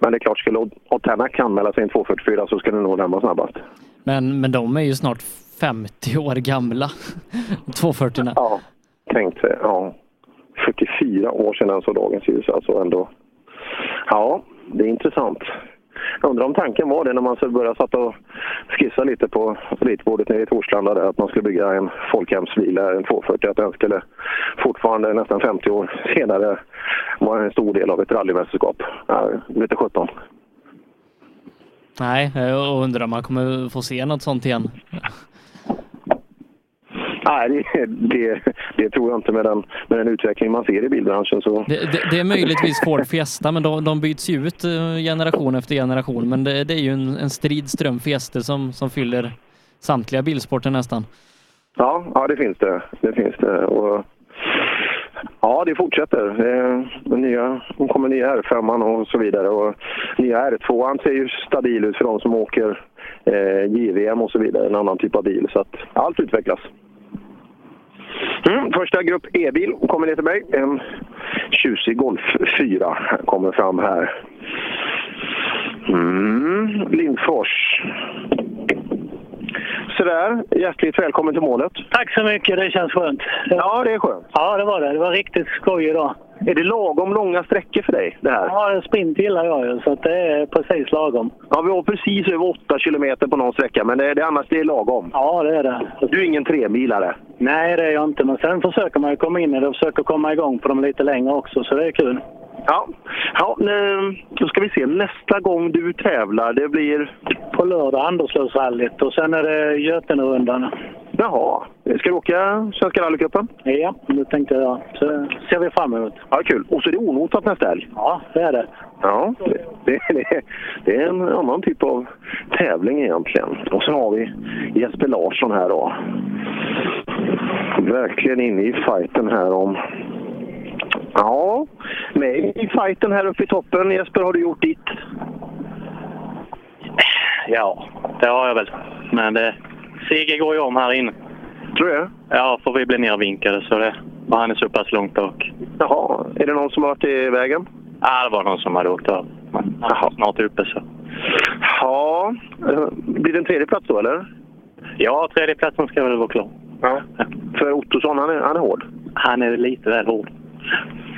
Men det är klart, skulle Otanak anmäla sig en 2.44 så skulle nog den vara snabbast. Men, men de är ju snart 50 år gamla, 240 Ja, tänk sig. Ja. 44 år sedan såg dagens ljus alltså ändå. Ja, det är intressant. Jag undrar om tanken var det när man började satt och skissa lite på ritbordet nere i Torslanda där, att man skulle bygga en folkhemsbil, en 240, att den skulle fortfarande nästan 50 år senare vara en stor del av ett rallymästerskap. Ja, lite 17. Nej, jag undrar om man kommer få se något sånt igen. Nej, det, det, det, tror jag inte med den, med den utveckling man ser i bilbranschen. Så. Det, det, det är möjligtvis Ford Fiesta, men de, de byts ju ut eh, generation efter generation. Men det, är ju en, en strid ström Fiesta som, som fyller samtliga bilsporter nästan. Ja, ja det finns det. Det finns det. Och, ja, det fortsätter. Det, nya, det kommer nya R5 och så vidare. Och nya R2 ser ju stabil ut för de som åker eh, JVM och så vidare. En annan typ av bil. Så att allt utvecklas. Mm, första grupp E-bil kommer ner till mig. En tjusig Golf 4 kommer fram här. Mm, Lindfors. Sådär, hjärtligt välkommen till målet. Tack så mycket, det känns skönt. Ja, det är skönt. Ja, det var det. Det var riktigt skoj idag. Är det lagom långa sträckor för dig? Det här? Ja, en sprint gillar jag ju, så det är precis lagom. Ja, vi var precis över 8 kilometer på någon sträcka, men det, det, annars det är lagom. Ja, det är det. Du är ingen tremilare? Nej, det är jag inte, men sen försöker man ju komma in i det och försöker komma igång på dem lite längre också, så det är kul. Ja, ja då ska vi se. Nästa gång du tävlar, det blir? På lördag, Anderslövsrallyt och sen är det Götenerundan. Jaha. Ska du åka Svenska rallycupen? Ja, det tänkte jag. Så ser vi fram emot. Ja, kul. Och så är det onotat nästa helg? Ja, det är det. Ja, det, det, det, det, är en annan typ av tävling egentligen. Och så har vi Jesper Larsson här då. verkligen inne i fighten här om... Ja, med i fighten här uppe i toppen. Jesper, har du gjort ditt? Ja, det har jag väl. Men det, seger går ju om här inne. Tror du Ja, för vi blir nervinkade så det, och han är så pass långt bak. Jaha, är det någon som har varit i vägen? Ja, det var någon som hade åkt av. Men han är snart uppe så. Ja, eh, blir det en tredje plats då eller? Ja, tredjeplatsen ska väl vara klar. Ja. För Ottosson, han är, han är hård? Han är lite väl hård.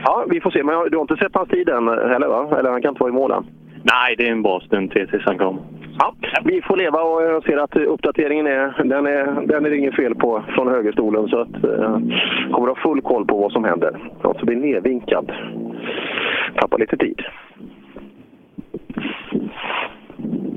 Ja, vi får se. Men du har inte sett hans tid än heller va? Eller han kan inte vara i mål än? Nej, det är en bra stund till tills han kommer. Ja, vi får leva och jag ser att uppdateringen är, den är, den är det inget fel på från högerstolen så att eh, kommer att ha full koll på vad som händer. Alltså blir nedvinkad. Tappar lite tid.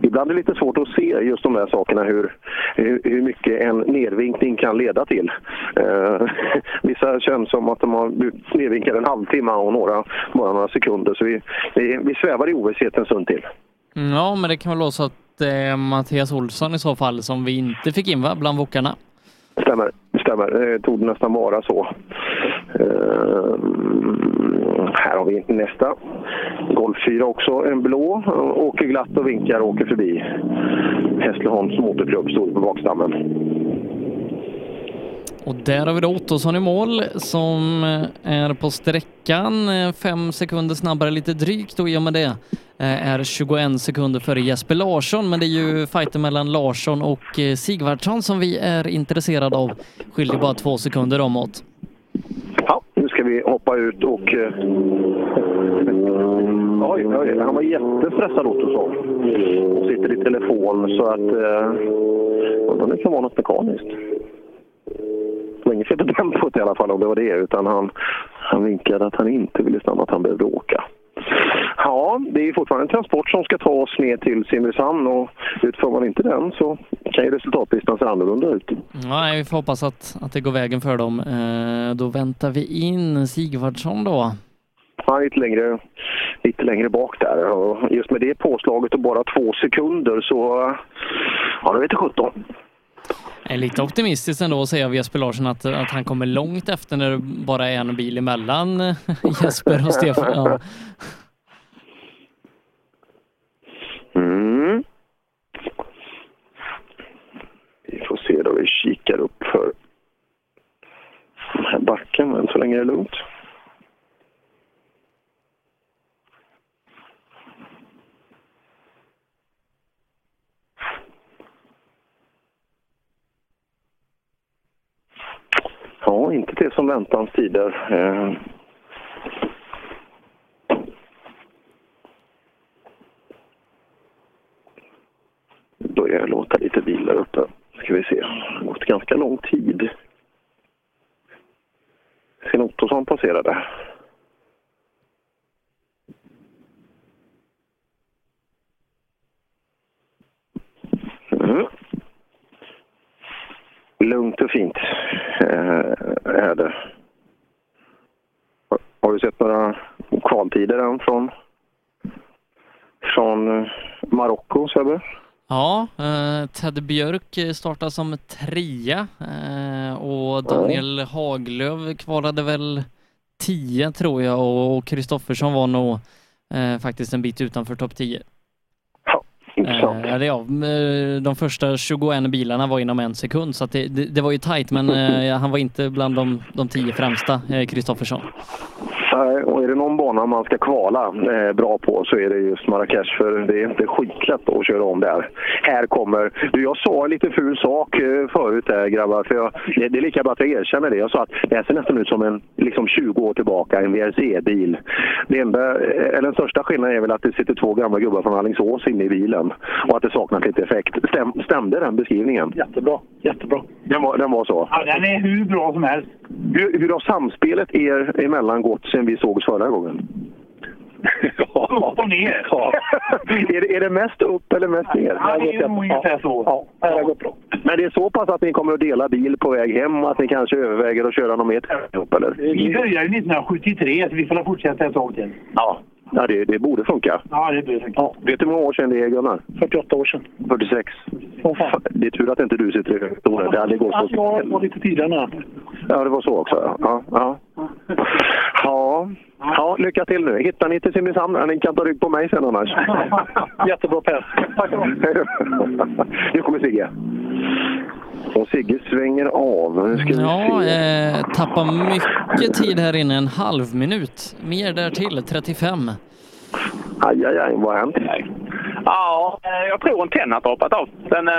Ibland är det lite svårt att se just de där sakerna, hur, hur, mycket en nedvinkning kan leda till. Eh, vissa känns som att de har blivit nedvinkade en halvtimme och några bara några sekunder. Så vi, vi, vi svävar i ovisshet en stund till. Mm, Ja, men det kan väl vara så att är Mattias Olsson i så fall som vi inte fick in va, bland wokarna. Stämmer, stämmer. Det tog nästan vara så. Eh, här har vi nästa. Golf 4 också, en blå. Åker glatt och vinkar och åker förbi. Hässleholms motorklubb stod på bakstammen. Och där har vi då Ottosson i mål som eh, är på sträckan eh, fem sekunder snabbare lite drygt och i och med det eh, är 21 sekunder före Jesper Larsson. Men det är ju fighten mellan Larsson och Sigvardsson som vi är intresserade av. Skiljer bara två sekunder omåt. Ja, nu ska vi hoppa ut och... Oj, oj, han var jättestressad Ottosson. Och sitter i telefon så att... Undrar om det kan vara något mekaniskt. Inget fel på tempot i alla fall om det var det, utan han, han vinkade att han inte ville stanna, att han behövde åka. Ja, det är fortfarande en transport som ska ta oss ner till Simrishamn och utför man inte den så kan ju resultatlistan se annorlunda ut. Nej, vi får hoppas att, att det går vägen för dem. Eh, Då väntar vi in Sigvardsson då. Är lite längre, lite längre bak där och just med det påslaget och bara två sekunder så... Ja, det vet jag 17. Jag är lite optimistiskt ändå att säga av Jesper Larsson att, att han kommer långt efter när det bara är en bil emellan eh, Jesper och Stefan. Ja. Mm. Vi får se då vi kikar upp för den här backen, men så länge är det lugnt. Var inte det som väntans tider. Eh, börjar jag låta lite bilar uppe. Ska vi se. Det har gått ganska lång tid. Sen Ottosson passerade. Mm. Lugnt och fint eh, är det. Har- Har du sett några kvaltider än från, från Marocko, Sebbe? Ja, eh, Ted Björk startar som trea eh, och Daniel Haglöf kvalade väl tio tror jag och Kristoffersson var nog eh, faktiskt en bit utanför topp 10. Intressant. Eh, ja, de första 21 bilarna var inom en sekund så det, det, det var ju tajt men han var inte bland de, de tio främsta, Kristoffersson. Nej, och är det någon bana man ska kvala eh, bra på så är det just Marrakesh för det är inte skitlätt att köra om där. Här kommer... Du, jag sa en lite ful sak eh, förut där grabbar, för jag, det, är lika bra att jag erkänner det. Jag sa att det här ser nästan ut som en liksom 20 år tillbaka, en VRC-bil. Eh, den största skillnaden är väl att det sitter två gamla gubbar från Alingsås inne i bilen och att det saknas lite effekt. Stäm, stämde den beskrivningen? Jättebra. Jättebra. Den var, den var så? Ja, den är hur bra som helst. Hur, hur har samspelet er emellan gått sen vi sågs förra gången? Upp och ner. är, det, är det mest upp eller mest ner? Ja, det är ungefär så. Ja, det har gått bra. Men det är så pass att ni kommer att dela bil på väg hem och att ni kanske överväger att köra någon mer ihop, eller? Vi började ju 1973, så vi får fortsätta ett tag till. Ja. Ja, det, det borde funka. Ja, det blir Ja. Vet du hur många år sedan det är, Gunnar? 48 år sedan. 46. Fan, Det är tur att inte du sitter i högstolen. Det hade gått så... jag var lite tidigare. Ja, det var så också. Ja, ja. Ja, ja lycka till nu. Hittar ni till Simrishamn? Ni kan ta rygg på mig sen annars. Jättebra Per. Tack Nu kommer Sigge. Och Sigge svänger av. Nu ska vi Ja, se. eh, tappar mycket tid här inne, en halv minut. Mer därtill, 35. Aj, aj, aj. Vad har hänt? Ja, eh, jag tror en tenn har droppat av. Den... eh,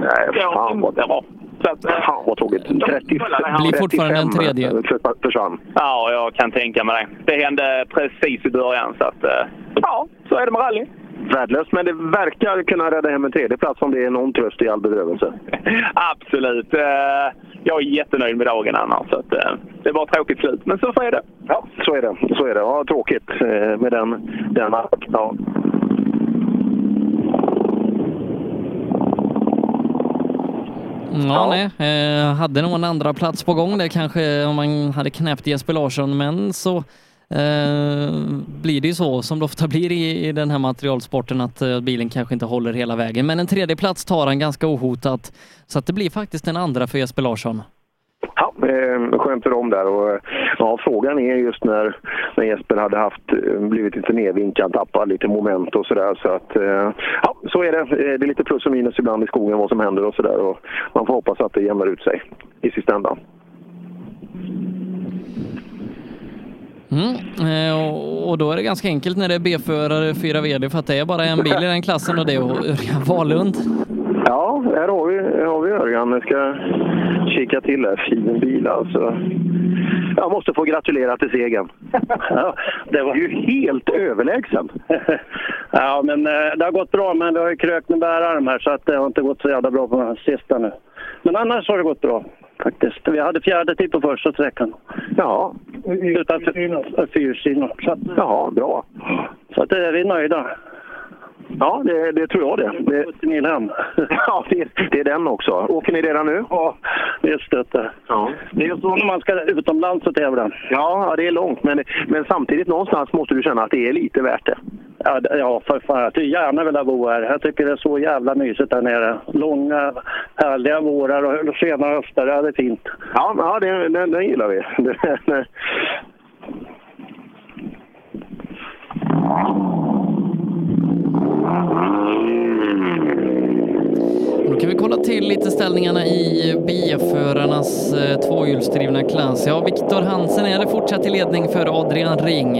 Nej, fan vad, bra. Så att, eh, fan vad tråkigt. 30, Blir fortfarande en 35 tredje. för- försvann. Ja, jag kan tänka mig det. Det hände precis i början. Så att, eh, ja, så är det med rally. Värdelöst, men det verkar kunna rädda hem en tredje plats om det är någon tröst i all bedrövelse. Absolut. Eh, Jag är jättenöjd med dagen annars. Så att, eh, det var ett tråkigt slut, men så är det. Ja, så är det. Så är det. Ja, tråkigt eh, med den... den ja. Ja, nej. Eh, hade nog en andra plats på gång där kanske om man hade knäppt Jesper Larsson, men så eh, blir det ju så som det ofta blir i, i den här materialsporten att eh, bilen kanske inte håller hela vägen. Men en tredje plats tar han ganska ohotat, så att det blir faktiskt en andra för Jesper Larsson. Ja, inte dem där. Och, eh, ja, frågan är just när, när Jesper hade haft, eh, blivit lite nedvinkad, tappat lite moment och sådär. Så att, eh, ja, så är det. Det är lite plus och minus ibland i skogen vad som händer och sådär. Man får hoppas att det jämnar ut sig i sista ändan. Mm. Och, och då är det ganska enkelt när det är B-förare, fyra VD, för att det är bara en bil i den klassen och det är Örjan Wahlund. Ja, här har vi, här har vi Örjan. Jag ska kika till här. Fin bil alltså. Jag måste få gratulera till segern. Ja, det var ju helt överlägsen. ja, men eh, det har gått bra, men det har ju krökt med bärarm här så att det har inte gått så jävla bra på den sista nu. Men annars har det gått bra faktiskt. Vi hade fjärde tid på första sträckan. Ja. Utan. Så att, ja, bra. Så att eh, vi är nöjda. Ja, det, det tror jag det. det 70 mil hem. ja, det, det är den också. Åker ni redan nu? Ja, det är stött det. Ja. Det är så när man ska utomlands och tävla. Ja, ja, det är långt, men, men samtidigt någonstans måste du känna att det är lite värt det. Ja, ja för fan. Jag skulle gärna vilja bo här. Jag tycker det är så jävla mysigt där nere. Långa, härliga vårar och sena höstar. Ja, det är fint. Ja, ja det, den, den gillar vi. Då kan vi kolla till lite ställningarna i B-förarnas eh, tvåhjulsdrivna klass. Ja, Viktor Hansen är det fortsatt i ledning för Adrian Ring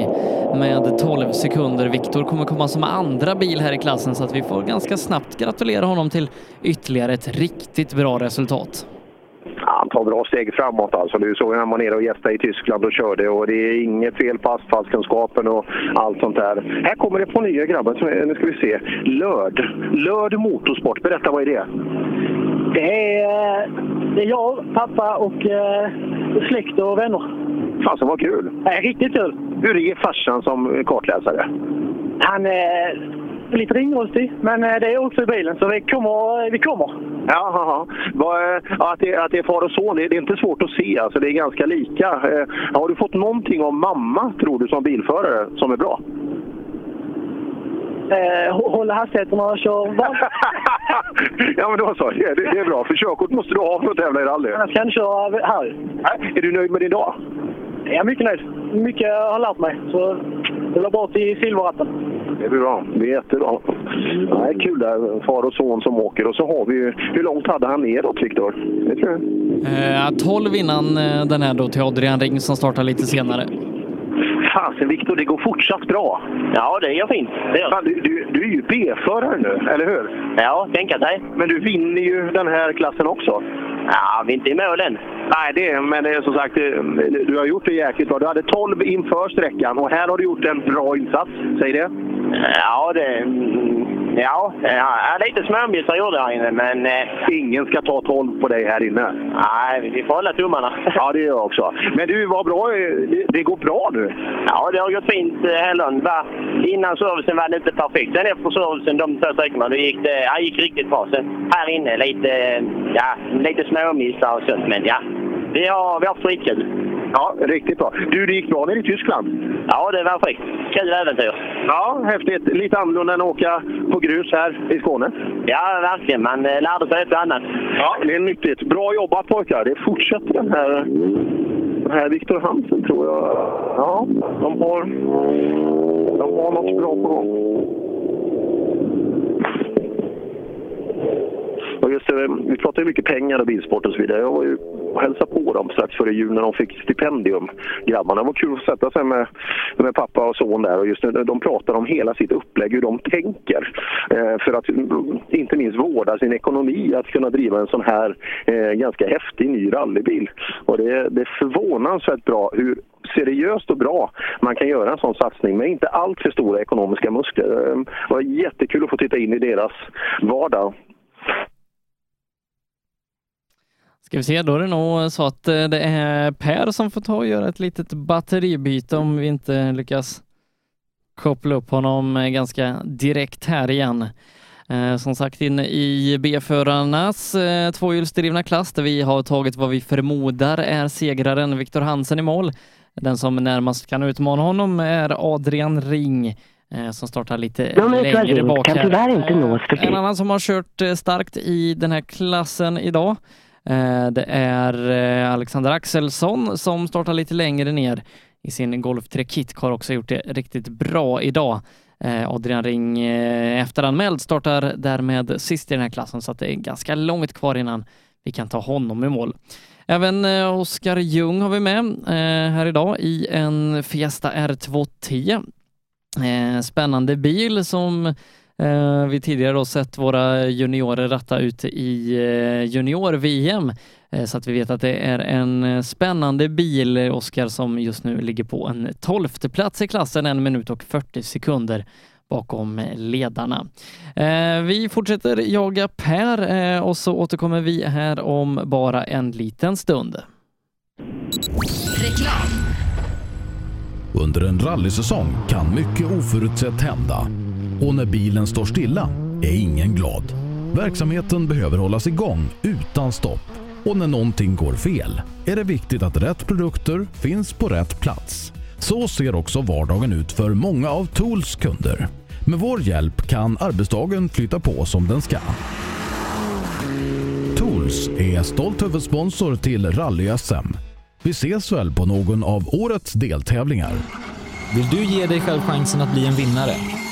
med 12 sekunder. Viktor kommer komma som andra bil här i klassen så att vi får ganska snabbt gratulera honom till ytterligare ett riktigt bra resultat. Tar bra steg framåt alltså. Du såg när han var nere och gästade i Tyskland och körde och det är inget fel på asfaltkunskapen och allt sånt där. Här kommer det på nya grabbar. Nu ska vi se. Lörd. Lörd Motorsport. Berätta, vad är det? Det är, det är jag, pappa och eh, släkt och vänner. Fasen vad kul! Det är riktigt kul. Hur är farsan som kartläsare? Han är lite ringrostig, men eh, det är också i bilen, så vi kommer. Vi kommer. Ja, ja, ja. Eh, att, det, att det är far och son, det, är inte svårt att se. Alltså, det är ganska lika. Eh, Har du fått någonting om mamma, tror du, som bilförare som är bra? Eh, hå- hålla hastigheterna och köra. Ja, men då så. Det, det, är bra. För körkort måste du ha för att tävla i rally. Annars kan jag köra här. Nej, Är du nöjd med din dag? Jag är mycket nöjd. Mycket jag har lärt mig. Så det var bra till silverratten. Det blir bra. Det är jättebra. Ja, det är kul där, far och son som åker. Och så har vi ju... Hur långt hade han neråt, Viktor? Det tror jag. Eh, 12 innan eh, den här då till Adrian Ring som startar lite senare. Fasen Viktor, det går fortsatt bra. Ja, det gör fint. Det gör. Fan, du, du, du är ju B-förare nu, eller hur? Ja, tänka sig. Men du vinner ju den här klassen också. Ja, vi är inte i mål än. Nej, det är, men det är som sagt, det, du har gjort det jäkligt bra. Du hade 12 inför sträckan och här har du gjort en bra insats. Säg det. Ja, det... Ja, ja lite småmissar gjorde jag här inne, men... Eh, Ingen ska ta 12 på dig här inne. nej, vi får hålla tummarna. Ja, det gör jag också. Men du, vad bra. Det, går bra nu. Ja, det har gått fint eh, Hellund. Va, Innan servicen var det inte perfekt. Sen efter servicen, de två sträckorna, då gick det ja, gick riktigt bra. Sen här inne lite, ja, lite småmissar och sånt, men ja. Vi har, vi har haft skitkul. Ja, riktigt bra. Du, det gick bra nere i Tyskland. Ja, det var skit. Kul äventyr. Ja, häftigt. Lite annorlunda än att åka på grus här i Skåne. Ja, verkligen. Man eh, lärde sig ett och annat. Ja, det är nyttigt. Bra jobbat pojkar. Det fortsätter den här, den här Viktor Hansen tror jag. Ja, de har, de har något bra på gång. Och just det, vi pratar ju mycket pengar och bilsport och så vidare. Jag var ju och hälsade på dem strax före jul när de fick stipendium, grabbarna. Det var kul att sätta sig med, med pappa och son där och just nu. de pratar om hela sitt upplägg, hur de tänker. Eh, för att mm, inte minst vårda sin ekonomi, att kunna driva en sån här eh, ganska häftig ny rallybil. Och det, det är förvånansvärt bra hur seriöst och bra man kan göra en sån satsning med inte allt för stora ekonomiska muskler. Eh, det var jättekul att få titta in i deras vardag. Ska vi se, då är det nog så att eh, det är Per som får ta och göra ett litet batteribyte om vi inte lyckas koppla upp honom eh, ganska direkt här igen. Eh, som sagt inne i B-förarnas tvåhjulsdrivna klass där vi har tagit vad vi förmodar är segraren Viktor Hansen i mål. Den som närmast kan utmana honom är Adrian Ring som startar lite längre bak kan här. En annan som har kört starkt i den här klassen idag Eh, det är eh, Alexander Axelsson som startar lite längre ner i sin Golf 3 Kit. Har också gjort det riktigt bra idag. Eh, Adrian Ring efteranmäld startar därmed sist i den här klassen så att det är ganska långt kvar innan vi kan ta honom i mål. Även Oskar Ljung har vi med här idag i en Fiesta R2T. Spännande bil som Eh, vi tidigare då sett våra juniorer ratta ut i eh, junior-VM eh, så att vi vet att det är en eh, spännande bil, Oskar, som just nu ligger på en tolfte plats i klassen, en minut och 40 sekunder bakom ledarna. Eh, vi fortsätter jaga Per eh, och så återkommer vi här om bara en liten stund. Reklam. Under en rallysäsong kan mycket oförutsett hända. Och när bilen står stilla är ingen glad. Verksamheten behöver hållas igång utan stopp. Och när någonting går fel är det viktigt att rätt produkter finns på rätt plats. Så ser också vardagen ut för många av Tools kunder. Med vår hjälp kan arbetsdagen flytta på som den ska. Tools är stolt huvudsponsor till Rally-SM. Vi ses väl på någon av årets deltävlingar. Vill du ge dig själv chansen att bli en vinnare?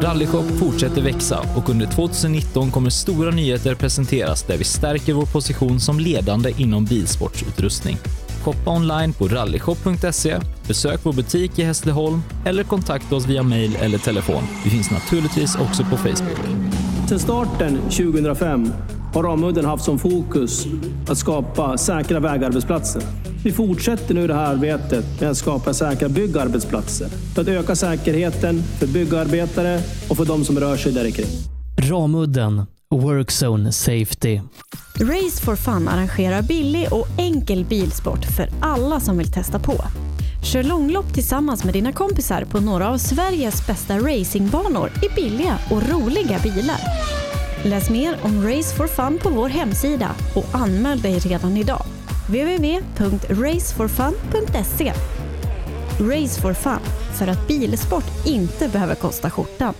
Rallyshop fortsätter växa och under 2019 kommer stora nyheter presenteras där vi stärker vår position som ledande inom bilsportsutrustning. Shoppa online på rallyshop.se, besök vår butik i Hässleholm eller kontakta oss via mail eller telefon. Vi finns naturligtvis också på Facebook. Sedan starten 2005 har Ramudden haft som fokus att skapa säkra vägarbetsplatser. Vi fortsätter nu det här arbetet med att skapa säkra byggarbetsplatser för att öka säkerheten för byggarbetare och för de som rör sig där kring. Ramudden Workzone Safety. Race for Fun arrangerar billig och enkel bilsport för alla som vill testa på. Kör långlopp tillsammans med dina kompisar på några av Sveriges bästa racingbanor i billiga och roliga bilar. Läs mer om Race for Fun på vår hemsida och anmäl dig redan idag. www.raceforfun.se Race for Fun, för att bilsport inte behöver kosta skjortan.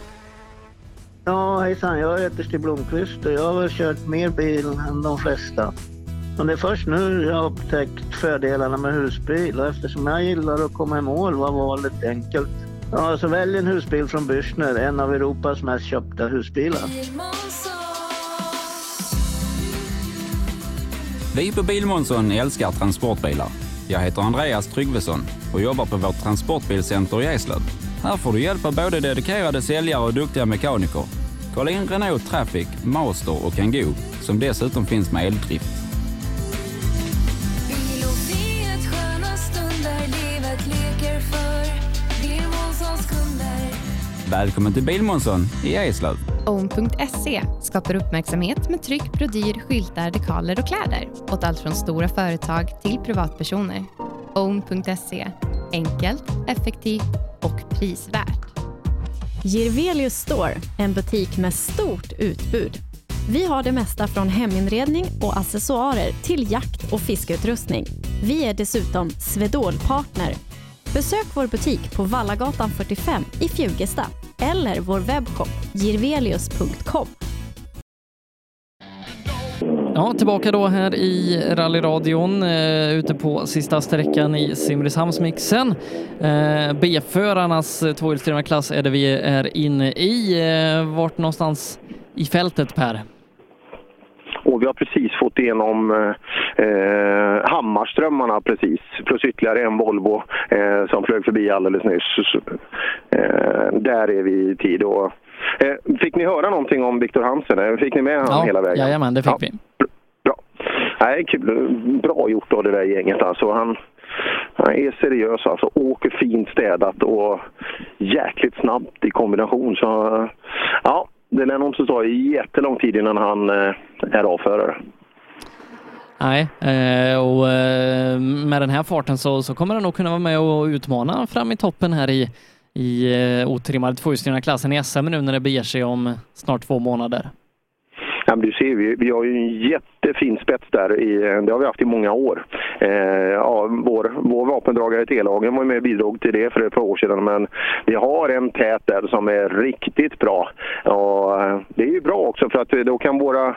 Ja, hejsan. Jag heter Stig Blomqvist och jag har väl kört mer bil än de flesta. Men det är först nu jag har upptäckt fördelarna med husbil och eftersom jag gillar att komma i mål var valet enkelt. Ja, så välj en husbil från Bürstner, en av Europas mest köpta husbilar. Vi på Bilmånsson älskar transportbilar. Jag heter Andreas Tryggvesson och jobbar på vårt transportbilcenter i Eslöv. Här får du hjälp av både dedikerade säljare och duktiga mekaniker. Kolla in Renault Traffic, Master och Kangoo som dessutom finns med eldrift. Välkommen till Bilmånsson i Eslöv. Own.se skapar uppmärksamhet med tryck, brodyr, skyltar, dekaler och kläder åt allt från stora företag till privatpersoner. Own.se enkelt, effektivt och prisvärt. Girvelius Store, en butik med stort utbud. Vi har det mesta från heminredning och accessoarer till jakt och fiskeutrustning. Vi är dessutom Swedol-partner. Besök vår butik på Vallagatan 45 i Fjugesta eller vår webbshop girvelius.com. Ja, tillbaka då här i rallyradion eh, ute på sista sträckan i Simrishamnsmixen. Eh, B-förarnas tvåhjulsdrivna klass är det vi är inne i. Eh, vart någonstans i fältet Per? Och vi har precis fått igenom eh, Hammarströmmarna precis, plus ytterligare en Volvo eh, som flög förbi alldeles nyss. Eh, där är vi i tid. Och, eh, fick ni höra någonting om Viktor Hansen? Eh, Fick ni med honom Ja, hela vägen? jajamän, det fick vi. Bra. Nej, kul. Bra gjort av det där gänget alltså. Han, han är seriös alltså. Åker fint städat och jäkligt snabbt i kombination. Så ja, det lär nog inte ta jättelång tid innan han eh, är avförare. Nej, eh, och eh, med den här farten så, så kommer han nog kunna vara med och utmana fram i toppen här i, i otrimmade tvåhjulsdrivna klassen i SM nu när det beger sig om snart två månader. Ja, men du ser, vi, vi har ju en jättefin spets där. I, det har vi haft i många år. Eh, ja, vår, vår vapendragare T-lagen var ju med och bidrog till det för ett par år sedan. Men vi har en tät där som är riktigt bra. Och, det är ju bra också för att då kan våra,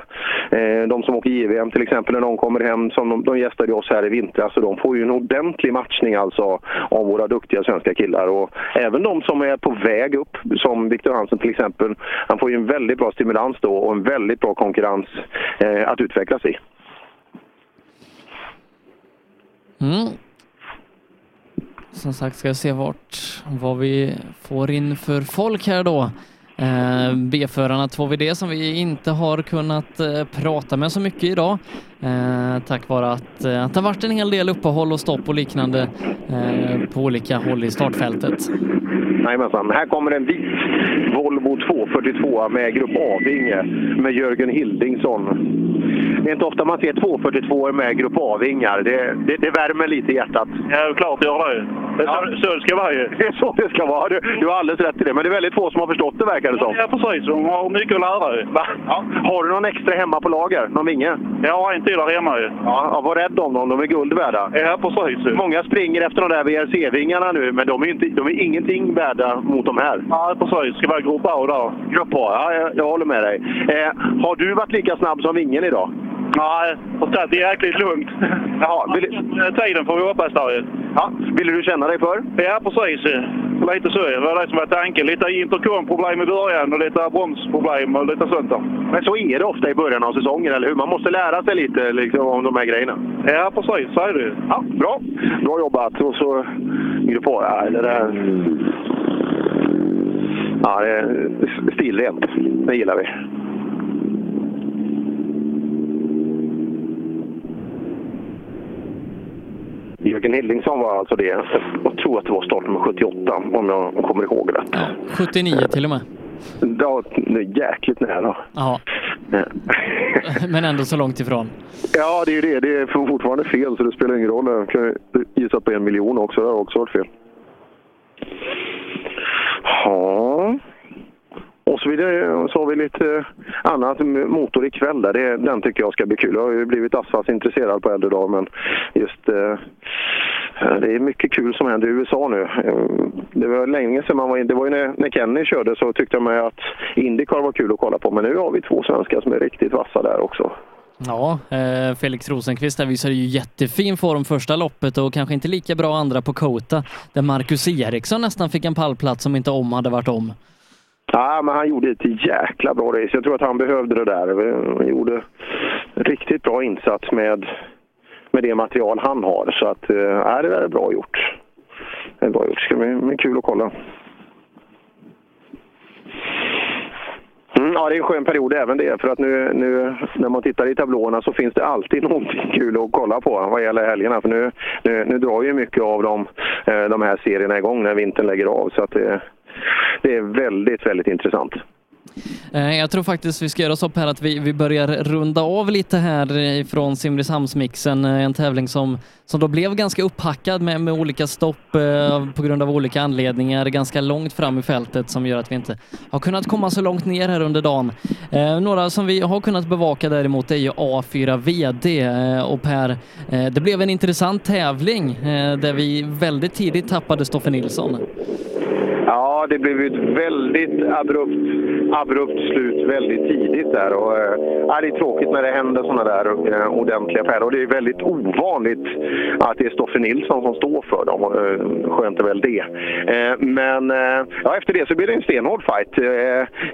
eh, de som åker JVM till exempel, när de kommer hem, som de, de gästade oss här i vintras, så de får ju en ordentlig matchning alltså av våra duktiga svenska killar. Och även de som är på väg upp, som Viktor Hansen till exempel, han får ju en väldigt bra stimulans då och en väldigt bra konkurrens eh, att utvecklas i. Mm. Som sagt ska jag se vart, vad vi får in för folk här då. Eh, B-förarna 2VD som vi inte har kunnat eh, prata med så mycket idag. Eh, tack vare att, att det har varit en hel del uppehåll och stopp och liknande på olika håll i startfältet. Jajamensan. Här kommer en vit Volvo 242 med Grupp A-vinge med Jörgen Hildingsson. Det är inte ofta man ser 242 med Grupp A-vingar. Det, det, det värmer lite i hjärtat. Ja, klart det gör det. Det är så, det ska vara ju. Det är så det ska vara. Du, du har alldeles rätt i det. Men det är väldigt få som har förstått det verkar det som. Ja, precis. De har mycket att lära ju. Ja. Har du någon extra hemma på lager? Någon vinge? Ja, en till där hemma ju. Ja, ja, var rädd om dem. De är guld värda. Ja, precis. Många springer efter de där VRC-vingarna nu, men de är, inte, de är ingenting värda mot de här. Ja, precis. Ska vara grupp A där. Grupp A, ja, jag, jag håller med dig. Eh, har du varit lika snabb som vingen idag? Nej, jag har det är jäkligt lugnt. Jaha, vill... Tiden får vi hoppas där ju. Ja, ville du känna dig för? Ja, precis. Lite så. Det var det som var tanken. Lite intercomproblem i början och lite bromsproblem och lite sånt där. Men så är det ofta i början av säsongen, eller hur? Man måste lära sig lite liksom, om de här grejerna. Ja, precis. Så är det Ja, bra. Bra jobbat. Och så Grupp A, ja, det där... Ja, det är stilrent. Det gillar vi. Jörgen Hildingsson var alltså det. Jag tror att det var startnummer 78, om jag kommer ihåg rätt. 79 till och med. Ja, det är jäkligt nära. Ja. Men ändå så långt ifrån. Ja, det är ju det. Det är fortfarande fel, så det spelar ingen roll. Jag kan gissa på en miljon också. Det har också varit fel. Ja. Och så, vidare, så har vi lite eh, annat motor ikväll. Där. Det, den tycker jag ska bli kul. Jag har ju blivit asfaltsintresserad på äldre dagar, men just eh, det är mycket kul som händer i USA nu. Eh, det var länge sedan man var in. Det var ju när, när Kenny körde så tyckte jag mig att Indycar var kul att kolla på. Men nu har vi två svenskar som är riktigt vassa där också. Ja, eh, Felix Rosenqvist där visade ju jättefin form första loppet och kanske inte lika bra andra på Kota, där Marcus Eriksson nästan fick en pallplats som inte om hade varit om. Ja, men han gjorde ett jäkla bra race. Jag tror att han behövde det där. Han gjorde en riktigt bra insats med, med det material han har. Så att, eh, ja, det där är bra gjort. Det är bra gjort. Det ska bli bli kul att kolla. Mm, ja, det är en skön period även det. För att nu, nu när man tittar i tablåerna så finns det alltid någonting kul att kolla på vad gäller helgerna. För nu, nu, nu drar ju mycket av dem, eh, de här serierna igång när vintern lägger av. Så att det, det är väldigt, väldigt intressant. Eh, jag tror faktiskt vi ska göra så här att vi, vi börjar runda av lite här ifrån Simrishamnsmixen. Eh, en tävling som, som då blev ganska upphackad med, med olika stopp eh, på grund av olika anledningar ganska långt fram i fältet som gör att vi inte har kunnat komma så långt ner här under dagen. Eh, några som vi har kunnat bevaka däremot är ju A4 VD eh, och Per, eh, det blev en intressant tävling där vi väldigt tidigt tappade Stoffe Nilsson. Ja, det blev ju ett väldigt abrupt, abrupt slut väldigt tidigt där. Och, eh, ja, det är tråkigt när det händer sådana där eh, ordentliga färder. Och det är väldigt ovanligt att det är Stoffe Nilsson som står för dem. Eh, skönt är väl det. Men ja, efter det så blev det en stenhård fight.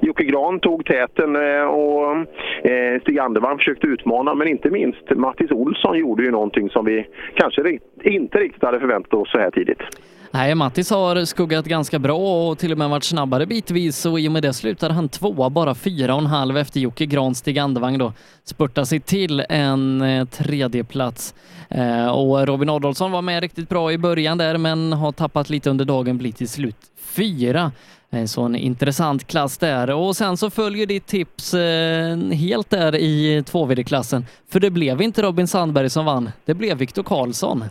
Jocke Gran tog täten och Stig Andervall försökte utmana. Men inte minst Mattis Olsson gjorde ju någonting som vi kanske inte riktigt hade förväntat oss så här tidigt. Nej, Mattis har skuggat ganska bra och till och med varit snabbare bitvis och i och med det slutade han tvåa, bara fyra och en halv efter Jocke Granstig Andevang då. Spurtar sig till en eh, tredjeplats. Eh, och Robin Adolfsson var med riktigt bra i början där men har tappat lite under dagen, blir till slut fyra. Eh, så en intressant klass där. Och sen så följer ditt tips eh, helt där i 2 klassen För det blev inte Robin Sandberg som vann, det blev Viktor Karlsson.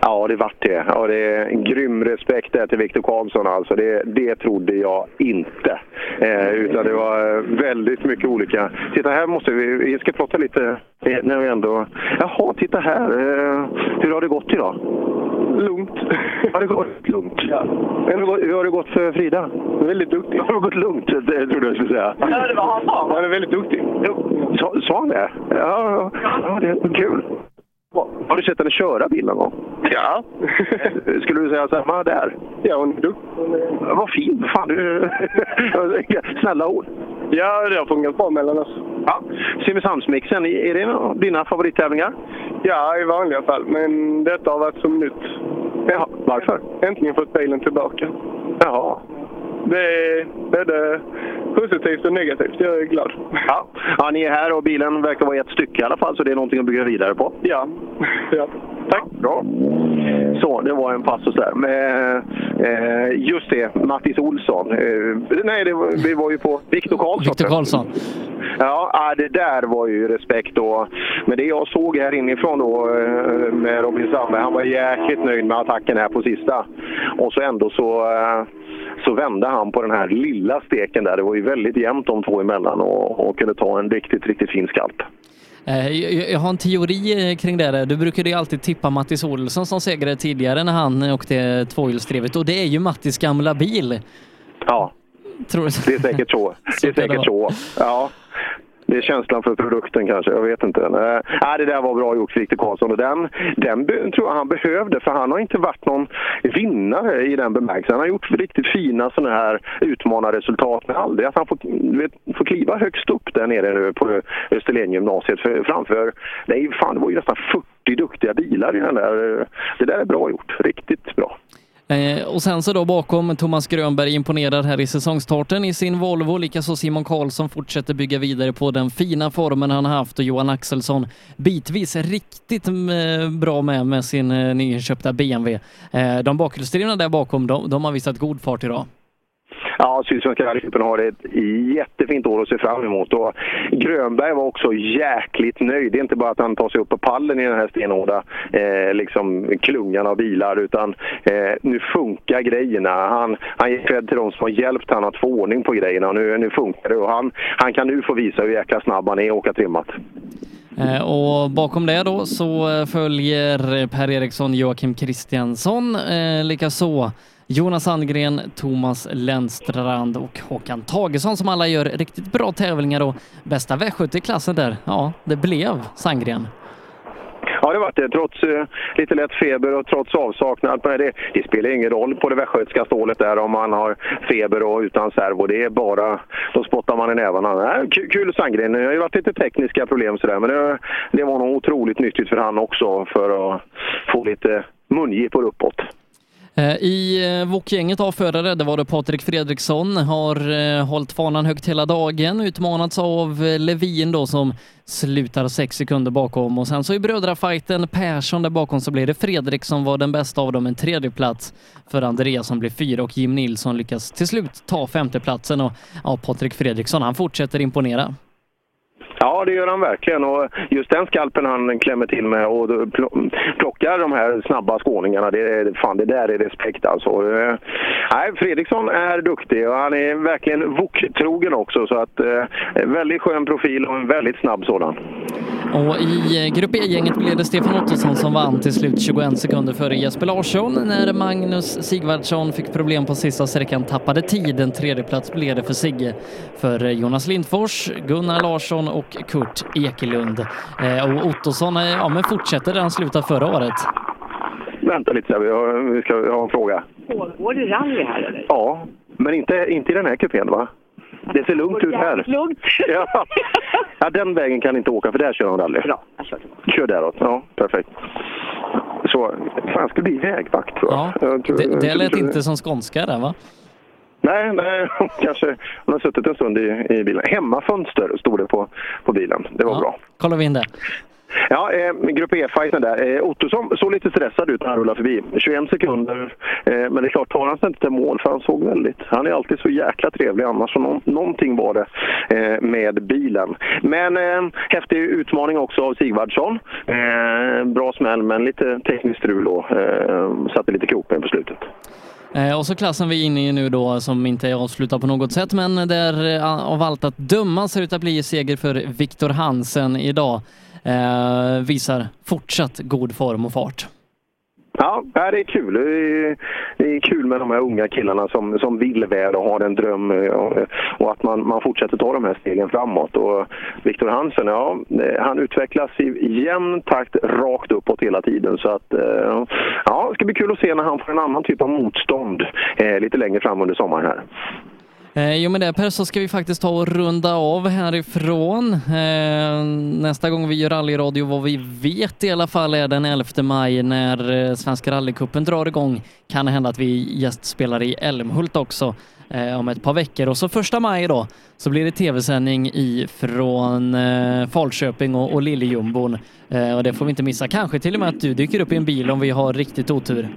Ja, det vart det. Ja, det är en grym respekt där till Viktor Karlsson. Alltså. Det, det trodde jag inte. Eh, utan det var väldigt mycket olika. Titta här måste vi, vi ska prata lite eh, när vi ändå... Jaha, titta här. Eh, hur har det gått idag? Lugnt. Har det gått lugnt? Ja. Hur, har- hur har det gått för Frida? Väldigt duktig. Har det gått lugnt? Det trodde jag skulle säga. Ja, det var han sa. Han är väldigt duktig. Sa, sa han det? Ja, ja, ja, det är kul. Har du sett henne köra bil någon gång? Ja. Skulle du säga samma där? Ja, hon är duktig. Vad fint. Fan, du... Snälla ord. Ja, det har fungerat bra mellan oss. Ja. Simrishamnsmixen, är det en av dina favorittävlingar? Ja, i vanliga fall. Men detta har varit som nytt. Jaha, varför? Äntligen fått bilen tillbaka. Jaha. Det är både positivt och negativt. Jag är glad. Ja. ja, ni är här och bilen verkar vara ett stycke i alla fall, så det är någonting att bygga vidare på. Ja. ja. Tack. Bra. Så, det var en passus där. Men, eh, just det, Mattis Olsson. Eh, nej, det var, vi var ju på Viktor Karlsson. Viktor Karlsson. Ja, ja, det där var ju respekt då. Men det jag såg här inifrån då eh, med Robin Sandberg, han var jäkligt nöjd med attacken här på sista. Och så ändå så, eh, så vände han på den här lilla steken där. Det var ju väldigt jämnt de två emellan och, och kunde ta en riktigt, riktigt fin skalp. Eh, Jag har en teori eh, kring det där. Du brukade ju alltid tippa Mattis Olsson som segrare tidigare när han åkte tvåhjulsdrivet och det är ju Mattis gamla bil. Ja, Tror det är säkert så. Det är kan det säkert så. Ja. Det är känslan för produkten kanske, jag vet inte. Nej, det där var bra gjort, Viktor Karlsson. Och den, den tror jag han behövde, för han har inte varit någon vinnare i den bemärkelsen. Han har gjort riktigt fina sådana här utmanarresultat, men aldrig att han får, vet, får kliva högst upp där nere nu på Österlengymnasiet framför... Nej, fan, det var ju nästan 40 duktiga bilar i den där. Det där är bra gjort, riktigt bra. Eh, och sen så då bakom Thomas Grönberg imponerar här i säsongstarten i sin Volvo. Likaså Simon Karlsson fortsätter bygga vidare på den fina formen han har haft och Johan Axelsson bitvis riktigt eh, bra med med sin eh, nyinköpta BMW. De bakhjulsdrivna där bakom, de, de har visat god fart idag. Ja, Sydsvenska rallycupen har ett jättefint år att se fram emot. Och Grönberg var också jäkligt nöjd. Det är inte bara att han tar sig upp på pallen i den här stenhårda eh, liksom, klungan av bilar, utan eh, nu funkar grejerna. Han, han ger cred till de som har hjälpt honom att få ordning på grejerna. Och nu, nu funkar det och han, han kan nu få visa hur jäkla snabb han är och åka trimmat. Eh, och bakom det då så följer Per Eriksson, Joakim Kristiansson, eh, likaså Jonas Sandgren, Thomas Lennstrand och Håkan Tagesson som alla gör riktigt bra tävlingar och bästa västgöte i klassen där, ja, det blev Sandgren. Ja, det var det. Trots eh, lite lätt feber och trots avsaknad. Men det, det spelar ingen roll på det västgötska stålet där om man har feber och utan servo. Det är bara, då spottar man i nävarna. Nej, kul, kul Sandgren. Det har ju varit lite tekniska problem sådär, men det, det var nog otroligt nyttigt för han också för att få lite mungipor uppåt. Eh, I eh, Wok-gänget av det var det Patrik Fredriksson, har eh, hållit fanan högt hela dagen, utmanats av Levin då som slutar sex sekunder bakom och sen så i brödrafajten Persson där bakom så blir det Fredrik som var den bästa av dem, en tredje plats för Andreas som blir fyra och Jim Nilsson lyckas till slut ta femteplatsen och ja, Patrik Fredriksson han fortsätter imponera. Ja, det gör han verkligen. Och just den skalpen han klämmer till med och plockar de här snabba skåningarna, det, är- fan, det där är respekt alltså. Eh, nej, Fredriksson är duktig och han är verkligen voktrogen också. Så att, eh, väldigt skön profil och en väldigt snabb sådan. Och i eh, Grupp E-gänget blev det Stefan Ottosson som vann till slut 21 sekunder före Jesper Larsson när Magnus Sigvardsson fick problem på sista sträckan tappade tid. En tredje plats blev det för Sigge för Jonas Lindfors, Gunnar Larsson och Kurt Ekelund. Eh, Och Ottosson eh, ja, men fortsätter där han slutade förra året. Vänta lite, så här, vi, har, vi ska ha en fråga. Pågår det rally här eller? Ja, men inte, inte i den här kupén va? Det ser lugnt ut här. Lugnt. Ja. ja, den vägen kan inte åka för där kör han rally. Bra, jag kör Kör däråt, ja perfekt. Så, fan ska bli vägvakt tror jag. jag. tror- Det, det lät tror- inte som skånska där va? Nej, nej, kanske. Hon har suttit en stund i, i bilen. Hemmafönster stod det på, på bilen. Det var bra. Kollar vi in det. Ja, eh, Grupp E-fighten där. Eh, Ottosson såg lite stressad ut när han rullade förbi. 21 sekunder. Eh, men det är klart, tar han sig inte till mål, för han såg väldigt... Han är alltid så jäkla trevlig annars. Så nå- någonting var det eh, med bilen. Men eh, häftig utmaning också av Sigvardsson. Eh, bra smäll, men lite tekniskt strul då. Eh, satte lite krokben på slutet. Eh, och så klassen vi är inne i nu då som inte är avslutad på något sätt men där eh, av allt att döma ser ut att bli seger för Viktor Hansen idag. Eh, visar fortsatt god form och fart. Ja, det är kul. Det är, kul med de här unga killarna som, som vill väl och har en dröm och, och att man, man fortsätter ta de här stegen framåt. Och Viktor Hansen, ja, eh, han utvecklas i jämn takt rakt uppåt hela tiden. Så att, eh, ja, det ska bli kul att se när han får en annan typ av motstånd eh, lite längre fram under sommaren här. Eh, jo med det Per så ska vi faktiskt ta och runda av härifrån. Eh, nästa gång vi gör rallyradio vad vi vet i alla fall är den 11 maj när eh, Svenska rallycupen drar igång. Kan hända att vi gästspelar i Älmhult också eh, om ett par veckor och så första maj då så blir det tv-sändning ifrån eh, Falköping och, och Liljejumbon eh, och det får vi inte missa. Kanske till och med att du dyker upp i en bil om vi har riktigt otur.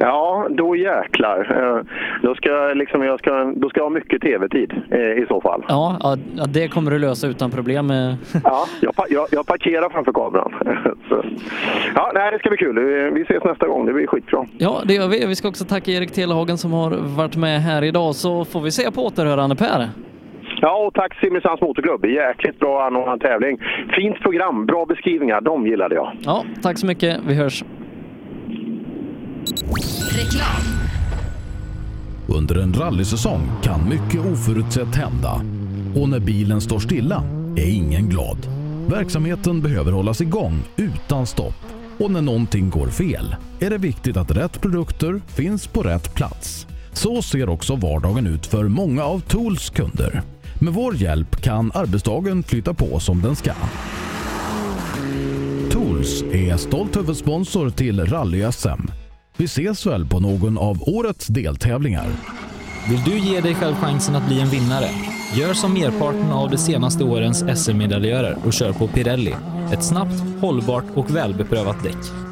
Ja, då jäklar. Eh, Då ska, liksom, jag ska, då ska jag ha mycket tv-tid eh, i så fall. Ja, ja, det kommer du lösa utan problem. eh. Ja, jag, jag, jag parkerar framför kameran. Ja, nej, det ska bli kul. Vi- Vi ses nästa gång. Det blir skitbra. Ja, det gör vi. Vi ska också tacka Erik Telehagen som har varit med här idag, så får vi se på återhörande Per. Ja, och tack Simrishamns Motorklubb. Jäkligt bra anordnad tävling. Fint program, bra beskrivningar. De gillade jag. Ja, tack så mycket. Vi hörs. Reklam. Under en rallysäsong kan mycket oförutsett hända. Och när bilen står stilla är ingen glad. Verksamheten behöver hållas igång utan stopp. Och när någonting går fel är det viktigt att rätt produkter finns på rätt plats. Så ser också vardagen ut för många av Tools kunder. Med vår hjälp kan arbetsdagen flytta på som den ska. Tools är stolt huvudsponsor till Rally-SM. Vi ses väl på någon av årets deltävlingar. Vill du ge dig själv chansen att bli en vinnare? Gör som merparten av de senaste årens SM-medaljörer och kör på Pirelli. Ett snabbt, hållbart och välbeprövat däck.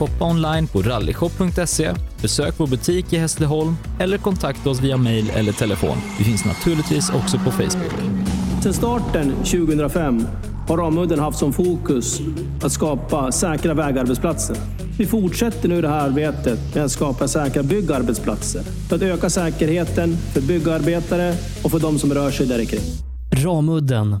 Shoppa online på rallyshop.se, besök vår butik i Hässleholm eller kontakta oss via mail eller telefon. Vi finns naturligtvis också på Facebook. Sedan starten 2005 har Ramudden haft som fokus att skapa säkra vägarbetsplatser. Vi fortsätter nu det här arbetet med att skapa säkra byggarbetsplatser för att öka säkerheten för byggarbetare och för de som rör sig där kring. Ramudden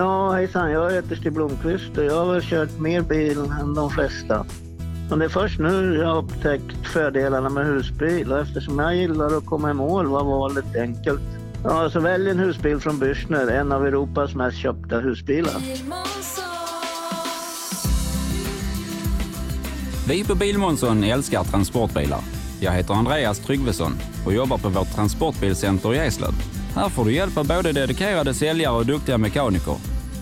Ja, hejsan. Jag heter Stig Blomqvist och jag har väl kört mer bil än de flesta. Men det är först nu jag har upptäckt fördelarna med husbil och eftersom jag gillar att komma i mål var valet enkelt. Ja, så välj en husbil från Bürstner, en av Europas mest köpta husbilar. Vi på Bilmånsson älskar transportbilar. Jag heter Andreas Tryggvesson och jobbar på vårt transportbilcenter i Eslöv. Här får du hjälp av både dedikerade säljare och duktiga mekaniker.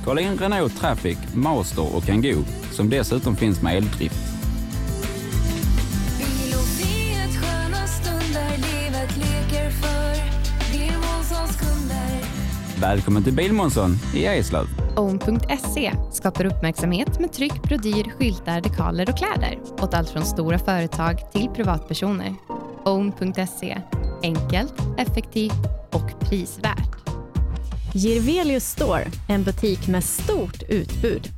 Kolla in Renault Traffic, Master och Kangoo som dessutom finns med eldrift. Välkommen till Bilmånsson i Eslöv. Own.se skapar uppmärksamhet med tryck, brodyr, skyltar, dekaler och kläder åt allt från stora företag till privatpersoner. Own.se enkelt, effektivt och prisvärt. Girvelius Store, en butik med stort utbud.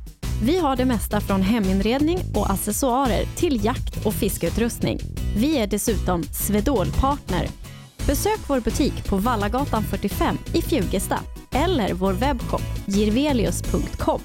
Vi har det mesta från heminredning och accessoarer till jakt och fiskeutrustning. Vi är dessutom Swedol-partner. Besök vår butik på Vallagatan 45 i Fjugesta eller vår webbshop girvelius.com.